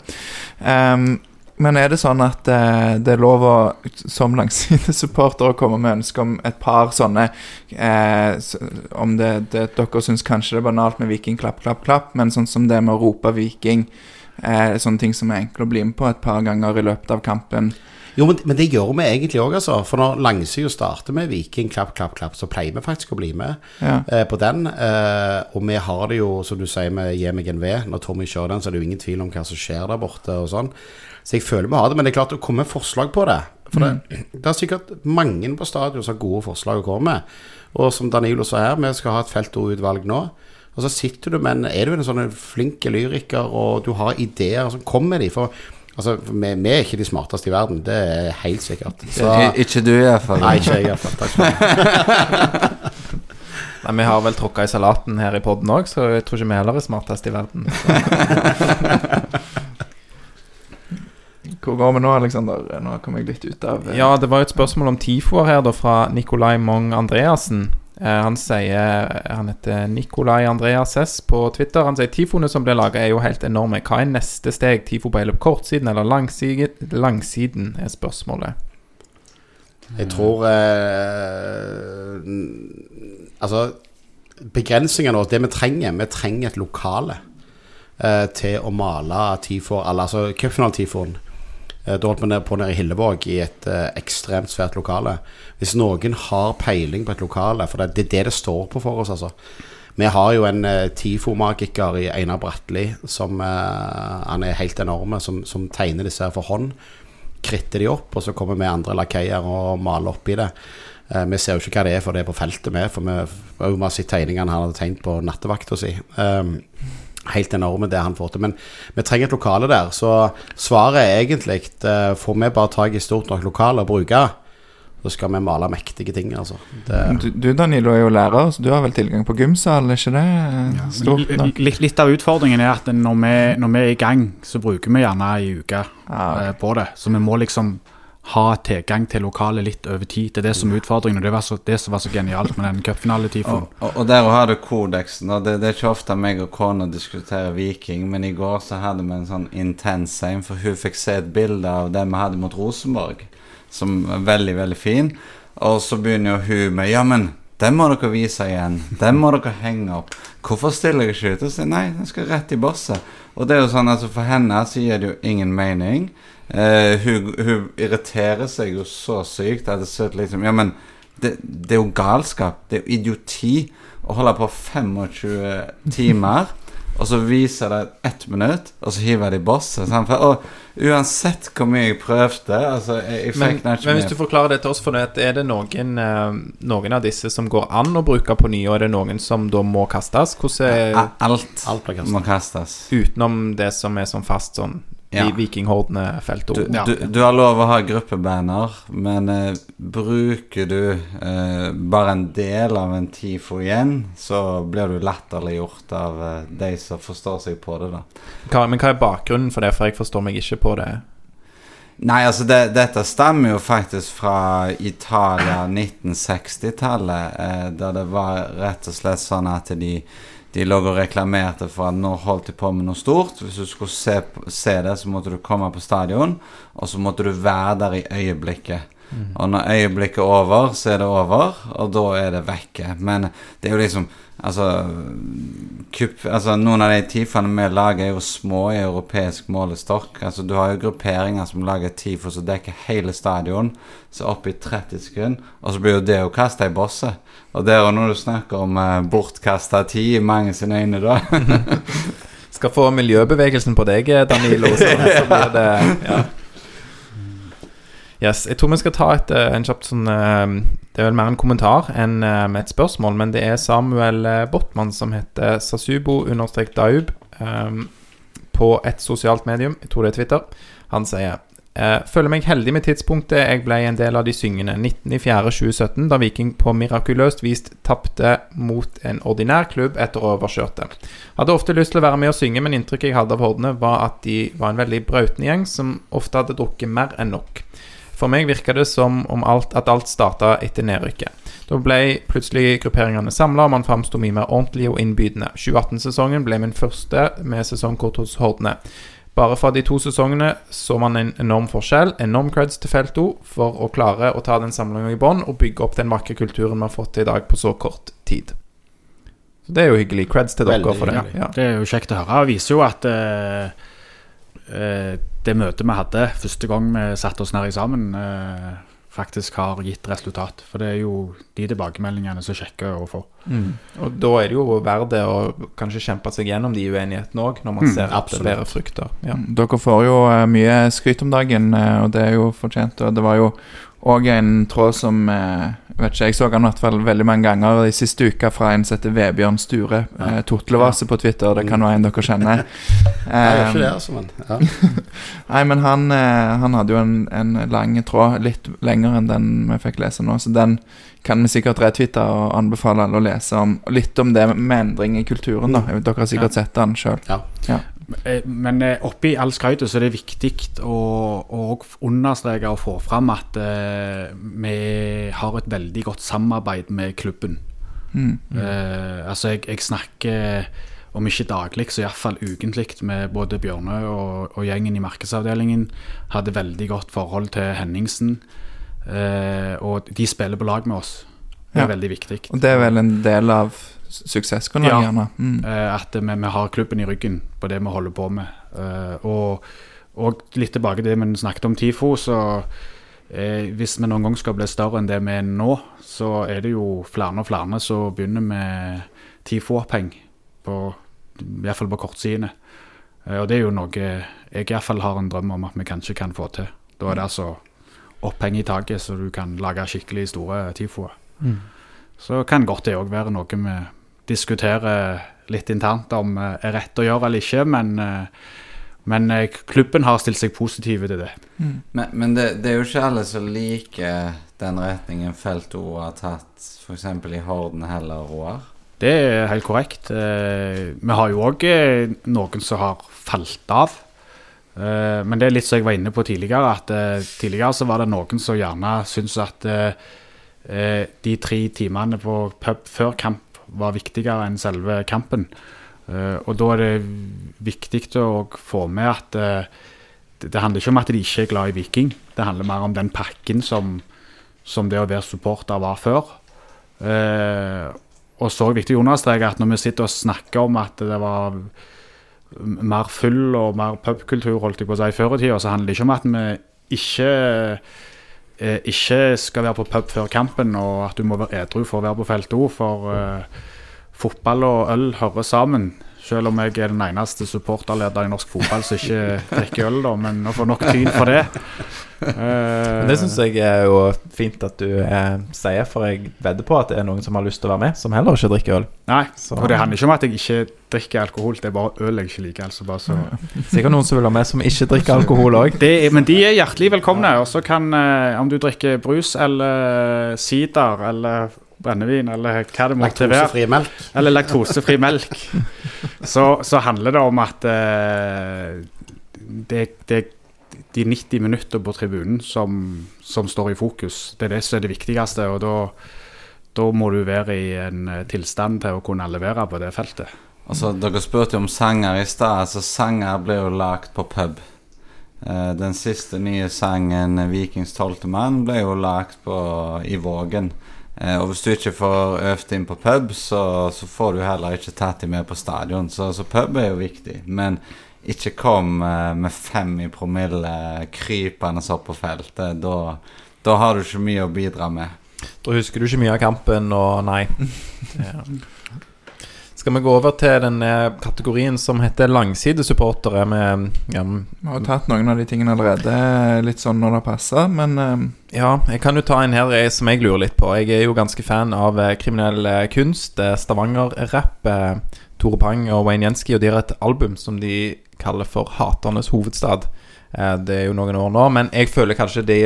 Ja. Um, men er det sånn at uh, det er lov å, som langsidesupporter, å komme med ønske om et par sånne uh, Om det, det dere syns kanskje det er banalt med Viking klapp, klapp, klapp, men sånn som det med å rope Viking uh, Sånne ting som er enkle å bli med på et par ganger i løpet av kampen. Jo, men, men det gjør vi egentlig òg, altså. For når langsida starter med Viking, klapp, klapp, klapp, så pleier vi faktisk å bli med Ja. eh, på den. Eh, og vi har det jo, som du sier, med Gi meg en V. Når Tommy kjører den, så er det jo ingen tvil om hva som skjer der borte og sånn. Så jeg føler vi har det, men det er klart å komme forslag på det. For det, det er sikkert mange på stadion som har gode forslag å komme med. Og som Danilo sa her, vi skal ha et feltordutvalg nå. Og så sitter du med en Er du en sånn flink lyriker, og du har ideer, så kom med de. For altså, vi, vi er ikke de smarteste i verden, det er helt sikkert. Så, I, ikke du, iallfall. nei, ikke jeg iallfall. Takk skal du ha. Nei, Vi har vel tråkka i salaten her i poden òg, så jeg tror ikke vi heller er smartest i verden. Hvor går vi nå, Aleksander? Nå kom jeg litt ut av eh, Ja, det var jo et spørsmål om tifoer her, da, fra Nikolai Mong Andreassen. Eh, han sier Han heter Nikolai Andreas S på Twitter. Han sier tifoene som blir laga, er jo helt enorme. Hva er neste steg? Tifo på hele kortsiden eller langsiden? Langsiden er spørsmålet. Jeg tror eh, Altså, begrensningene våre Det vi trenger, vi trenger et lokale eh, til å male tifor, eller altså cupfinaletifoen. Eh, da holdt vi ned på nede i Hillevåg i et eh, ekstremt svært lokale. Hvis noen har peiling på et lokale, for det, er det det står på for oss, altså. Vi har jo en uh, TIFO-magiker i Einar Bratli som eh, Han er helt enorme, som, som tegner disse her for hånd kritter de opp, og så kommer vi andre lakeier og maler oppi det. Eh, vi ser jo ikke hva det er, for det er på feltet med, for vi har jo sett tegningene han hadde tegnet på nattevakta si. Um, helt enorme det han får til. Men vi trenger et lokale der, så svaret er egentlig eh, får vi bare tak i stort nok lokale å bruke, så skal vi male mektige ting, altså. Det, du, du Danilo er jo lærer, så du har vel tilgang på gymsal, er ikke det stort nok? Litt, litt av utfordringen er at når vi, når vi er i gang, så bruker vi gjerne ei uke Ja, eh, på det. Så vi må liksom ha tilgang til lokalet litt over tid. Det er det som er utfordringen, og det var så, det som var så genialt med den cupfinaletifoen. Og, og, og der har du kodeksen. Og det, det er ikke ofte meg og kona diskuterer Viking, men i går så hadde vi en sånn intens en, for hun fikk se et bilde av det vi hadde mot Rosenborg, som er veldig, veldig fin. Og så begynner jo hun med Ja, men den må dere vise igjen. Den må dere henge opp. Hvorfor stiller jeg ikke ut? Og sier nei, den skal rett i bosset. Og det er jo sånn, altså For henne så gir det jo ingen mening. Eh, hun, hun irriterer seg jo så sykt det sitter liksom Ja, men det, det er jo galskap. Det er jo idioti å holde på 25 timer og så viser det ett minutt, og så hiver de bosset. og uansett hvor mye jeg prøvde altså, jeg, jeg Men, fikk nå ikke men hvis du forklarer det til oss, for det, er det noen, eh, noen av disse som går an å bruke på nye, og er det noen som da må kastes? Hvordan er Alt Alt må kastes. Utenom det som er sånn fast sånn Ja. i vikinghordene feltord? Du, Ja. du, du har lov å ha gruppebander, men eh, bruker du eh, bare en del av en TIFO igjen, så blir du latterliggjort av eh, de som forstår seg på det, da. Hva, men hva er bakgrunnen for det? For jeg forstår meg ikke på det. Nei, altså det, dette stammer jo faktisk fra Italia 1960-tallet, eh, der det var rett og slett sånn at de, de lå og reklamerte for at nå holdt de på med noe stort. Hvis du skulle se, se det, så måtte du komme på stadion, og så måtte du være der i øyeblikket. Og når øyeblikket er over, så er det over, og da er det vekke. Men det er jo liksom Altså, kupp, altså Noen av de tifene vi lager, er jo små i europeisk målestokk. Altså Du har jo grupperinger som lager tifo som dekker hele stadion, så opp i 30 sekunder, og så blir jo det å kaste i bosse. Og det er jo når du snakker om eh, bortkasta tid i mange sine øyne, da. Skal få miljøbevegelsen på deg, Danilo, så, så blir det ja. Yes, Jeg tror vi skal ta et, eh, en kjapt sånn eh, Det er vel mer en kommentar enn eh, et spørsmål, men det er Samuel Botman som heter Sasubo-daub eh, på et sosialt medium, jeg tror det er Twitter. Han sier Føler meg heldig med tidspunktet jeg ble en del av de syngende 19.04.2017, da Viking på mirakuløst vis tapte mot en ordinær klubb etter å ha overkjørt det. Hadde ofte lyst til å være med og synge, men inntrykket jeg hadde av Hordene, var at de var en veldig brautende gjeng som ofte hadde drukket mer enn nok. For meg virka det som om alt, at alt starta etter nedrykket. Da ble plutselig grupperingene samla, og man framsto mye mer ordentlig og innbydende. 2018-sesongen ble min første med sesongkort hos Hordene. Bare fra de to sesongene så man en enorm forskjell. Enorm creds til Felto for å klare å ta den samlinga i bånn og bygge opp den vakre kulturen vi har fått til i dag på så kort tid. Så Det er jo hyggelig. Creds til Veldig dere for det. Ja. Det er jo kjekt å høre. Det viser jo at eh, det møtet vi hadde første gang vi satte oss ned i sammen, eh, faktisk har gitt resultat. For det er jo de tilbakemeldingene som sjekker å få. Mm. Og da er det jo verdt det å kanskje kjempe seg gjennom de uenighetene òg, når man Mm, ser at det absolutt. bærer frukter. Ja. Dere får jo eh, mye skryt om dagen, eh, og det er jo fortjent. Og det var jo òg en tråd som eh, vet ikke, Jeg så han i hvert fall veldig mange ganger de siste uka fra en som heter Vebjørn Sture. Ja. Eh, Totlevase på Twitter, det kan være en dere kjenner. Jeg gjør ikke det, Eh, altså, men ja. Nei, men han, eh, han hadde jo en, en lang tråd, litt lenger enn den vi fikk lese nå. Så den kan vi sikkert retwitte og anbefale alle å lese om. Litt om det med endring i kulturen, da. Dere har sikkert sett den sjøl. Eh, Men eh, oppi all skrytet så er det viktig å, å understreke og få fram at eh, vi har et veldig godt samarbeid med klubben. Mm. Uh, altså, jeg, jeg snakker om ikke daglig, så iallfall ukentlig med både Bjørnø og, og gjengen i markedsavdelingen. Hadde veldig godt forhold til Henningsen, Uh, og de spiller på lag med oss. Det er Ja. veldig viktig. Og det er vel en del av suksess, kan du Ja. gjerne. Mm. Eh, at vi, vi har klubben i ryggen på det vi holder på med. Eh, og, og litt tilbake til det vi snakket om TIFO, så eh, hvis vi noen gang skal bli større enn det vi er nå, så er det jo flere og flere som begynner med TIFO-oppheng, iallfall i hvert fall på kortsidene. Eh, og det er jo noe jeg i hvert fall har en drøm om at vi kanskje kan få til. Da er det altså oppheng i taket, så du kan lage skikkelig store TIFO-er. Mm. Så kan godt det òg være noe vi diskuterer litt internt om eh, er rett å gjøre eller ikke, men, eh, men eh, klubben har stilt seg positive til det. Mm. Men, men det, det er jo ikke alle som liker den retningen Felto har tatt, f.eks. i Horden heller, Roar. Det er helt korrekt. Vi har jo òg noen som har falt av. Eh, Men det er litt som jeg var inne på tidligere, at tidligere så var det noen som gjerne syntes at eh, de tre timene på pub før kamp var viktigere enn selve kampen. Eh, Og da er det viktig å få med at eh, det handler ikke om at de ikke er glad i Viking. Det handler mer om den pakken som, som det å være supporter var før. Eh, og så er det viktig å understreke at når vi sitter og snakker om at det var mer full og mer pubkultur holdt jeg på å si før i tida, så handler det ikke om at vi ikke ikke skal være på pub før kampen, og at du må være edru for å være på feltet òg. For, eh, fotball og øl hører sammen. Selv om jeg er den eneste supporterleder i norsk fotball som ikke drikker øl, da. Men å få nok tyn for det Men eh, det syns jeg er jo fint at du eh, sier, for jeg vedder på at det er noen som har lyst til å være med, som heller ikke drikker øl. Nei, Så- og det handler ikke om at jeg ikke drikker alkohol, det er bare øl jeg ikke liker. Altså bare så Sikkert noen som vil ha med som ikke drikker alkohol òg. Men de er hjertelig velkomne. Og så kan, eh, om du drikker brus eller sider eller brennevin eller hva det måtte være, Laktosefri melk. eller laktosefri melk, så, så handler det om at uh, det, det er de 90 minutter på tribunen som, som står i fokus. Det er det som er det viktigste. og da da må du være i en eh, tilstand til å kunne levere på det feltet. Altså, Dere spurte jo om sanger i stad. Altså, sanger blir jo lagt på pub. Eh, den siste nye sangen, 'Vikings tolvte mann', ble jo lagt i Vågen. Eh, og hvis du ikke får øvd inn på pub, så, så får du heller ikke tatt dem med på stadion. Så, så pub er jo viktig. Men ikke kom eh, med fem i promille krypende opp på feltet. Da, da har du ikke mye å bidra med. Da husker du ikke mye av kampen, og nei. Skal vi gå over til den eh, kategorien som heter langsidesupportere Vi ja, Vi har tatt noen av de tingene allerede, litt sånn når det passer, men eh, ja, jeg kan jo ta en her eh, som jeg lurer litt på. Jeg er jo ganske fan av kriminell kunst, Stavanger-rapp. Tore Pang og Wayne Jenski, og de har et album som de kaller for 'Haternes hovedstad'. Det er jo noen år nå, men jeg føler kanskje de,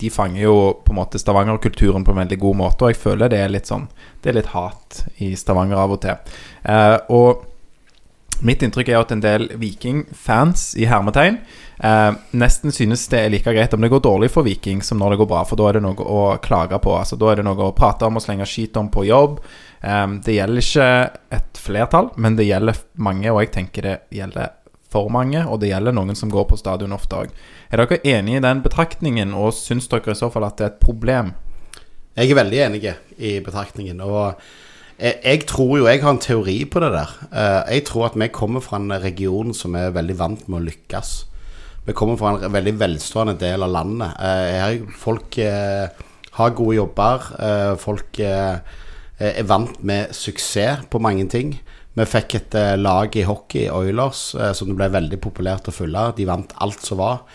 de fanger jo på en måte Stavanger-kulturen på en veldig god måte, og jeg føler det er litt sånn Det er litt hat i Stavanger av og til. Eh, og mitt inntrykk er at en del Viking-fans, i hermetegn, eh, nesten synes det er like greit om det går dårlig for Viking som når det går bra, for da er det noe å klage på. Altså Da er det noe å prate om og slenge skit om på jobb. Eh, det gjelder ikke et flertall, men det gjelder mange, og jeg tenker det gjelder for mange, og det gjelder noen som går på stadion ofte òg. Er dere enig i den betraktningen, og syns dere i så fall at det er et problem? Jeg er veldig enig i betraktningen. Og jeg, tror jo Jeg har en teori på det der. Eh, jeg tror at vi kommer fra en region som er veldig vant med å lykkes. Vi kommer fra en veldig velstående del av landet. Eh, folk eh, har gode jobber. folk er vant med suksess på mange ting. Vi fikk et lag i hockey, Oilers, som det ble veldig populært å følge. De vant alt som var.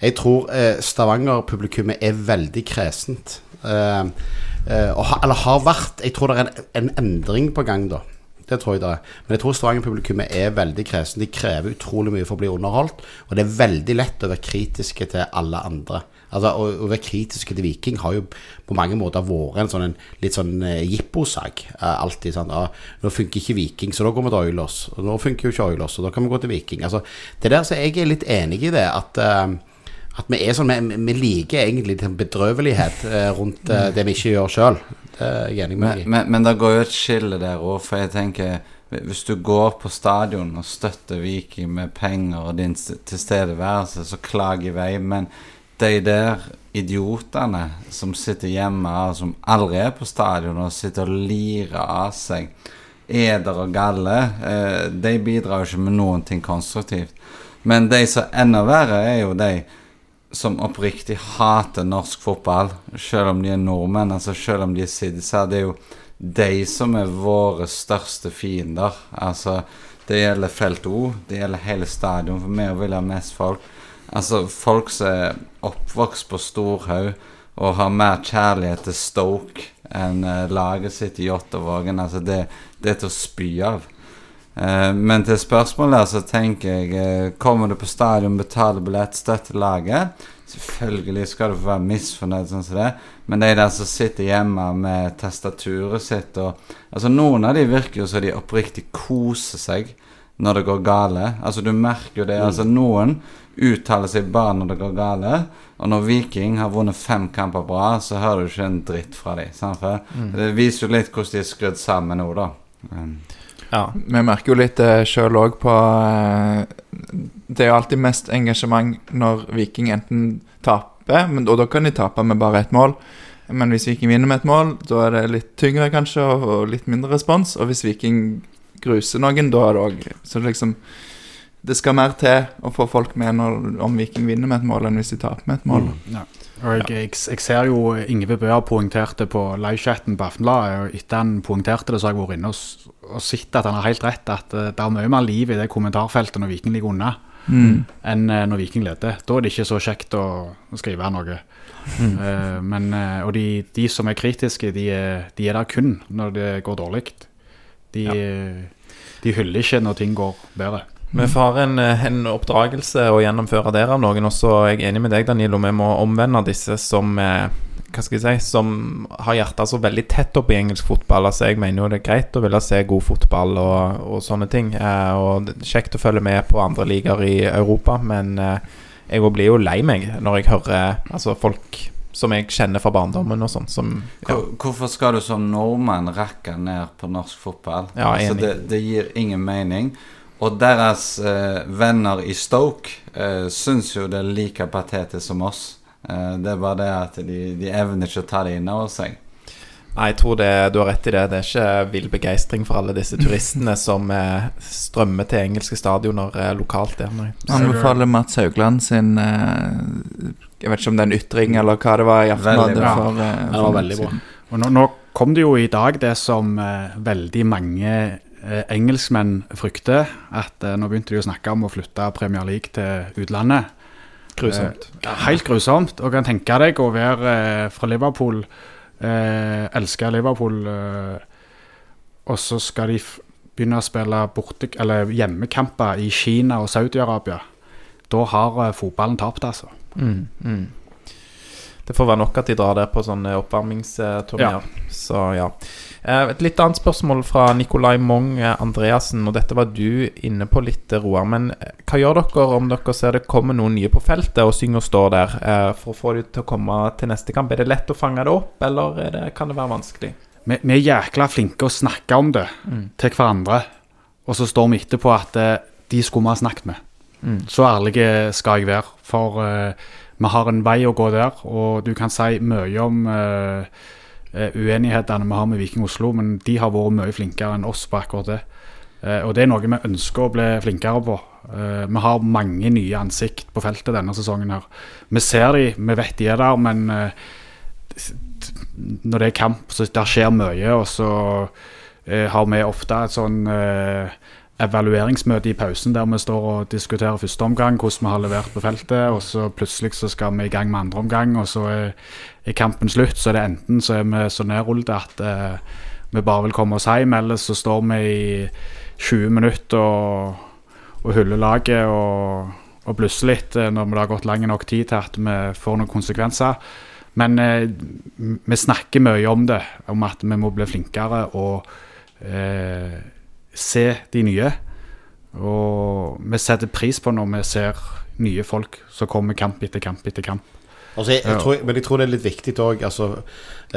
Jeg tror Stavanger-publikummet er veldig kresent. Eh, eller har vært. Jeg tror det er en, en endring på gang, da. Det tror jeg det er. Men jeg tror Stavanger-publikummet er veldig kresen. De krever utrolig mye for å bli underholdt. Og det er veldig lett å være kritiske til alle andre. Altså, Å, være kritiske til Viking har jo på mange måter vært en sånn en, litt sånn eh, jipposak. Eh, alltid sånn ah, 'Nå funker ikke Viking, så da går vi til Oilers.' Nå funker jo ikke Oilers, så da kan vi gå til Viking. Altså, det der så Jeg er litt enig i det. At eh, at vi er sånn Vi, vi liker egentlig den bedrøvelighet eh, rundt eh, det vi ikke gjør sjøl. Det er jeg enig med Men, deg i. men, men det går jo et skille der òg, for jeg tenker Hvis du går på stadion og støtter Viking med penger og din tilstedeværelse, så klag i vei. Men de der idiotene som sitter hjemme og som aldri er på stadion og sitter og lirer av seg eder og galle, eh, de bidrar jo ikke med noen ting konstruktivt. Men de som er enda verre, er jo de som oppriktig hater norsk fotball, selv om de er nordmenn, altså selv om de er siddiser. Det er jo de som er våre største fiender. Altså, det gjelder felt O, det gjelder hele stadion, for vi vil ha mest folk. Altså, folk som er oppvokst på Storhaug og har mer kjærlighet til Stoke enn eh, laget sitt i Jåttåvågen, altså, det, det er til å spy av. Eh, men til spørsmålet så tenker jeg eh, Kommer du på stadion, betaler billett, støtter laget Selvfølgelig skal du få være misfornøyd sånn som det Men de der som sitter hjemme med testaturet sitt og, Altså Noen av de virker jo som de oppriktig koser seg når det går gale. Altså Du merker jo det. Altså Noen uttaler seg bare når det går gale. Og når Viking har vunnet fem kamper bra, så hører du ikke en dritt fra dem. Sant? Det viser jo litt hvordan de er skrudd sammen nå, da. Um, Ja. vi merker jo litt det sjøl òg på eh, Det er jo alltid mest engasjement når Viking enten taper, men, og da kan de tape med bare ett mål. Men hvis Viking vinner med et mål, da er det litt tyngre kanskje, og, og litt mindre respons. Og hvis Viking gruser noen, da er det òg Så liksom det skal mer til å få folk med når, om Viking vinner med et mål, enn hvis de taper med et mål. Ja. Jeg, jeg, jeg ser jo Ingve Bø har poengtert det på livechatten på Aftenbladet. Etter han poengterte det, så har jeg vært inne og, og sett at han har helt rett. At eh, det er mye mer liv i det kommentarfeltet når Viking ligger unna, Mm. enn eh, når Viking leder. Da er det ikke så kjekt å, skrive noe. uh, men, og de, de som er kritiske, de er, de er der kun når det går dårlig. De, ja. de hyller ikke når ting går bedre. Vi får en, eh, en oppdragelse å gjennomføre der av noen. Og så er jeg enig med deg, Danilo. Vi må omvende disse som eh, Hva skal jeg si Som har hjertet så veldig tett opp i engelsk fotball. Altså Jeg mener jo det er greit å ville se god fotball og, og sånne ting. Eh, og kjekt å følge med på andre ligaer i Europa, men eh, jeg blir jo lei meg når jeg hører altså folk som jeg kjenner fra barndommen og sånn, ja, Hvorfor skal du som nordmann rakke ned på norsk fotball? Ja, altså, det, det gir ingen mening. Og deres eh, venner i Stoke eh, syns jo det er like patetisk som oss. Eh, det er bare det at de, de evner ikke å ta det inn over seg. Nei, jeg tror det, du har rett i det. Det er ikke vill begeistring for alle disse turistene som eh, strømmer til engelske stadioner eh, lokalt der. Nei. Anbefaler Mats Haugland sin eh, Jeg vet ikke om det er en ytring eller hva det var i Aftenbladet. Veldig bra. for, eh, det var veldig bra. Og nå, nå kom det jo i dag det som eh, veldig mange engelskmenn frykter. At eh, nå begynte de å snakke om å flytte Premier League til utlandet. Grusomt. Eh, helt grusomt. Og kan tenke deg å være eh, fra Liverpool, eh, elske Liverpool, eh, og så skal de begynne å spille borte, eller hjemmekamper i Kina og Saudi-Arabia. Da har eh, fotballen tapt, altså. Mm, mm. Det får være nok at de drar der på sånne oppvarmingsturneer. Så ja. Eh, Et litt annet spørsmål fra Nicolai Mong eh, Andreassen, og dette var du inne på litt, eh, Roar. Men hva gjør dere om dere ser det kommer noen nye på feltet og synger og står der, for å få dem til å komme til neste kamp? Er det lett å fange det opp, eller er det, kan det være vanskelig? Vi, vi er jækla flinke å snakke om det til hverandre, og så står vi etterpå at de skulle vi ha snakket med. Mm. Så ærlige skal jeg være, for eh, vi har en vei å gå der, og du kan si mye om eh, eh, uenighetene vi har med Viking Oslo, men de har vært mye flinkere enn oss på akkurat det. Eh, og det er noe vi ønsker å bli flinkere på. Eh, vi har mange nye ansikt på feltet denne sesongen her. Vi ser de, vi vet de er der, men eh, når det er kamp, så der skjer mye, og så eh, har vi ofte et sånn eh, evalueringsmøte i pausen der vi står og diskuterer første omgang, hvordan vi har levert på feltet, og så plutselig så skal vi i gang med andre omgang, og så er, er kampen slutt. Så er det enten så er vi så nedrullet at eh, vi bare vil komme oss hjem, eller så står vi i 20 minutter og, og hyller laget og, og blusser litt eh, når det har gått lang nok tid til at vi får noen konsekvenser. Men eh, vi snakker mye om det, om at vi må bli flinkere og eh, se de nye. Og vi setter pris på når vi ser nye folk som kommer kamp etter kamp etter kamp. Altså, jeg, jeg tror, men jeg tror det er litt viktig òg, altså,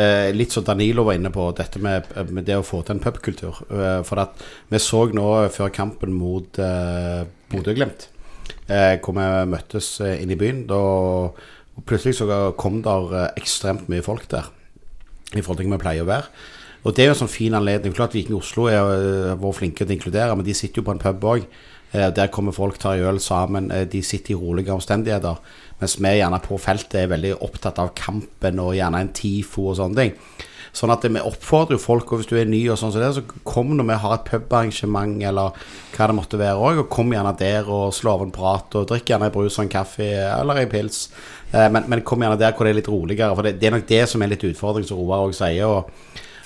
eh, litt som Danilo var inne på, dette med, med det å få til en pubkultur. Eh, for at vi så nå før kampen mot eh, Bodø-Glimt, eh, hvor vi møttes eh, inne i byen. Da plutselig så kom der eh, ekstremt mye folk der, i forhold til hva vi pleier å være. Og det er jo en sånn fin anledning. Klart Viking Oslo er uh, vært flinke til å inkludere, men de sitter jo på en pub òg. der kommer folk, tar øl sammen. eh, de sitter i rolige omstendigheter. Mens vi gjerne på feltet er veldig opptatt av kampen og gjerne en TIFO og sånne ting. Sånn at vi oppfordrer jo folk, og hvis du er ny og sånn som det, så kom når vi har et pubarrangement eller hva det måtte være òg, og kom gjerne der og slå av en prat og drikk gjerne en brus og en kaffe eller en pils. Eh, Men, men kom gjerne der hvor det er litt roligere, for det, det er nok det som er litt utfordring, som Roar òg sier. og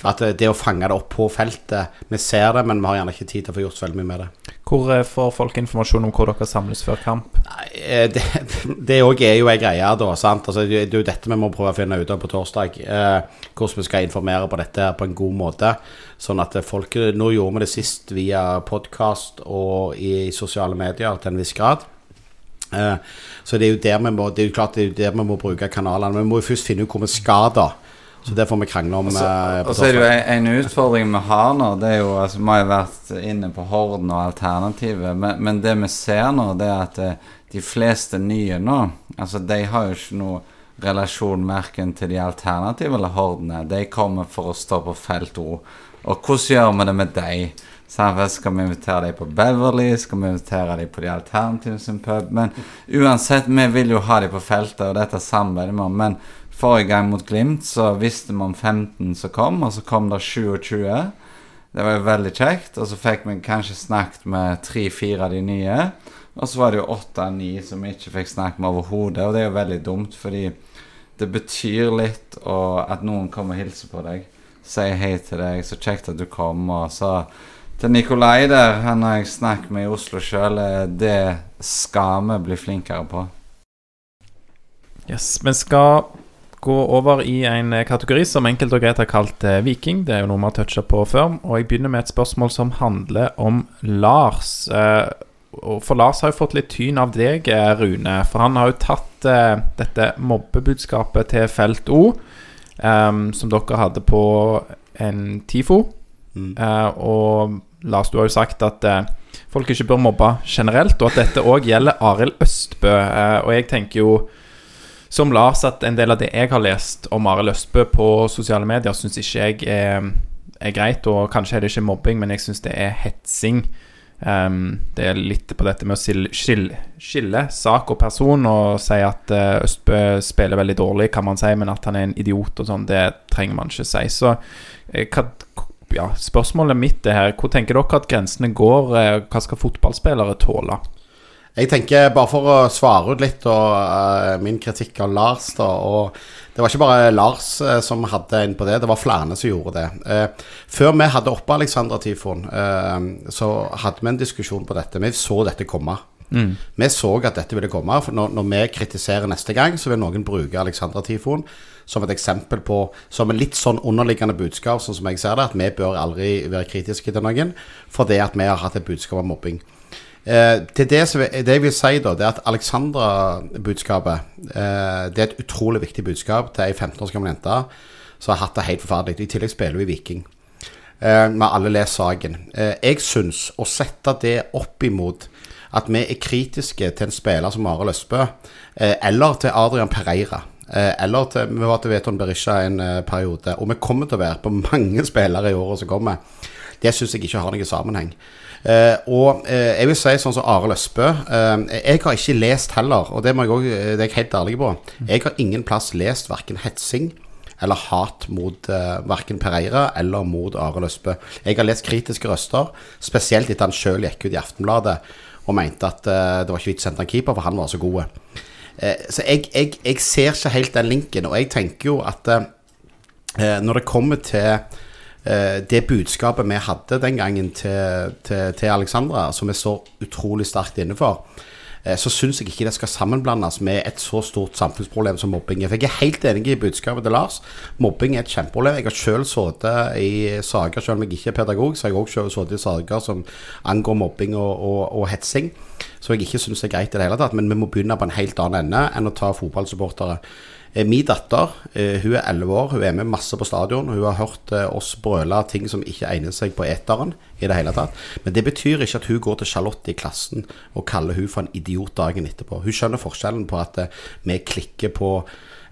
at eh, det å fange det opp på feltet Vi ser det, men vi har gjerne ikke tid til å få gjort så veldig mye med det. Hvor eh, får folk informasjon om hvor dere samles før kamp? Nei, eh, Det, òg er jo ei greie, da. sant? Altså, det det er jo dette vi må prøve å finne ut av på torsdag. Eh, hvordan vi skal informere på dette på en god måte. Sånn at folk Nå gjorde vi det sist via podkast og i sosiale medier til en viss grad. Eh, så det er jo der vi må Det er jo klart det er jo der vi må bruke kanalene. Men vi må jo først finne ut hvor vi skal, da. Så det får vi krangle om. eh, Og så er det jo en, utfordring vi har nå. Det er jo, altså Vi har jo vært inne på Horden og alternativet, men, men det vi ser nå, det er at eh, de fleste nye nå Altså De har jo ikke noe relasjon verken til de alternative eller Hordene. De kommer for å stå på felt O. Og hvordan gjør vi det med deg? Skal vi invitere dem på Beverly? Skal vi invitere dem på de alternative sin pub? Men uansett, vi vil jo ha dem på feltet, og dette samarbeider vi om. Men forrige gang mot Glimt så visste man 15 som kom, og så kom det 27. Det var jo veldig kjekt. Og så fikk vi kanskje snakket med tre-fire av de nye. Og så var det jo åtte-ni som vi ikke fikk snakket med overhodet, og det er jo veldig dumt, fordi det betyr litt at noen kommer og hilser på deg. Sier hei til deg, så kjekt at du kom. Og så til Nikolai der, han har jeg snakket med i Oslo sjøl. Det skal vi bli flinkere på. Yes, men skal gå over i en eh, kategori som enkelt og greit har kalt eh, Viking. Det er jo noe vi har toucha på før. Og jeg begynner med et spørsmål som handler om Lars. Eh, for Lars har jo fått litt tyn av deg, Rune. For han har jo tatt dette mobbebudskapet til Felt O, eh, som dere hadde på en TIFO. Mm. Og Lars, du har jo sagt at folk ikke bør mobbe generelt, og at dette òg gjelder Arild Østbø. Og jeg tenker jo som Lars at en del av det jeg har lest om Arild Østbø på sosiale medier, syns ikke jeg er, er greit. Og kanskje er det ikke mobbing, men jeg syns det er hetsing. Um, det er litt på dette med å skille, skille, skille sak og person og si at uh, Østbø spiller veldig dårlig, kan man si, men at han er en idiot og sånn, det trenger man ikke si. Så eh, hva, ja, spørsmålet mitt er her Hvor tenker dere at grensene går? Eh, Hva skal fotballspillere tåle? Jeg tenker bare for å svare ut litt og uh, min kritikk av Lars da, og Det var ikke bare Lars uh, som hadde en på det, det var flere som gjorde det. Uh, før vi hadde oppe Alexandra Tifon, eh, så hadde vi en diskusjon på dette. Vi så dette komme. Vi så at dette ville komme. For når, når vi kritiserer neste gang, så vil noen bruke Alexandra Tifon som et eksempel på Som en litt sånn underliggende budskap, sånn som jeg ser det, at vi bør aldri være kritiske til noen fordi at vi har hatt et budskap om mobbing. Eh, til det, det jeg vil si, da, det er at Alexandra-budskapet eh, Det er et utrolig viktig budskap til ei 15 år gammel jente som har hatt det helt forferdelig. I tillegg spiller vi Viking. Eh, har alle lest saken. Eh, jeg syns å sette det opp imot at vi er kritiske til en spiller som Arild Østbø, eh, eller til Adrian Pereira. Eh, eller til Vi var til Veton Berisha en eh, periode, og vi kommer til å være på mange spillere i året som kommer. Det syns jeg ikke har noen sammenheng. Eh, og eh, jeg vil si sånn som Arild Østbø eh, Jeg har ikke lest heller, og det, må jeg også, det er jeg helt ærlig på. Jeg har ingen plass lest verken hetsing eller hat mot eh, verken Pereira eller mot Arild Østbø. Jeg har lest kritiske røster, spesielt etter han sjøl gikk ut i Aftenbladet og mente at eh, det var ikke vits å sende en keeper, for han var så god. Eh, så jeg, jeg, jeg ser ikke helt den linken, og jeg tenker jo at eh, når det kommer til det budskapet vi hadde den gangen til, til, til Alexandra, som vi står utrolig sterkt inne for, eh, så syns jeg ikke det skal sammenblandes med et så stort samfunnsproblem som mobbing. For jeg er helt enig i budskapet til Lars. Mobbing er et kjempeproblem. Jeg har selv sittet i saker, selv om jeg ikke er pedagog, så har jeg også selv sittet i saker som angår mobbing og, og, og hetsing. Så jeg ikke syns det er greit i det hele tatt. Men vi må begynne på en helt annen ende enn å ta fotballsupportere. Eh, Min datter eh, hun er 11 år, hun er med masse på stadion. Hun har hørt eh, oss brøle ting som ikke egner seg på eteren i det hele tatt. Men det betyr ikke at hun går til Charlotte i klassen og kaller hun for en idiot dagen etterpå. Hun skjønner forskjellen på at vi klikker på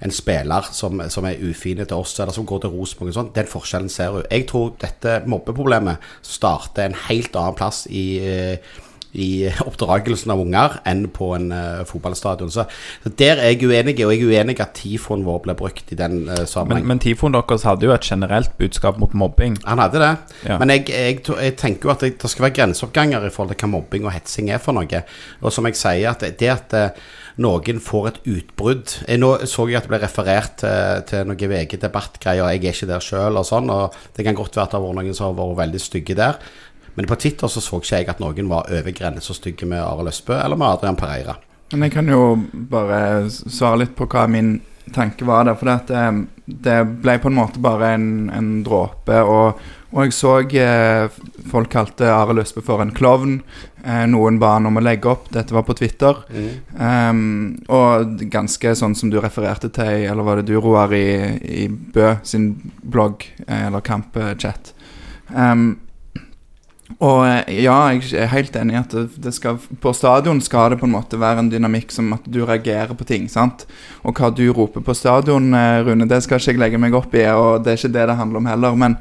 en spiller som, som er ufine til oss, eller som går til Rosenborg og sånn. Den forskjellen ser hun. Jeg tror dette mobbeproblemet starter en helt annen plass i eh, i oppdragelsen av unger enn på en uh, fotballstadion. Så, så der er jeg uenig, og jeg er uenig at tifoen vår ble brukt i den uh, Men, sammenheng. men Tifoen deres hadde jo et generelt budskap mot mobbing. Han hadde det, Ja. men jeg, jeg, jeg tenker jo at det, det skal være grenseoppganger i forhold til hva mobbing og hetsing er for noe. Og som jeg sier, at det, det at uh, noen får et utbrudd Nå så jeg at det ble referert til, til noen VG-debattgreier, jeg er ikke der sjøl og sånn, og det kan godt være at det har vært noen som har vært veldig stygge der. Men på Twitter så så ikke jeg at noen var over grensa stygge med Arild Østbø eller med Adrian Pereira. Men jeg kan jo bare svare litt på hva min tanke var der. For det, det, det ble på en måte bare en, en dråpe. Og, og jeg så eh, folk kalte Arild Østbø for en klovn. Eh, noen ba han om å legge opp. Dette var på Twitter. Um, og ganske sånn som du refererte til, eller var det du, Roar, i, i Bø sin blogg, eh, eller kampchat. Um, og eh, ja, jeg er helt enig i at det, skal, på stadion skal det på en måte være en dynamikk som at du reagerer på ting. sant? Og hva du roper på stadion, eh, Rune, det skal ikke jeg legge meg opp i, og det er ikke det det handler om heller. Men,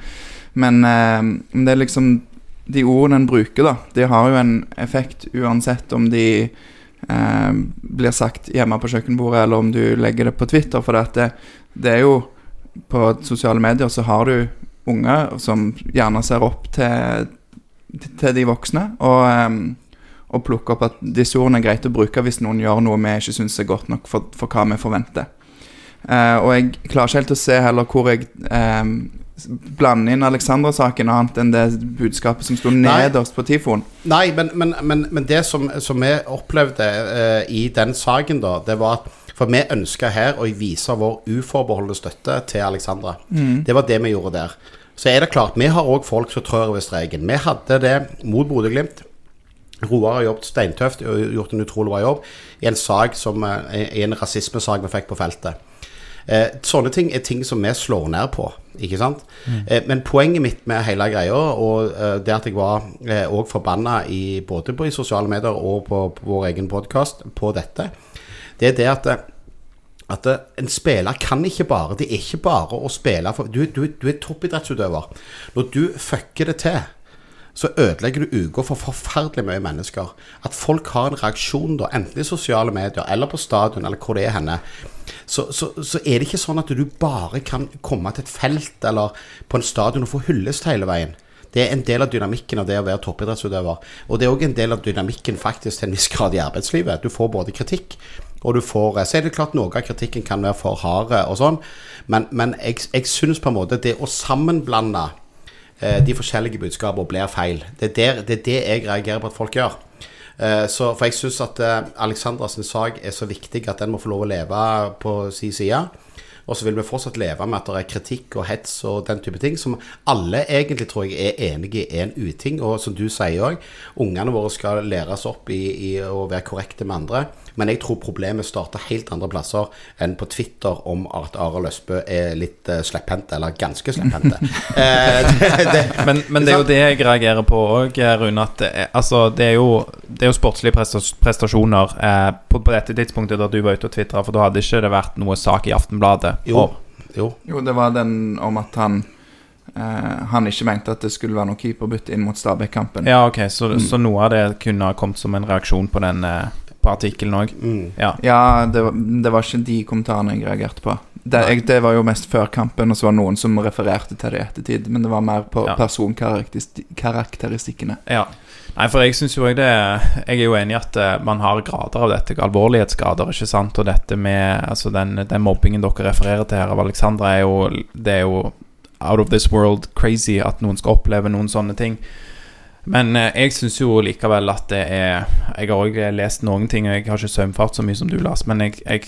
eh, men det er liksom de ordene en bruker, da, de har jo en effekt uansett om de eh, blir sagt hjemme på kjøkkenbordet, eller om du legger det på Twitter. For det, det er jo På sosiale medier så har du unger som gjerne ser opp til, til de voksne, og, eh, og plukke opp at disse ordene er greit å bruke hvis noen gjør noe vi ikke syns er godt nok for, for hva vi forventer. Uh, og jeg klarer ikke helt å se heller hvor jeg um, blander inn Alexandra-saken annet enn det budskapet som sto nederst på Tifon. Nei, men, men, men, men det som, som vi opplevde uh, i den saken, da, det var at For vi ønska her å vise vår uforbeholdne støtte til Alexandra. Mm. Det var det vi gjorde der. Så er det klart, vi har òg folk som trør over streken. Vi hadde det mot Bodø-Glimt. Roar har jobbet steintøft og gjort en utrolig bra jobb i en som, en rasismesak vi fikk på feltet. Eh, sånne ting er ting som vi slår ned på. Ikke sant? Mm. Eh, men poenget mitt med hele greia, og eh, det at jeg var òg forbanna i, både på i sosiale medier og på, på vår egen podkast på dette, det er det at at eh, en spiller kan ikke bare Det er ikke bare å spille for Du, du, du er toppidrettsutøver. Når du fucker det til, så ødelegger du uka for forferdelig mye mennesker. At folk har en reaksjon, da, enten i sosiale medier eller på stadion, eller hvor det er henne, så, så, så, er det ikke sånn at du bare kan komme til et felt eller på en stadion og få hyllest hele veien. Det er en del av dynamikken av det å være toppidrettsutøver. Og det er òg en del av dynamikken faktisk til en viss grad i arbeidslivet. Du får både kritikk, og du får Så er det klart noe av kritikken kan være for harde og sånn, men, men jeg, jeg syns på en måte det å sammenblande eh, de forskjellige budskapene blir feil. Det er, der, det er det jeg reagerer på at folk gjør. Eh, så, for jeg syns at uh, Alexandras sak er så viktig at den må få lov å leve på sin side. Og så vil vi fortsatt leve med at det er kritikk og hets og den type ting, som alle egentlig tror jeg er enige i en uting. Og som du sier òg, ungene våre skal læres opp i, i å være korrekte med andre. Men jeg tror problemet starter helt andre plasser enn på Twitter om at Arild Østbø er litt uh, slepphendte, eller ganske slepphendte. eh, men, men, det er jo det jeg reagerer på òg, Rune. At det er, altså, det er, jo, det er jo sportslige prestasjoner eh, på, på, dette tidspunktet da du var ute og tvitra, for da hadde ikke det vært noe sak i Aftenbladet. Jo, jo. jo det var den om at han Uh, han ikke mente at det skulle være noe keeperbytte inn mot Stabæk-kampen. Ja, ok, så, mm. så, noe av det kunne ha kommet som en reaksjon på den uh, på artikkelen òg. Mm. Ja, ja det, var, det, var ikke de kommentarene jeg reagerte på. Det, jeg, det, var jo mest før kampen, og så var det noen som refererte til det i ettertid. Men det var mer på ja. personkarakteristikkene. Ja. Nei, for jeg syns jo òg det Jeg er jo enig i at uh, man har grader av dette. Alvorlighetsgrader, ikke sant. Og dette med Altså, den, den mobbingen dere refererer til her av Alexandra, er jo Det er jo out of this world crazy at noen skal oppleve noen sånne ting. Men eh, jeg syns jo likevel at det er Jeg har òg lest noen ting, og jeg har ikke søvnfart så mye som du, Lars, men jeg, jeg,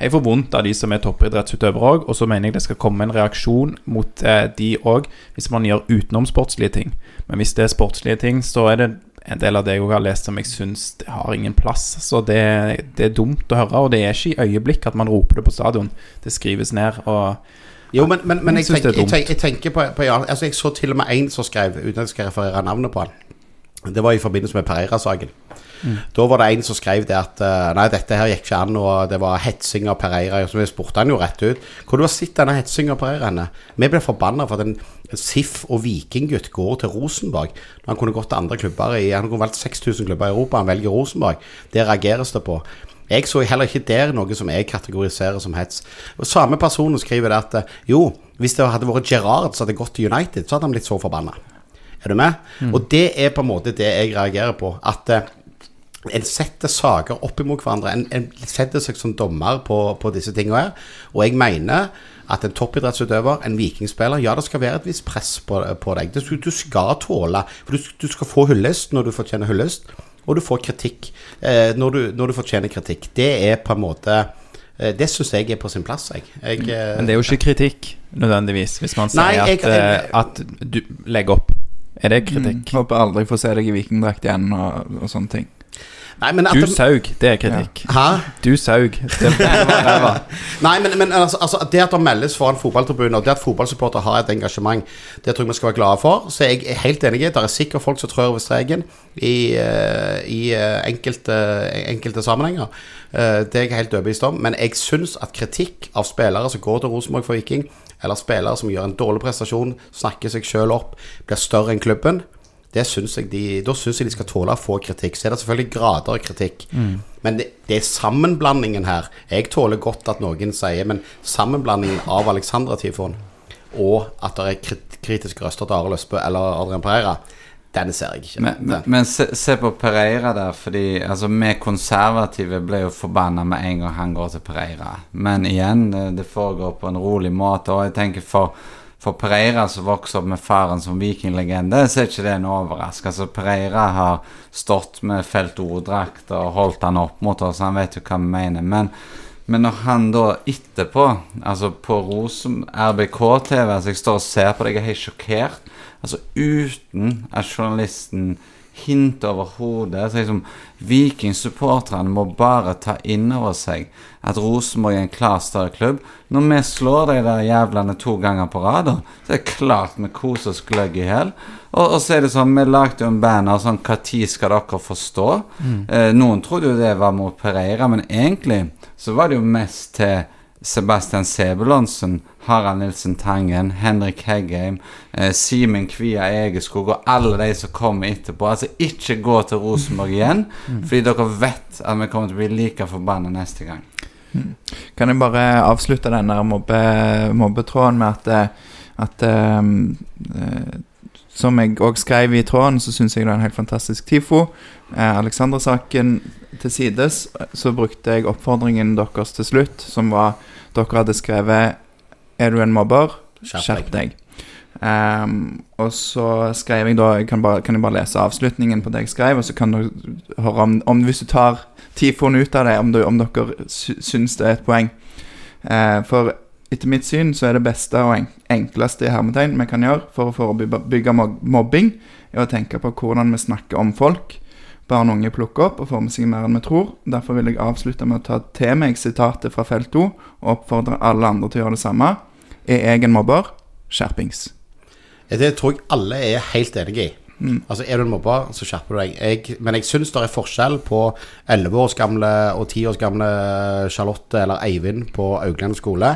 jeg får vondt av de som er toppidrettsutøvere òg, og så mener jeg det skal komme en reaksjon mot eh, de òg, hvis man gjør utenomsportslige ting. Men hvis det er sportslige ting, så er det en del av det jeg har lest som jeg syns har ingen plass. Så det, det, er dumt å høre, og det er ikke i øyeblikk at man roper det på stadion. Det skrives ned. og jo, men, men, men jeg, jeg, tenker, jeg, jeg, tenker på, på ja, altså Jeg så til og med én som skrev, uten at jeg skal referere navnet på han. Det var i forbindelse med Pereira-saken. Mm. Da var det en som skrev det at uh, Nei, dette her gikk ikke an, og det var hetsing av Pereira. Så vi spurte han jo rett ut. Hvor du har sett denne hetsinga av Pereira henne? Vi ble forbanna for at en SIF- og Vikinggutt går til Rosenborg. Når han kunne gått til andre klubber i Han kunne valgt 6000 klubber i Europa, han velger Rosenborg. Det reageres det på. Jeg så heller ikke der noe som jeg kategoriserer som hets. Og Samme personen skriver at jo, hvis det hadde vært Gerard som hadde gått til United, så hadde han blitt så forbanna. Er du med? Mm. Og det er på en måte det jeg reagerer på. At uh, en setter saker opp imot hverandre. En, en setter seg som dommer på, på disse tingene her. Og jeg mener at en toppidrettsutøver, en vikingspiller Ja, det skal være et visst press på, på deg. Du, du, skal tåle For du, du skal få hyllest når du fortjener hyllest og du får kritikk eh, når, du, når, du, fortjener kritikk. Det er på en måte eh, Det syns jeg er på sin plass. Jeg. Jeg, eh, Men det er jo ikke kritikk nødvendigvis, hvis man sier nei, jeg, at, eh, at, du legger opp. Er det kritikk? Mm, håper aldri får se deg i vikingdrakt igjen og, og sånne ting. Nei, du saug, det er kritikk. Ja. Hæ? Du saug. Det var Nei, men, men altså, altså, det at det meldes foran fotballtribunen, og det at fotballsupportere har et engasjement, det tror jeg vi skal være glade for. Så jeg er helt enig. Det er sikkert folk som trør over streken i, uh, i uh, enkelte, enkelte, sammenhenger. Uh, det er jeg helt overbevist om. Men jeg syns at kritikk av spillere som går til Rosenborg for Viking, eller spillere som gjør en dårlig prestasjon, snakker seg sjøl opp, blir større enn klubben Det synes jeg de, Da syns jeg de skal tåle å få kritikk. Så er det selvfølgelig grader av kritikk. Men det, det er sammenblandingen her. Jeg tåler godt at noen sier Men sammenblandingen av Alexandra Tifon og at det er krit kritiske røster til Arild Østbø eller Adrian Pereira, den ser jeg ikke. Men, men, men se, se på Pereira der, fordi altså, vi konservative ble jo forbanna med en gang han går til Pereira. Men igjen, det, det foregår på en rolig måte, og jeg tenker for, for Pereira som vokser opp med faren som vikinglegende, så er ikke det en. Altså, Pereira har stått med felt O-drakt og holdt han opp mot oss, han vet jo hva vi mener. Men, men når han da etterpå, altså på Rosen, RBK-TV, altså jeg står og ser på det, jeg er helt sjokkert. Altså uten at journalisten hinter over hodet. Så liksom, Viking-supporterne må bare ta inn over seg at Rosenborg er en klar større klubb. Når vi slår de der jævlene to ganger på rad, så er det klart vi koser oss gløgg i hjel. Og, og så er det sånn, vi lagde jo en banner sånn Når skal dere forstå? Eh, noen trodde jo det var mot Pereira, men egentlig så var det jo mest til Sebastian Sebulonsen, Harald Nilsen Tangen, Henrik Heggheim, eh, Simen Kvia Egeskog og alle de som kommer etterpå. Altså, ikke gå til Rosenborg igjen, fordi dere vet at vi kommer til å bli like forbanna neste gang. Kan jeg bare avslutte den der mobbe, mobbetråden med at, eh, at um, uh, Som jeg òg skrev i tråden, så syns jeg det er en helt fantastisk TIFO. Eh, Alexander-saken til sides, så brukte jeg oppfordringen deres til slutt, som var Dere hadde skrevet 'Er du en mobber? Skjerp deg'. Um, og så skrev jeg da jeg kan, bare, kan jeg bare lese avslutningen på det jeg skrev, og så kan dere høre om, om Hvis du tar tifoen ut av det, om, du, om dere sy syns det er et poeng. Uh, for etter mitt syn så er det beste og enkleste hermetegn vi kan gjøre for å forebygge mobbing, er å tenke på hvordan vi snakker om folk. Barn og unge plukker opp og får med seg mer enn vi tror. Derfor vil jeg avslutte med å ta til meg sitatet fra felt 2 og oppfordre alle andre til å gjøre det samme. Er jeg en mobber? Skjerpings. Det tror jeg alle er helt enig i. Altså Er du en mobber, så skjerper du deg. Jeg, men jeg syns det er forskjell på 11 års gamle og 10 års gamle Charlotte eller Eivind på Augland skole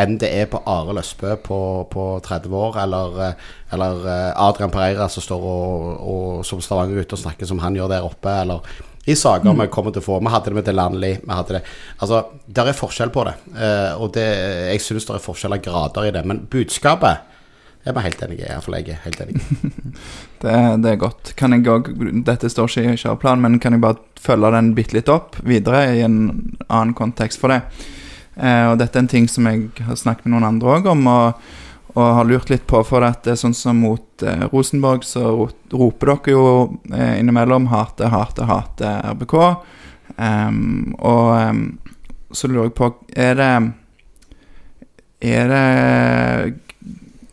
enn det er på Are Løsbø på, på 30 år, eller, eh, eller eh, Adrian Pereira som står og, og som Stavanger-gutt og snakker som han gjør der oppe, eller i saker vi kommer til å få. Vi hadde det med Delanley. Vi hadde det Altså, der er forskjell på det. eh, og det, jeg syns det er forskjell av grader i det. Men budskapet er vi helt enige i. Iallfall jeg er helt enig. Det, det er godt. Kan jeg også, Dette står ikke i kjøreplanen, men kan jeg bare følge den bitte litt opp videre i en annen kontekst for det? Eh, og dette er en ting som jeg har snakket med noen andre òg om, og, og har lurt litt på. For at det er sånn som mot eh, Rosenborg, så roper dere jo eh, innimellom 'hate, hate, hate RBK'. Em, og em, så lurer jeg på Er det Er det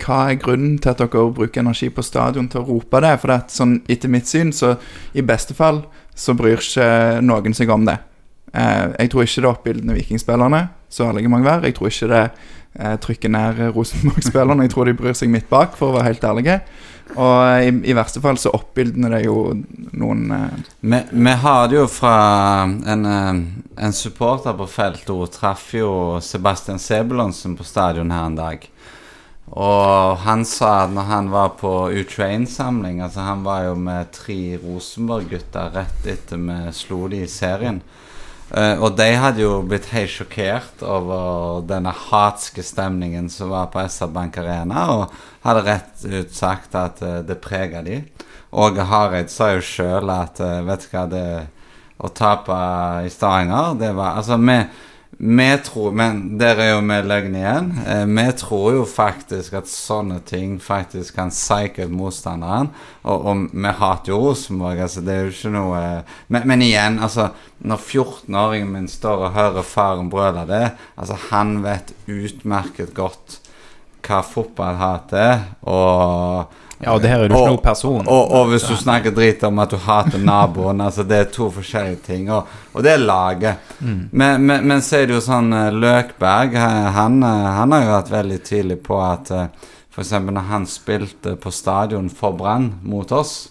hva er grunnen til at dere bruker energi på stadion til å rope det? For det at sånn, etter mitt syn, så i beste fall så bryr ikke noen seg om det. Eh, jeg tror ikke det er oppbildende vikingspillerne, så ærlige må jeg være. Jeg tror ikke det eh, trykker ned Rosenborg-spillerne. Jeg tror de bryr seg midt bak, for å være helt ærlige. Og eh, i, i verste fall så oppildner det jo noen eh, Vi, vi har det jo fra en, eh, en supporter på feltet. Hun traff jo Sebastian Sebulonsen på stadion her en dag. Og han sa at når han var på U21-samling Altså Han var jo med tre Rosenborg-gutter rett etter vi slo de i serien. Eh, og de hadde jo blitt helt sjokkert over denne hatske stemningen som var på SR Bank Arena, og hadde rett ut sagt at uh, det prega de. Åge Hareid sa jo sjøl at uh, vet du hva, det å tape i Stavanger, det var Altså, vi, vi tror Men der er jo vi løgne igjen. Eh, vi tror jo faktisk at sånne ting faktisk kan psyke ut motstanderen. Og, og vi hater jo Rosenborg, altså det er jo ikke noe Men, men igjen, altså Når 14-åringen min står og hører faren brøle det Altså, han vet utmerket godt hva fotball hater, og Ja, og det her er du ikke Og- noe person. og, og hvis du snakker drit om at du hater naboen altså Det er to forskjellige ting. Og, og det er laget. Men, men, men så er det jo sånn eh, Løkberg eh, han, eh, han har jo vært veldig tydelig på at F.eks. når han spilte på stadion for Brann mot oss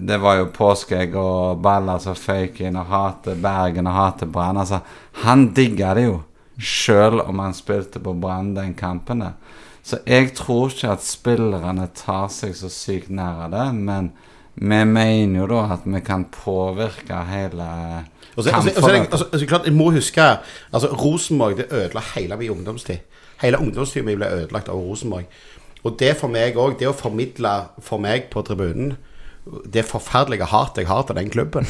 Det var jo påskeegg og baller som føyk inn, og hater Bergen og hater Brann. Altså, han digga det jo, sjøl om han spilte på Brann den kampen der. Så jeg tror ikke at spillerne tar seg så sykt nær av det, men vi mener jo da at vi kan påvirke hele altså, altså, klart, jeg må huske altså, Rosenborg det ødela hele min ungdomstid. Hele ungdomstiden min ble ødelagt av Rosenborg. Og det for meg òg, det å formidle for meg på tribunen det forferdelige hatet jeg har til den klubben.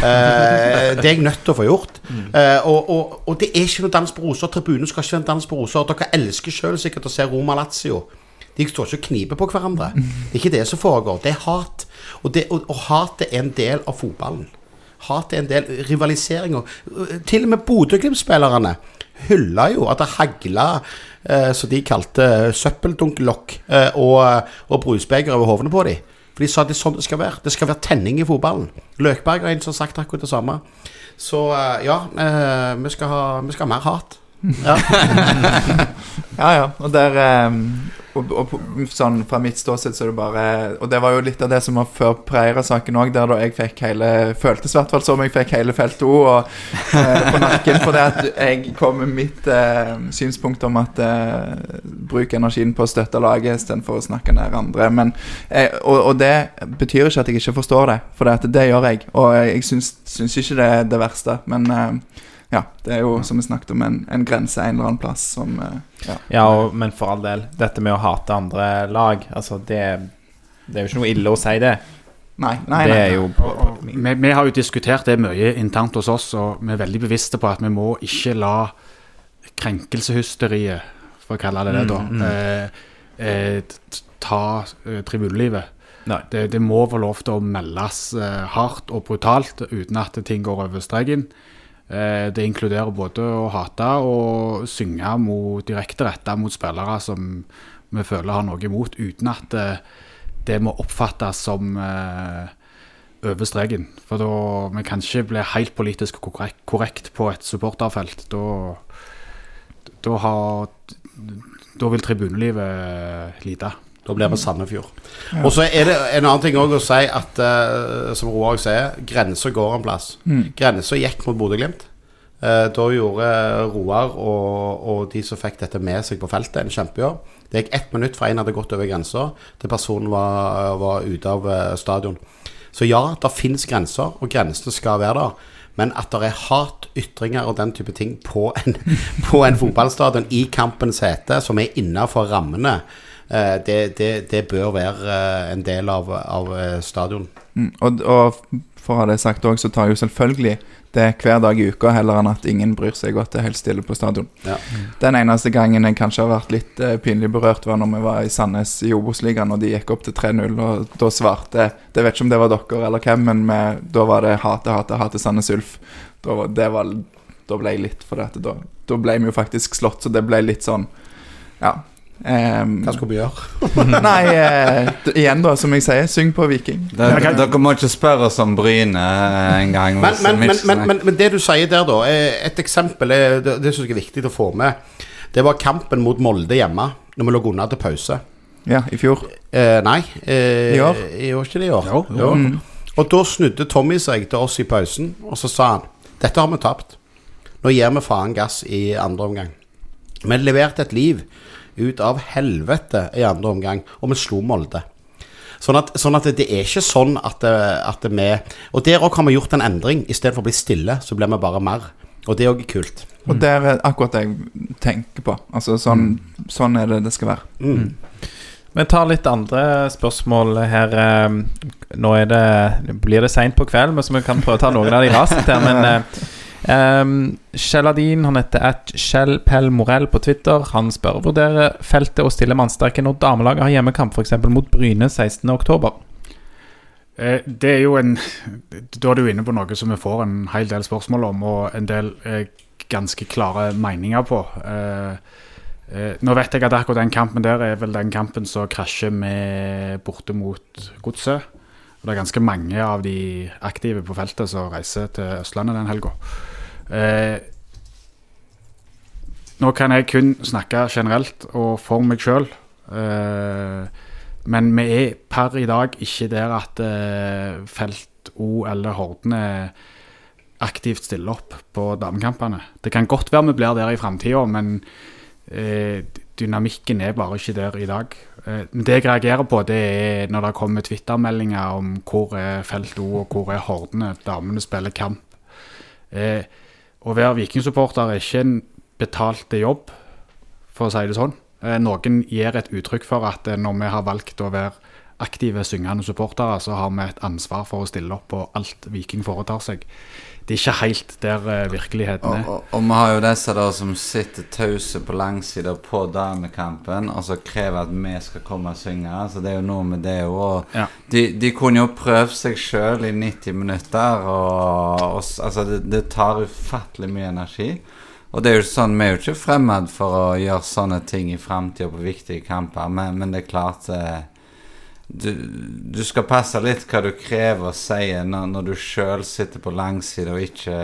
Eh, det er jeg nødt til å få gjort. Eh, og, og, og det er ikke noe dans på roser. Tribunen skal ikke være en dans på roser. Dere elsker sjøl sikkert å se Roma Lazio. De står ikke og kniper på hverandre. Det er ikke det som foregår. Det er hat. Og, det, og, og hatet er en del av fotballen. Hat er en del rivaliseringer. Til og med Bodø-Glimt-spillerne hylla jo at det hagla, eh, som de kalte søppeldunklokk eh, og, og brusbeger over hodene på dem. For de sa det er sånn det skal være. Det skal være tenning i fotballen. Løkberg har en som har sagt akkurat det samme. Så eh, ja, eh, vi, skal ha, vi skal ha mer hat. Ja. Ja, ja. Og der eh, og, og, sånn Fra mitt ståsted så er det bare Og det var jo litt av det som var før Preira-saken òg, der da jeg fikk hele Føltes i hvert fall som jeg fikk hele felt O og, eh, på nakken. For det at jeg kom med mitt eh, synspunkt om at eh, bruk energien på å støtte laget istedenfor å snakke ned andre. Men, eh, og, og det betyr ikke at jeg ikke forstår det, for det, det gjør jeg. Og jeg syns ikke det er det verste. Men eh, ja, det er jo som vi snakket om, en, en grense en eller annen plass som eh, ja. Ja, og, men for all del, dette med å hate andre lag, altså det Det er jo ikke noe ille å si det. Nei, nei, det nei. nei. Og, og, Vi, vi har jo diskutert det mye internt hos oss, og vi er veldig bevisste på at vi må ikke la krenkelseshysteriet, for å kalle det det, da, eh, eh, ta eh, tribunelivet. Det, det må få lov til å meldes eh, hardt og brutalt uten at ting går over streken. Eh, det inkluderer både å hate og synge mot, direkte retta mot spillere som vi føler har noe imot, uten at eh, det må oppfattes som eh, over streken. For da vi kan ikke bli helt politisk korrekt, korrekt på et supporterfelt. Da, da, har, da vil tribunelivet lide. Da blir vi Sandefjord. Og så er det en annen ting å si at, uh, som Roar sier, grensa går en plass. Grensa gikk mot Bodø-Glimt. Uh, da gjorde Roar og, og de som fikk dette med seg på feltet, en kjempejobb. Det gikk ett minutt fra en hadde gått over grensa til personen var, var ute av eh, stadion. Så ja, det finnes grenser, og grensene skal være der. Men at det er hat, ytringer og den type ting på en, på en fotballstadion i kampens hete, som er innafor rammene, det, det, det bør være eh, en del av, av eh, stadion. Mm, og, og for å ha det sagt òg, så tar jo selvfølgelig det hver dag i uka, heller enn at ingen bryr seg og at det er helt stille på stadion. Ja. Den eneste gangen jeg kanskje har vært litt eh, pinlig berørt, var når vi var i Sandnes i Obos-ligaen, og de gikk opp til 3-0, og da svarte Det vet ikke om det var dere eller hvem, men med, da var det hate, hate, hate Sandnes Ulf. Da, var, det var, da ble jeg litt for det, da, da ble vi jo faktisk slått, så det ble litt sånn Ja. Ehm, Hva skal vi gjøre? nei, eh, igjen, da, som jeg sier, syng på Viking. Det, Dere må ikke spørre oss om Bryne en gang. Men, men, men, men, men, men det du sier der, da er Et eksempel er, det, det synes jeg er viktig å få med. Det var kampen mot Molde hjemme, når vi lå unna til pause. Ja, i fjor. Eh, nei. Eh, I år? I år ikke det i år. Jo, Jo. Mm. Og da snudde Tommy seg til oss i pausen, og så sa han Dette har vi tapt. Nå gir vi faen gass i andre omgang. Vi leverte et liv ut av helvete i andre omgang, og vi slo Molde. Sånn at, sånn at det er ikke sånn at, det- at det vi Og der òg har vi gjort en endring. I stedet for å bli stille, så blir vi bare mer. Og det òg er kult. Og det er akkurat det jeg tenker på. Altså, sånn, sånn er det det skal være. Mm. Vi tar litt andre spørsmål her. eh, Nå er det Blir det seint på kveld, men så vi kan prøve å ta noen av de raskt her. Men eh, um, Kjelladin, han heter at Kjell Pell Morell på Twitter. Han spør vurderer feltet å stille mannsterke når damelaget har hjemmekamp, f.eks. mot Bryne 16.10. Eh, Det er jo en Da er du inne på noe som vi får en hel del spørsmål om, og en del eh, ganske klare meninger på. Eh, eh, nå vet jeg at akkurat den kampen der er vel den kampen som krasjer med borte mot Godset. Og det er ganske mange av de aktive på feltet som reiser til Østlandet den helga. Eh, nå kan jeg kun snakke generelt og for meg sjøl. Eh, men vi er per i dag ikke der at eh, Felt O eller Hordene aktivt stiller opp på damekampene. Det kan godt være vi blir der i framtida, men eh, dynamikken er bare ikke der i dag. Eh, men det jeg reagerer på, det er når det kommer Twitter-meldinger om hvor er felt O og hvor er Hordene. Damene spiller kamp. Eh, å være Viking-supporter er ikke en betalt jobb, for å si det sånn. Eh, noen gir et uttrykk for at eh, når vi har valgt å være aktive, syngende supportere, så har vi et ansvar for å stille opp på alt Viking foretar seg. Det er ikke helt der eh, virkeligheten er. og, og vi har jo disse da som sitter tause på langsida på damekampen og så krever at vi skal komme og synge. Så det er jo noe med det òg. Ja. De, de kunne jo prøvd seg sjøl i 90 minutter, og, og altså det, det tar ufattelig mye energi. Og det er jo sånn, Vi er jo ikke fremmed for å gjøre sånne ting i framtida på viktige kamper, men, men det er klart eh, du, du skal passe litt hva du krever å si når, når du sjøl sitter på langside og ikke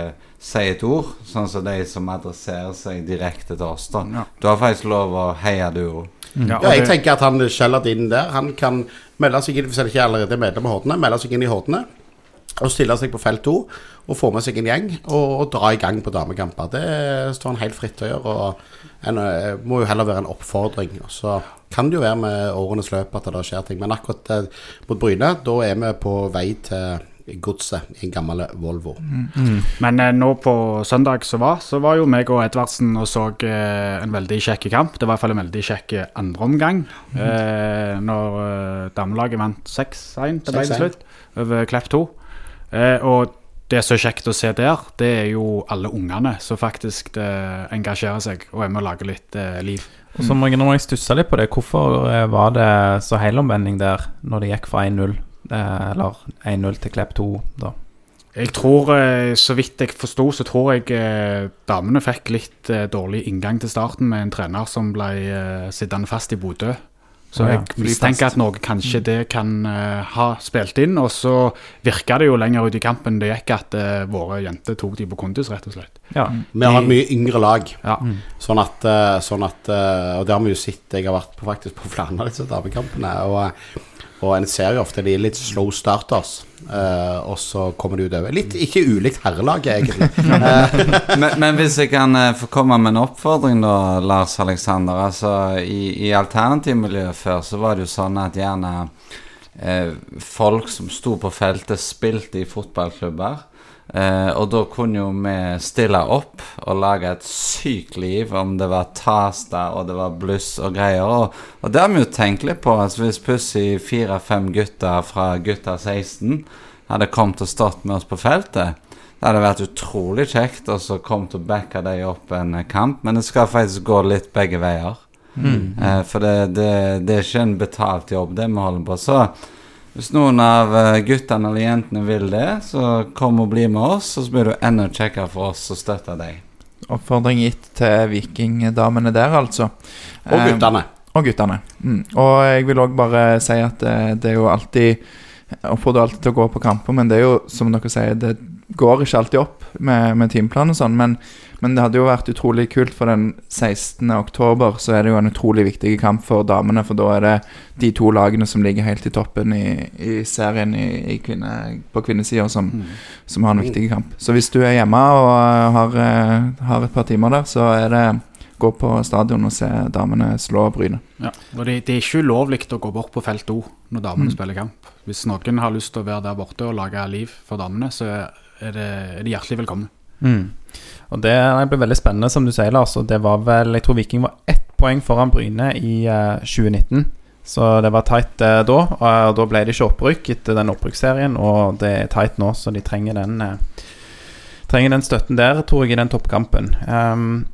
sier et ord, sånn som de som adresserer seg direkte til oss. da. Ja. Du har faktisk lov å heie duo. Ja, Ja, jeg tenker at han Kjelladin der Han kan melde seg inn hvis han ikke allerede er medlem av Hordene. Melde seg inn i Hordene og stille seg på felt 2 og få med seg en gjeng og, og dra i gang på damekamper. Det står han helt fritt til å gjøre. Og en, eh, må jo heller være en oppfordring. Så kan det jo være med årenes løp at det skjer ting. Men akkurat eh, mot Bryne, da er vi på vei til godset i en gammel Volvo. Men eh, nå på søndag så var, så var jo meg og Edvardsen og så eh, en veldig kjekk kamp. Det var i hvert fall en veldig kjekk andreomgang. Eh, når eh, damelaget vant 6-1 til ble det 6-1. slutt, over Klepp 2. Eh, og det som er kjekt å se der, det er jo alle ungene som faktisk eh, engasjerer seg og er med å lage litt eh, liv. Og så må jeg, når jeg stussa litt på det, hvorfor eh, var det så helomvending der når det gikk fra 1-0, eh, eller 1-0 til Klepp 2, da? Jeg tror, så vidt jeg forsto, så tror jeg damene fikk litt dårlig inngang til starten med en trener som ble sittende fast i Bodø. Så Å ja, jeg mistenker at noe kanskje det kan uh, ha spilt inn. Og så virka det jo lenger ut i kampen det gikk at uh, våre jenter tok de på kondis, rett og slett. Ja. Vi har et mye yngre lag. Ja. Sånn at, eh, sånn at Og det har vi jo sett. Jeg har vært på, faktisk på flere av disse damekampene. Og, og en ser jo ofte de er litt slow starters, uh, og så kommer de utover. Litt ikke ulikt herrelaget, egentlig. men, men hvis jeg kan eh, få komme med en oppfordring, da, Lars Alexander. Altså, I, i alternativmiljøet før så var det jo sånn at gjerne folk som sto på feltet, spilte i fotballklubber. Eh, og da kunne jo vi stille opp og lage et sykt liv, om det var Tasta og det var bluss og greier. Og, og det har vi jo tenkt litt på. Altså, hvis plutselig fire-fem gutter fra gutta 16 hadde kommet og stått med oss på feltet, det hadde vært utrolig kjekt og så kommet og backe dem opp en eh, kamp, men det skal faktisk gå litt begge veier. Eh, for det, det, det er ikke en betalt jobb, det vi holder på. Så hvis noen av eh, guttene eller jentene vil det, så kom og bli med oss, og så blir du enda kjekkere for oss og støtte deg. Oppfordring gitt til vikingdamene der, altså. Og Eh, guttene. Og guttene. Mm. Og jeg vil òg bare si at det, det er jo alltid oppfordrer alltid til å gå på kamper, men det er jo, som dere sier, det går ikke alltid opp med, med timeplan og sånn. Men, men det hadde jo vært utrolig kult, for den 16. oktober så er det jo en utrolig viktig kamp for damene. For da er det de to lagene som ligger helt i toppen i, i serien i, i kvinne, på kvinnesida, som, som har en viktig kamp. Så hvis du er hjemme og eh, har, eh, har et par timer der, så er det gå på stadion og se damene slå Bryne. Ja. Og det, det er ikke ulovlig å gå bort på felt O når damene spiller kamp. Hvis noen har lyst til å være der borte og lage liv for damene, så er det, er de hjertelig velkomne. Mm. Og det ble veldig spennende, som du sier, Lars. Og det var vel Jeg tror Viking var ett poeng foran Bryne i eh, 2019. Så det var tight eh, da. Og da ble det ikke opprykk etter den opprykksserien, og det er tight nå, så de trenger den eh, Trenger den støtten der, tror jeg, i den toppkampen. Um,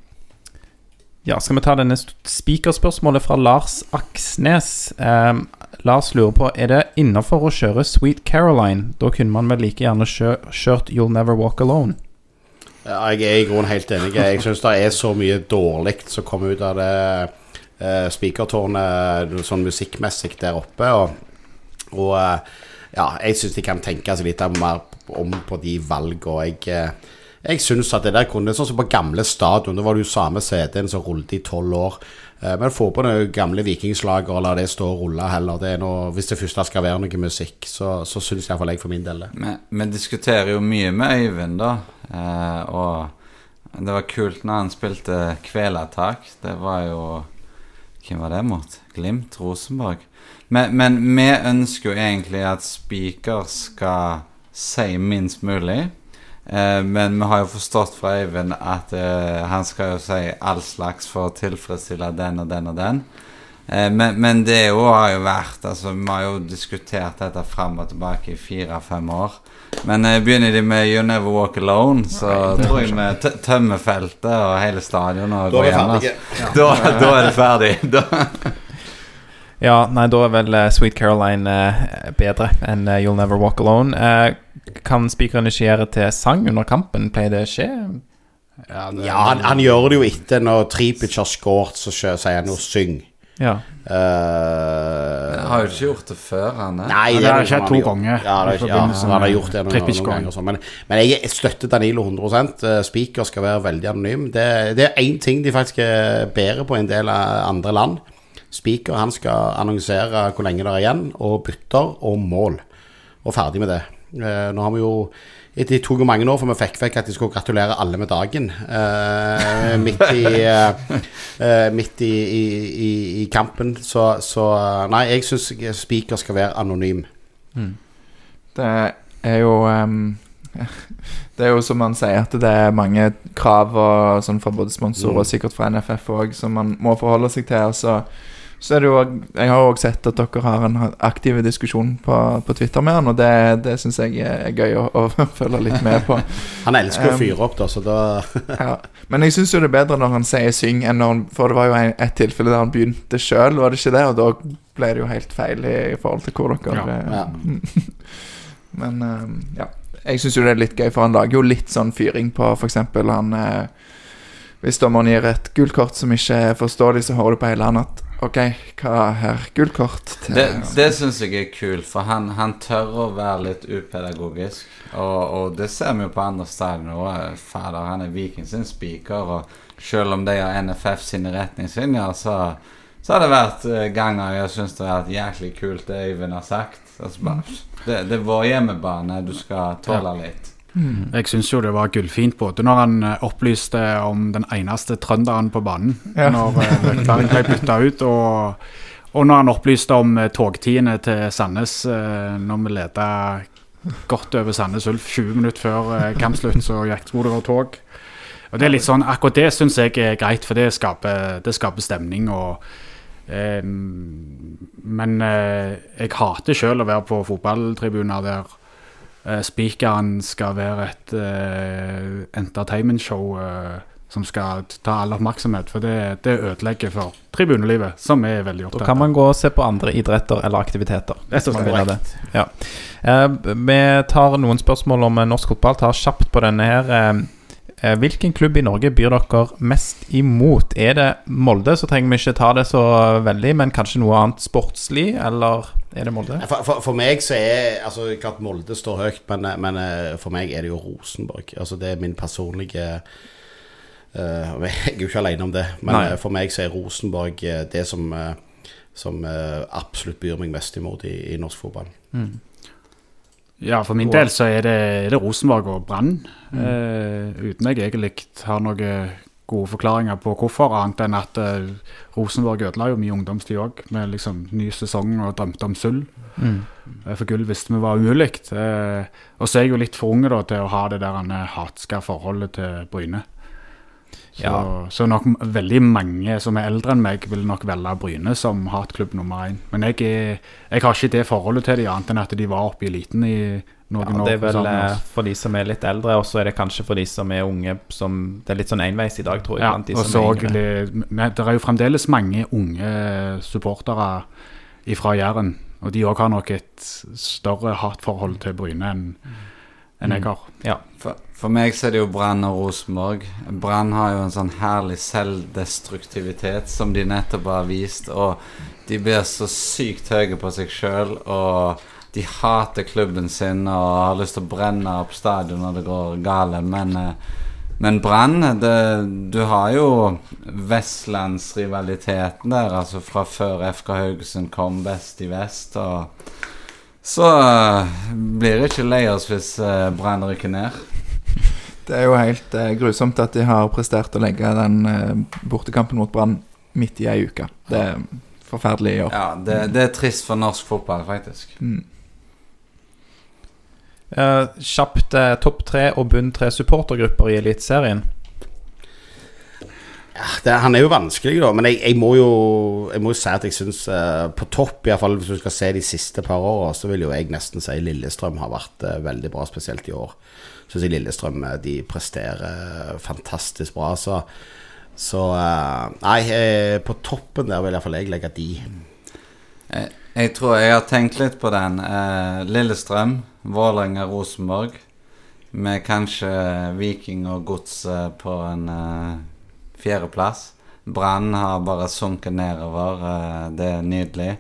ja, skal vi ta denne spikerspørsmålet fra Lars Aksnes? Um, Lars lurer på Er det innafor å kjøre Sweet Caroline. Da kunne man vel like gjerne kjørt You'll Never Walk Alone. Jeg er i grunnen helt enig. Jeg syns det er så mye dårlig som kommer ut av det uh, spikertårnet sånn musikkmessig der oppe. Og, og eh, ja, jeg syns de kan tenke seg litt mer om på de valgene. Jeg, eh, jeg syns at det der kunne Sånn som på gamle stadion. Da var det jo samme CD-en som rullet i tolv år. Eh, Men få på det gamle vikingslag og la det stå og rulle heller. Det noe, hvis det først skal være noe musikk, så, så syns iallfall jeg for min del det. Vi diskuterer jo mye med Øyvind, da. Eh, og det var kult når han spilte Kvelertak. Det var jo Hvem var det mot? Glimt? Rosenborg? Men, men vi ønsker jo egentlig at Spiker skal si minst mulig. Eh, men vi har jo forstått fra Øyvind at uh, han skal jo si all slags for å tilfredsstille den og den og den. Uh, men, men det jo har jo vært altså Vi har jo diskutert dette fram og tilbake i fire-fem år. Men uh, begynner de med You Never Walk Alone, så tror jeg vi tø- tømmer feltet og hele stadionet. Da altså. Da, da er det ferdig. Ja, nei, da er vel eh, Sweet Caroline eh, bedre enn eh, You'll Never Walk Alone. Eh, kan spikeren initiere til sang under kampen? Pleier det å skje? Ja, det, Ja, han, han gjør det jo etter når Tripic har skåret, så sier han jo 'syng'. Ja. Uh, har jo ikke gjort det før, han er. Nei, det, det er har skjedd to ganger Ja, det er, ja, han har gjort det noen, noen ganger. Men, men jeg støtter Danilo 100 Eh, Speaker skal være veldig anonym. Det, det er én ting de faktisk er bedre på i en del av andre land. Speaker han skal annonsere hvor lenge det er igjen, og bytter og mål. Og ferdig med det. Eh, nå har vi jo Det tok jo mange år før vi fikk vekk at de skulle gratulere alle med dagen. eh, midt i, eh, eh, midt i, i, i, kampen. Så, så nei, jeg syns Speaker skal være anonym. Det er jo um, Det er jo som man sier, at det er mange krav og sånn fra både sponsorer og sikkert fra NFF òg som man må forholde seg til. Så, så er det jo Jeg har òg sett at dere har en aktiv diskusjon på, på Twitter med han, og det, det syns jeg er gøy å, å følge litt med på. Han elsker å Um, fyre opp, da, så da Ja. Men jeg syns jo det er bedre når han sier 'syng', enn når han For det var jo et tilfelle der han begynte sjøl, var det ikke det? Og da ble det jo helt feil i forhold til hvor dere Ja. eh, Ja. Men um, ja. Jeg syns jo det er litt gøy, for han lager jo litt sånn fyring på f.eks. han eh, Hvis dommeren gir et gult kort som ikke er forståelig, så hører du på hele han at OK, hva her? Gullkort til Det, det syns jeg er kult, for han, han tør å være litt upedagogisk. Og, og det ser vi jo på andre steder nå. Fader, han er Viking sin spiker, og selv om de har NFF sine retningslinjer, så, så har det vært eh, ganger jeg syns det har vært jæklig kult det Øyvind har sagt. Altså bare, det, det er vår hjemmebane, du skal tåle litt. Jeg syns jo det var gullfint både når han eh, opplyste om den eneste trønderen på banen, Ja. når Løkberg ble bytta ut, og, og når han opplyste om eh, togtidene til Sandnes eh, når vi leda godt over Sandnes Ulf 20 minutter før kampslutt, så gikk det være tog. Og det er litt sånn, Akkurat det syns jeg er greit, for det skaper, det skaper stemning. og eh, Men eh, jeg hater sjøl å være på fotballtribuner der eh, spikeren skal være et uh, entertainmentshow uh, som skal ta all oppmerksomhet. For det, det ødelegger for tribunelivet, som er veldig opptatt Da kan man gå og se på andre idretter eller aktiviteter. Det er det. Ja. Eh, vi tar noen spørsmål om eh, norsk fotball. Tar kjapt på denne her. Eh, eh, hvilken klubb i Norge byr dere mest imot? Er det Molde, så trenger vi ikke ta det så veldig, men kanskje noe annet sportslig, eller er det Molde? For, for, for meg så er altså Klart Molde står høyt, men, men eh, for meg er det jo Rosenborg. Altså Det er min personlige Uh, Jeg er jo ikke alene om det, men Nei. eh, for meg så er Rosenborg eh, det som, eh, som eh, absolutt byr meg mest imot i, i norsk fotball. Ja, for min del så er det, er det Rosenborg og Brann. Eh, uten jeg egentlig har noen gode forklaringer på hvorfor, annet enn at uh, Rosenborg ødela jo mye ungdomstid òg, med liksom ny sesong og drømte om sølv. Mm. Uh, For gull visste vi var umulig. Og så er jeg jo litt for unge da, til å ha det der hatske forholdet til Bryne. Så, Ja. så nok veldig mange som er eldre enn meg, vil nok velge Bryne som hatklubb nummer én. Men jeg, er, jeg har ikke det forholdet til de annet enn at de var oppe i eliten i noen Ja, år. det er vel sammen eh, for de som er litt eldre, og så er det kanskje for de som er unge som Det er litt sånn enveis i dag, tror jeg. Ja, blant de og som så er yngre. det er jo fremdeles mange unge supportere fra Jæren. Og de òg har nok et større hatforhold til Bryne enn enn jeg har. Ja. For, for meg så er det jo Brann og Rosenborg. Brann har jo en sånn herlig selvdestruktivitet som de nettopp har vist, og de blir så sykt høye på seg sjøl, og de hater klubben sin og har lyst til å brenne opp stadion når det går gale, men eh, men Brann, du har jo vestlandsrivaliteten der, altså fra før FK Haugesund kom best i vest, og så eh, blir det ikke lei oss hvis uh, Brann rykker ned. Det er jo helt eh, grusomt at de har prestert å legge den eh, bortekampen mot Brann midt i ei uke. Det er forferdelig jobb. Ja, det, det er trist for norsk fotball, faktisk. Mm. Eh, kjapt eh, topp tre og bunn tre supportergrupper i Eliteserien. Ja, det, han er jo vanskelig, da. Men jeg, jeg, må, jo, jeg må jo si at jeg syns uh, på topp, i hvert fall hvis du skal se de siste par åra, så vil jo jeg nesten si Lillestrøm har vært uh, veldig bra, spesielt i år. Syns jeg Lillestrøm uh, de presterer fantastisk bra. Så, så Nei, på toppen der vil iallfall jeg legge de. Jeg, jeg, tror jeg har tenkt litt på den. Lillestrøm, Vålerenga, Rosenborg. Med kanskje Viking og Gods på en fjerdeplass. Brann har bare sunket nedover. Eh, det er nydelig.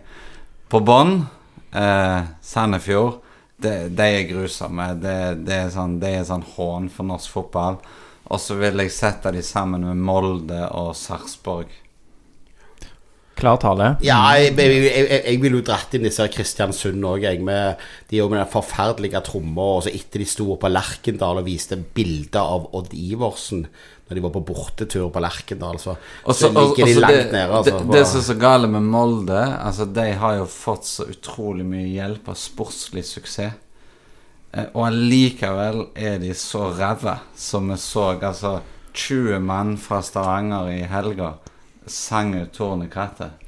På bånn, eh, Sandefjord, de, de, er grusomme. Det, det, er sånn, det sånn hån for norsk fotball. Og så vil jeg sette de sammen med Molde og Sarpsborg. Klar tale. Ja, jeg, jeg, jeg, jeg ville jo dratt inn disse Kristiansund òg, jeg. Med, de med den forferdelige tromma. Og så etter de sto på Lerkendal og viste bilder av Odd Iversen når de var på bortetur på Lerkendal, så, også, så ligger de langt det, nede. Altså, det, det som er så gale med Molde, altså de har jo fått så utrolig mye hjelp av sportslig suksess. Eh, og allikevel er de så ræva, som vi så. Altså 20 mann fra Stavanger i helga sang ut Tornekrattet.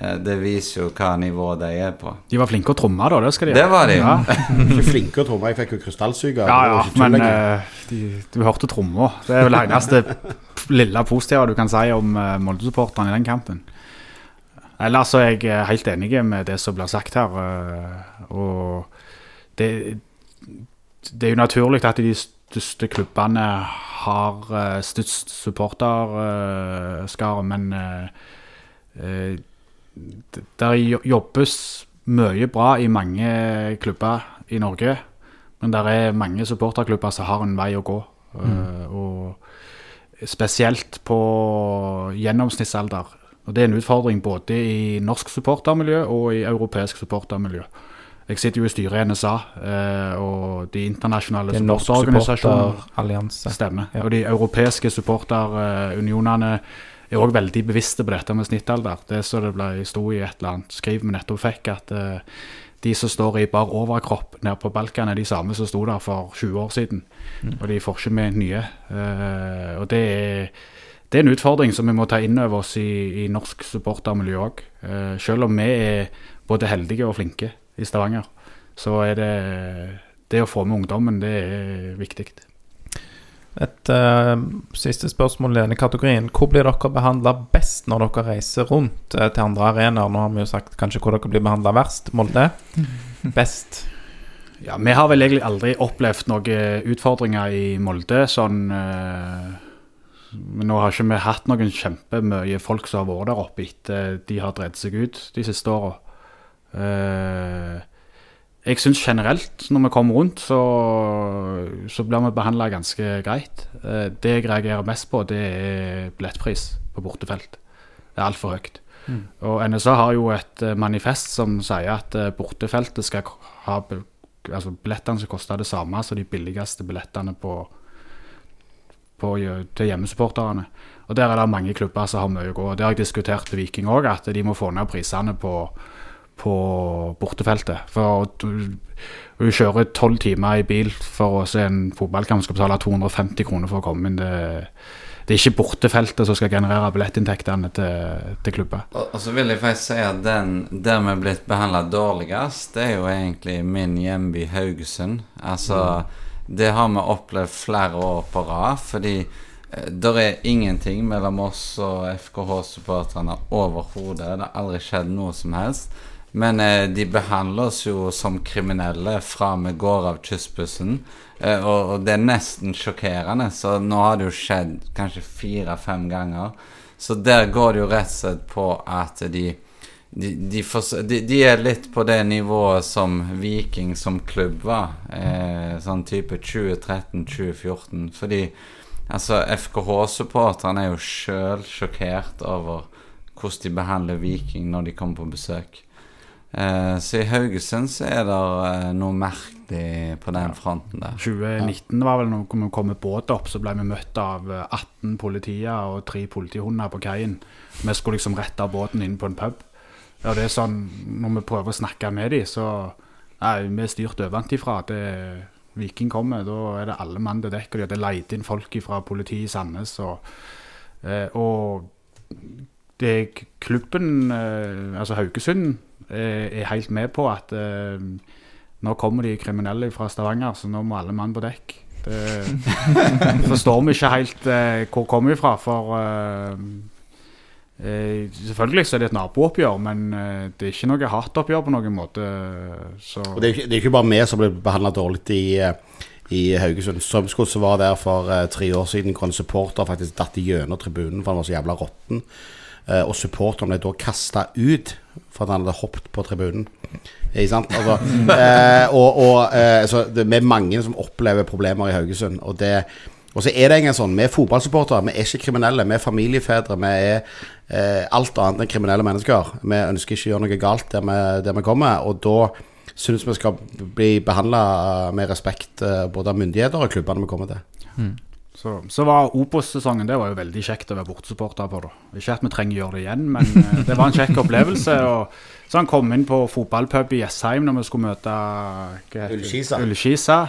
Eh, det viser jo hva nivå de er på. De var flinke å tromme, da. Det skal de Det var de. Ja, Ikke flinke å tromme, jeg fikk jo krystallsuger. ja, ja men eh, de, du hørte tromma. Det er vel det eneste lille positive du kan si om uh, Molde-supporterne i den kampen. Ellers er jeg helt enig med det som blir sagt her. Uh, og det, det er jo naturlig at de største klubbene har uh, størst supporterskare, men uh, eh, det der jobbes mye bra i mange klubber i Norge. Men det er mange supporterklubber som har en vei å gå. Uh, og spesielt på gjennomsnittsalder. Og Det er en utfordring både i norsk supportermiljø og i europeisk supportermiljø. Jeg sitter jo i styret i NSA uh, og de internasjonale er supporterorganisasjonene. Stemmer. Ja. Og de europeiske supporterunionene er òg veldig bevisste på dette med snittalder. Det som det ble sto i et eller annet skriv vi nettopp fikk, at eh, de som står i bar overkropp nede på Balkan, er de samme som sto der for 20 år siden. Og de får ikke med nye. Eh, og det er, det er en utfordring som vi må ta inn over oss i, i norsk supportermiljø òg. selv om vi er både heldige og flinke i Stavanger, så er det det å få med ungdommen, det er viktig. Et uh, siste spørsmål i denne kategorien. Hvor blir dere behandla best når dere reiser rundt uh, til andre arenaer? Nå har vi jo sagt kanskje hvor dere blir behandla verst. Molde. Best. Ja, Vi har vel egentlig aldri opplevd noen utfordringer i Molde. sånn... uh, nå har ikke vi hatt noen kjempemye folk som har vært der oppe etter de har dreid seg ut de siste åra. Jeg syns generelt, når vi kommer rundt, så, så blir vi behandla ganske greit. Eh, det jeg reagerer mest på, det er billettpris på bortefelt. Det er altfor høyt. Og NSA har jo et eh, manifest som sier at eh, bortefeltet skal ha altså billettene skal koste det samme som de billigste billettene på, på, til hjemmesupporterne. Og Der er det mange klubber som har mye å gå. Det har jeg diskutert med Viking òg, at de må få ned prisene på, på bortefeltet. For du, du kjører tolv timer i bil for å se en fotballkamp, skal betale 250 kroner for å komme inn. Det, det er ikke bortefeltet som skal generere billettinntektene til, til klubben. Og, og så vil jeg faktisk si at den der vi er blitt behandla dårligst, det er jo egentlig min hjemby Haugesund. Altså, det har vi opplevd flere år på rad, fordi eh, det er ingenting mellom oss og FKH-supporterne overhodet. Det har aldri skjedd noe som helst. Men eh, de behandler oss jo som kriminelle fra vi går av kystbussen. Eh, og, og det er nesten sjokkerende. Så nå har det jo skjedd kanskje fire-fem ganger. Så der går det jo rett og slett på at de de, de, de, de er litt på det nivået som Viking som klubb var. Eh, sånn type 2013-2014. Fordi altså FKH-supporterne er jo sjøl sjokkert over hvordan de behandler Viking når de kommer på besøk. Eh, så i Haugesund så er det eh, noe merkelig på den fronten der. 2019 var vel når vi kom med båt opp, så ble vi møtt av eh, 18 politier og tre politihunder på kaien. Vi skulle liksom rette båten inn på en pub. Og det er sånn, når vi prøver å snakke med dem, så Nei, vi er styrt ovenfra. Viking kommer, da er det alle mann til dekk. Og de hadde leid inn folk fra politiet i Sandnes. Og, eh, og det er klubben, eh, altså Haugesund, eh, er helt med på at eh, nå kommer de kriminelle fra Stavanger, så nå må alle mann på dekk. Det forstår vi ikke helt eh, hvor kommer vi fra, for eh, eh, Selvfølgelig så er det et nabooppgjør, men eh, det er ikke noe hatoppgjør på noen måte. Så Og det er, ikke, det er ikke bare vi som ble behandla dårlig i, eh, i Haugesund. Strømsgodset var der for eh, tre år siden hvor en supporter faktisk datt gjennom tribunen for han var så jævla råtten. Eh, og supporteren ble da kasta ut for at han hadde hoppet på tribunen. Ikke sant? Altså, eh, og og eh, så det, er mange som opplever problemer i Haugesund. Og det og så er det engang sånn, Vi er fotballsupportere, vi er ikke kriminelle. Vi er familiefedre. Vi er eh, alt annet enn kriminelle mennesker. Vi ønsker ikke å gjøre noe galt der vi, der vi kommer. Og da syns vi skal bli behandla med respekt eh, både av myndigheter og klubbene vi kommer til. Så, så var Obos-sesongen det var jo veldig kjekt å være bortesupporter på. da. Ikke at vi trenger å gjøre det igjen, men eh, det var en kjekk opplevelse. og Så han kom inn på fotballpub i Jessheim når vi skulle møte Ullskisa.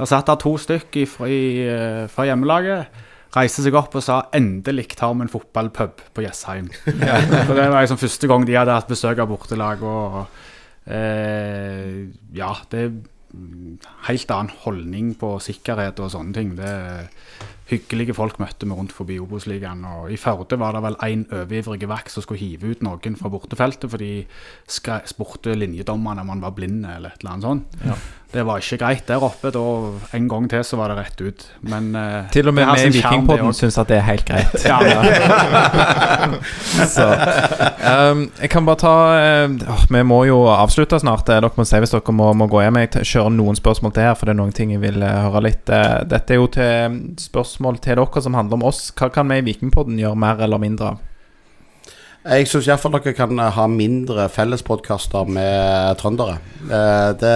Der satt der to stykk fra, eh, fra hjemmelaget. Reiste seg opp og sa 'endelig tar vi en fotballpub på Jessheim'. For Det var liksom første gang de hadde hatt besøk av bortelag. og eh, Ja, det helt annen holdning på sikkerhet og sånne ting. Det er hyggelige folk møtte vi rundt forbi Obos-ligaen. I Førde var det vel én overivrig vakt som skulle hive ut noen fra bortefeltet for de spurte linjedommerne om han var blind eller et eller annet sånt. Det var ikke greit der oppe. Da, en gang til så var det rett ut. Men uh, Til og med vi i Vikingpodden syns at det er helt greit. ja, ja. Så, um, jeg kan bare ta uh, Vi må jo avslutte snart. eh, Dere må si hvis dere må, må gå hjem. Jeg kjører noen spørsmål til her, for det er noen ting jeg vil uh, høre litt. Dette er jo til spørsmål til dere som handler om oss. Hva kan vi i Vikingpodden gjøre mer eller mindre av? Jeg syns iallfall dere kan eh, ha mindre fellespodkaster med trøndere. Eh, det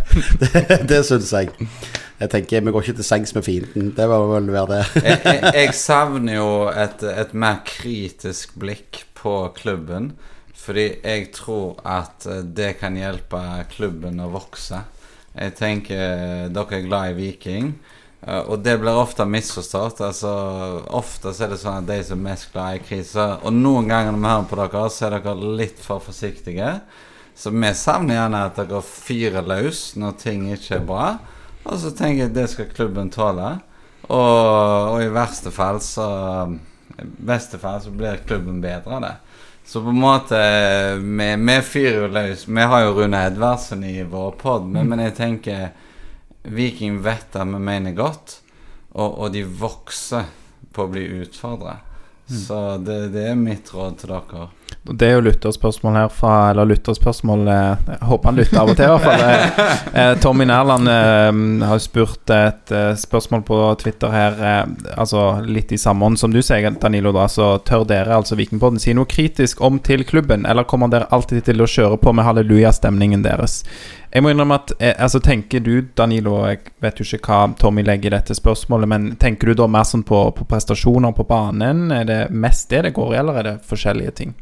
det, det syns jeg. Jeg tenker Vi går ikke til sengs med fienden. Det var vel være det. jeg, jeg, jeg savner jo et, et mer kritisk blikk på klubben. Fordi jeg tror at eh, det kan hjelpe klubben å vokse. Jeg tenker dere er glad i Viking, og det blir ofte misforstått. Altså, ofte så er det sånn at de som er mest glad i krise Og noen ganger når vi hører på dere, så er dere litt for forsiktige. Så vi savner gjerne at dere fyrer løs når ting ikke er bra. Og så tenker jeg det skal klubben tåle. Og, og i verste fall så I beste fall så blir klubben bedre av det. Så på en måte Vi, vi fyrer jo løs. Vi har jo Rune Edvardsen i vår pod, men, men jeg tenker Viking vet at vi mener godt, og, og de vokser på å bli utfordra. Så det, det er mitt råd til dere. Det er jo lytterspørsmål her fra Eller lytterspørsmål eh, Jeg håper han lytter av og til, i hvert fall. Eh, eh, Tommy Nærland har spurt et spørsmål på Twitter her, altså litt i samme ånd som du sier, Danilo. da Så tør dere, altså Vikingpodden, si noe kritisk om til klubben, eller kommer dere alltid til å kjøre på med hallelujastemningen deres? Jeg må innrømme at altså Tenker du, Danilo Jeg vet jo ikke hva Tommy legger i dette spørsmålet, men tenker du da mer sånn på, på prestasjoner på banen? Er det mest det det går i, eller er det forskjellige ting?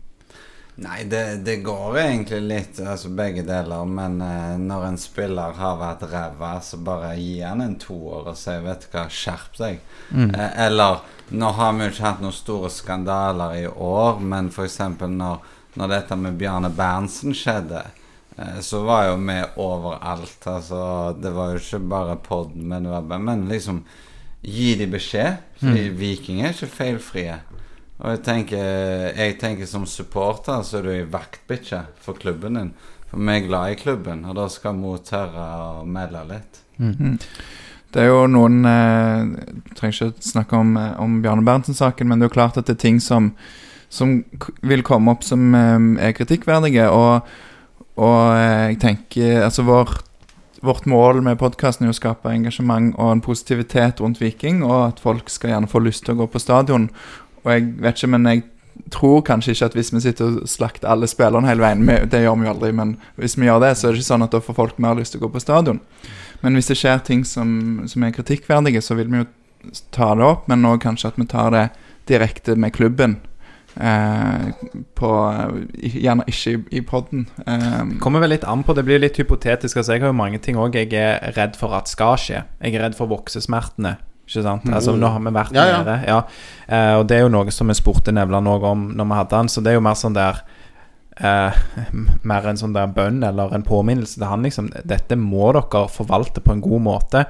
Nei, det, det går egentlig litt altså begge deler. Men eh, når en spiller har vært ræva, så bare gi han en toer og si 'vet du hva, skjerp deg'. Eh, eller Nå har vi jo ikke hatt noen store skandaler i år, men f.eks. Når, når dette med Bjarne Berntsen skjedde, eh, så var jo vi overalt. Altså, det var jo ikke bare pod, men, men liksom Gi de beskjed. Mm. Viking er ikke feilfrie. Og jeg tenker, jeg tenker som supporter så er du ei vaktbikkje for klubben din. For vi er glad i klubben, og da skal vi tørre å melde litt. Det er jo noen eh, trenger ikke snakke om, eh, om Bjarne Berntsen-saken, men det er jo klart at det er ting som, som vil komme opp som eh, er kritikkverdige. Og, og eh, jeg tenker Altså, vår, vårt mål med podkasten er å skape engasjement og en positivitet rundt Viking, og at folk skal gjerne få lyst til å gå på stadion. Og jeg vet ikke, men jeg tror kanskje ikke at hvis vi sitter og slakter alle spillerne hele veien vi, Det gjør vi jo aldri, men hvis vi gjør det, så er det ikke sånn at da får folk mer lyst til å gå på stadion. Men hvis det skjer ting som, som er kritikkverdige, så vil vi jo ta det opp, men òg kanskje at vi tar det direkte med klubben. Eh, på, gjerne ikke i, i podden. Eh, Kommer vel litt an på, det blir litt hypotetisk. Altså, jeg har jo mange ting òg jeg er redd for at skal skje. Jeg er redd for voksesmertene. Ikke sant? Altså, nå har vi vært Ja, ja. nede. Ja. Eh, og det er jo noe som vi spurte Nevland òg om når vi hadde han, så det er jo mer sånn der eh, Mer en sånn der bønn eller en påminnelse til han, liksom. Dette må dere forvalte på en god måte.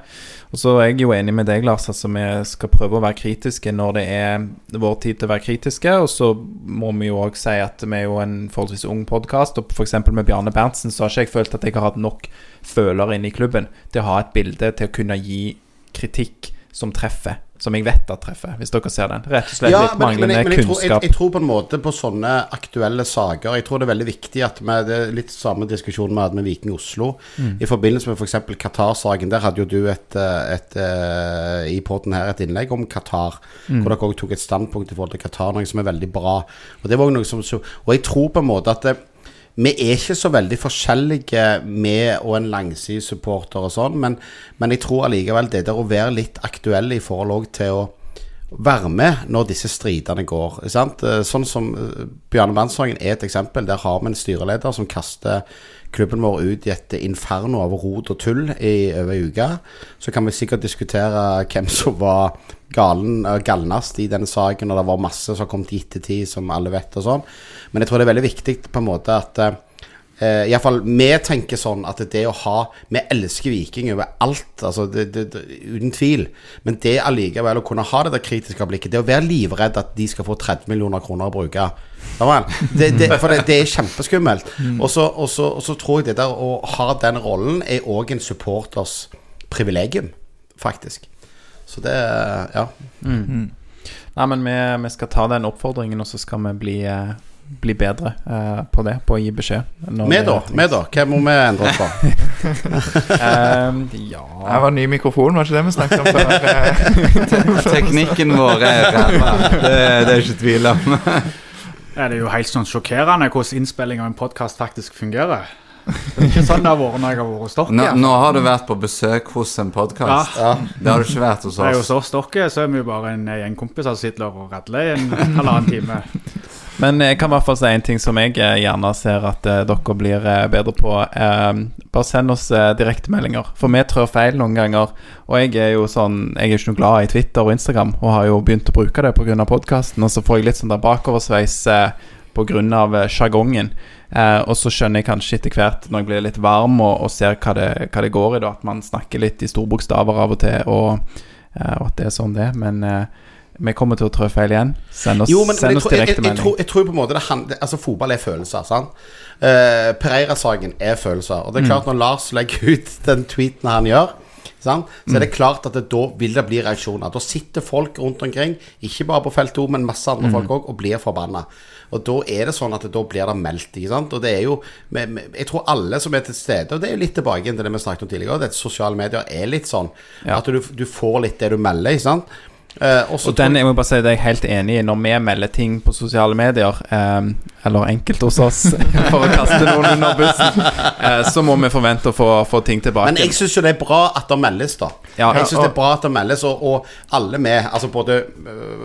Og så er jeg jo enig med deg, Lars. Altså, vi skal prøve å være kritiske når det er vår tid til å være kritiske. Og så må vi jo òg si at vi er jo en forholdsvis ung podkast. Og f.eks. med Bjarne Berntsen så har ikke jeg følt at jeg har hatt nok følere inne i klubben til å ha et bilde til å kunne gi kritikk som treffer. Som jeg vet at treffer, hvis dere ser den. Rett og slett Ja, litt men, men, jeg, men jeg, tror, jeg, jeg tror på en måte på sånne aktuelle saker Jeg tror det er veldig viktig at vi Det er litt samme diskusjon vi hadde med Viking Oslo. Mm. I forbindelse med f.eks. Qatar-saken. Der hadde jo du et, et, et, eh, i poden her et innlegg om Qatar. Mm. Hvor dere òg tok et standpunkt i forhold til Qatar, noe som er veldig bra. Og det var noe som Og jeg tror på en måte at det, vi er ikke så veldig forskjellige med og en langsidesupporter og sånn, men, men jeg tror allikevel det der å være litt aktuell i forhold til å være med når disse stridene går. Sant? Eh, Sånn som eh, Bjarne Mannshagen er et eksempel. Der har vi en styreleder som kaster klubben vår ut i et inferno av rot og tull i over ei uke. Så kan vi sikkert diskutere hvem som var galen, eh, galnest i denne saken, og det var masse som kom til ettertid, som alle vet, og sånn. Men jeg tror det er veldig viktig på en måte at eh, Eh, Iallfall vi tenker sånn at det å ha Vi elsker Viking over alt, altså det, det, det, uten tvil. Men det allikevel å kunne ha det der kritiske blikket, det å være livredd at de skal få 30 millioner kroner å bruke det, det, For det, det er kjempeskummelt. Så- og så tror jeg det der å ha den rollen er òg en supporters privilegium, faktisk. Så det Ja. Nei, men vi, vi skal ta den oppfordringen, og så skal vi bli, eh, bli bedre eh, på det. På å gi beskjed. når Vi, da? Vi da? Hva må vi endre oss på? um, ja Det var ny mikrofon, var ikke det vi snakket om før? Eh, Teknikken vår er ræva. Det, det er ikke tvil om. Ja, det er jo helt sånn sjokkerende hvordan innspilling av en podkast faktisk fungerer. Det er ikke sånn det har vært når jeg har vært hos dere. Nå, nå har du vært på besøk hos en podkast. Ja. Det har du ikke vært hos Nei, oss. hos oss dere så er vi jo bare en gjeng kompiser som sitter og radler i en halvannen time. Men jeg kan i hvert fall si en ting som jeg eh, gjerne ser at eh, dere blir eh, bedre på. Eh, bare send oss direktemeldinger, for vi trør feil noen ganger. Og jeg er jo sånn Jeg er ikke noe glad i Twitter og Instagram, og har jo begynt å bruke det pga. podkasten. Og så får jeg litt sånn der bakoversveis eh, pga. eh, sjargongen. Eh, og så skjønner jeg kanskje etter hvert, når jeg blir litt varm og, og ser hva det, hva det går i, da, at man snakker litt i store bokstaver av og til, og, eh, og at det er sånn det er. Men eh, vi kommer til å trå feil igjen. Send oss, Jo, men, men send jeg, oss tror, jeg, jeg, jeg, tror, jeg tror på en måte det handler Altså, fotball er følelser, sant? Uh, Pereira-saken er følelser. Og det er Mm. klart, når Lars legger ut den tweeten han gjør, sant? så Mm. er det klart at det, da vil det bli reaksjoner. Da sitter folk rundt omkring, ikke bare på felt 2, men masse Mm. andre folk òg, og blir forbanna. Og da er det sånn at det, da blir det meldt. Ikke sant? Og det er jo Jeg tror alle som er til stede, og det er jo litt tilbake til det vi snakket om tidligere, at sosiale medier er litt sånn Ja. at du, du får litt det du melder, ikke sant? Eh, og den, jeg må bare si det er jeg helt enig i. Når vi melder ting på sosiale medier, eh, eller enkelte hos oss, for å kaste noen under bussen, eh, så må vi forvente å få, få ting tilbake. Men jeg syns jo det er bra at det meldes, da. Ja, jeg syns det er bra at det meldes, og, og alle med Altså både øh,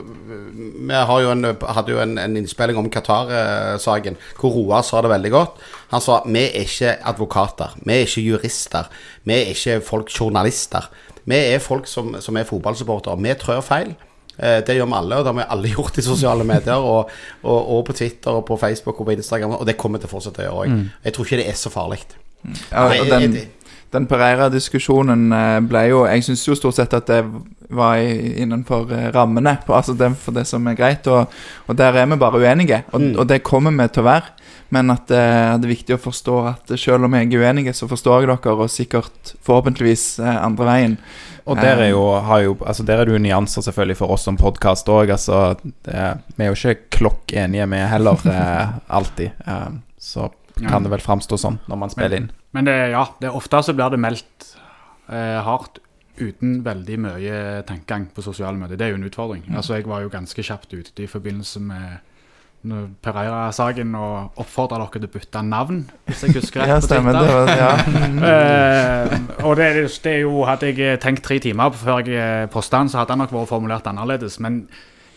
Vi har jo en, hadde jo en, en innspilling om Qatar-saken hvor Roar sa det veldig godt. Han sa vi er ikke advokater, vi er ikke jurister, vi er ikke folk journalister. Vi er folk som, som er fotballsupportere. Vi trør feil. Eh, Det gjør vi alle, og det har vi alle gjort i sosiale medier. Og, og, og på Twitter og på Facebook og på Instagram, og det kommer til å fortsette å gjøre òg. Jeg tror ikke det er så farlig. Ja, den, den Pereira-diskusjonen eh, ble jo Jeg syns jo stort sett at det var innenfor eh, rammene på, altså det, for det som er greit, og, og der er vi bare uenige. Og, Mm. og det kommer vi til å være. Men at eh, det er viktig å forstå at selv om jeg er uenige, så forstår jeg dere, og sikkert forhåpentligvis eh, andre veien. Og der er jo, har jo Altså der er det jo nyanser selvfølgelig for oss som podkast òg. Altså, det- vi er jo ikke klokk enige, vi heller, eh, alltid. Så kan det vel framstå sånn når man spiller inn. Men det, ja, det er ofte så blir det meldt eh, hardt uten veldig mye tenkegang på sosiale medier. Det er jo en utfordring. Altså, jeg var jo ganske kjapt ute i forbindelse med Pereira-saken og oppfordra dere til å bytte navn, hvis jeg husker rett. Ja, på stemmer. Det var, ja. Eh, og det, det er jo, Hadde jeg tenkt tre timer før jeg posta den, så hadde den nok vært formulert annerledes. Men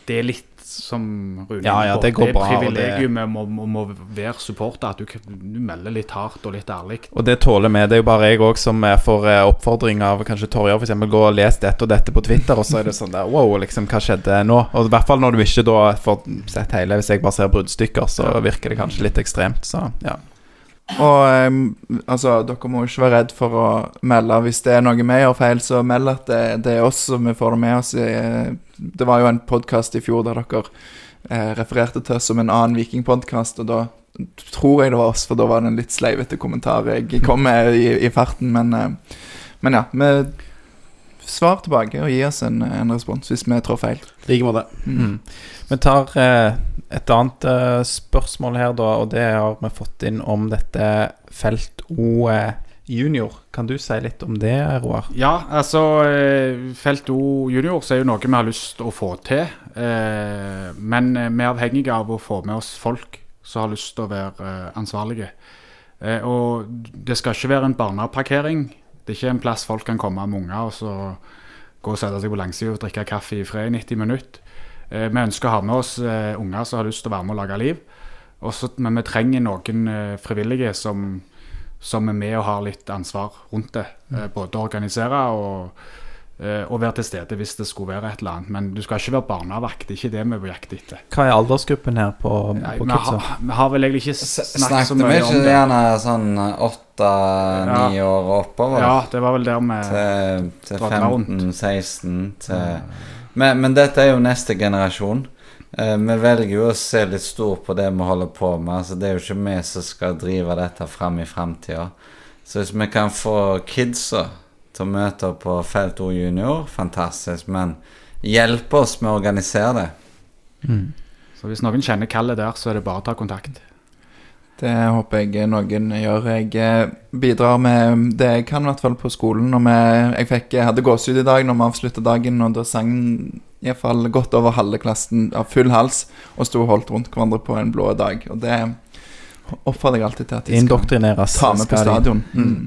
det er litt som Rune Ja, ja, det går er bra, det- privilegiumet om må, må være supporter. At du, du melder litt hardt og litt ærlig. Og det tåler vi. Det er jo bare jeg òg som får eh, oppfordring av kanskje Torjar f.eks. gå og les dette og dette på Twitter, og så er det sånn der Wow, liksom, hva skjedde nå? Og i hvert fall når du ikke da får sett hele. Hvis jeg bare ser bruddstykker, så virker det kanskje litt ekstremt. Så ja. Og um, altså, dere må ikke være redd for å melde hvis det er noe vi gjør feil, så meld at det, det er oss, så vi får det med oss. I, det var jo en podkast i fjor der dere eh, refererte til oss som en annen vikingpodkast, og da tror jeg det var oss, for da var det en litt sleivete kommentar jeg kom med i, i farten, men, eh, men ja. Vi svar tilbake og gi oss en, en respons hvis vi trår feil. I like måte. Mm. Vi tar eh, et annet eh, spørsmål her, da, og det har vi fått inn om dette felt O eh, junior. Kan du si litt om det, Roar? Ja, altså eh, Felt O junior så er jo noe vi har lyst å få til. Eh, men eh, vi er avhengige av å få med oss folk som har lyst til å være eh, ansvarlige. Eh, og det skal ikke være en barneparkering. Det er ikke en plass folk kan komme med unger og så gå og sette seg på langsida og drikke kaffe i fred i 90 minutter. Vi ønsker å ha med oss unger som har lyst til å være med og lage liv. Også, men vi trenger noen frivillige som, som er med og har litt ansvar rundt det. Mm. både å organisere og, eh, og være til stede hvis det skulle være et eller annet. Men du skal ikke være barnevakt, det er ikke det vi er på jakt etter. Hva er aldersgruppen her på, Nei, på vi, har, vi har vel egentlig ikke snakket så Snakket vi mye ikke om det. gjerne sånn åtte-ni år oppover? Ja, det var vel der vi Til, til Drakk meg 15-16 til men, men dette er jo neste generasjon. Eh, vi velger jo å se litt stort på det vi holder på med. Altså, det er jo ikke vi som skal drive dette fram i framtida. Så hvis vi kan få kidsa til å møte opp på Felt O junior, fantastisk. Men hjelpe oss med å organisere det. Mm. Så hvis noen kjenner kallet der, så er det bare å ta kontakt. Det håper jeg noen gjør. Jeg eh, bidrar med det jeg kan, i hvert fall på skolen. Jeg, fikk, jeg hadde gåsehud i dag når vi avslutta dagen, og da sang iallfall godt over halve klassen av full hals og sto og holdt rundt hverandre på en blå dag. Og det oppfordrer jeg alltid til at de skal ta med på stadion. Mm. Mm.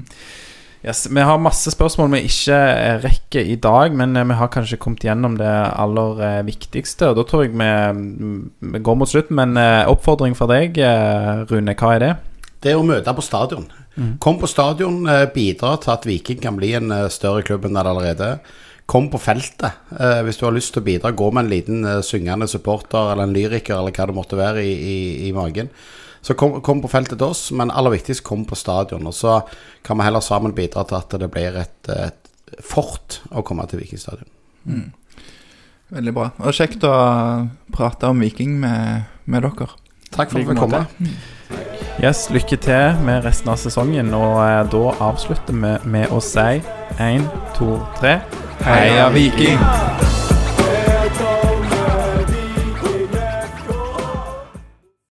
Yes, vi har masse spørsmål vi ikke eh, rekker i dag, men eh, vi har kanskje kommet gjennom det aller eh, viktigste. Og da tror jeg vi, mm, vi går mot slutten. Men oppfordring fra deg, Rune, hva er det? Det er å møte på stadion. Kom på stadion, bidra til at Viking kan bli en større klubb enn det er allerede. Kom på feltet. Eh, hvis du har lyst til å bidra, gå med en liten eh, syngende supporter eller en lyriker eller hva det måtte være i, i, i magen. Så kom, kom på feltet til oss, men aller viktigst, kom på stadion. Og så kan vi heller sammen bidra til at det blir et, et fort å komme til Viking stadion. Veldig bra. Og kjekt å prate om Viking med, med dere. Takk for at vi kom. måte. Yes, Lykke til med resten av sesongen. Og eh, da avslutter vi med å si én, to, tre Heia Viking!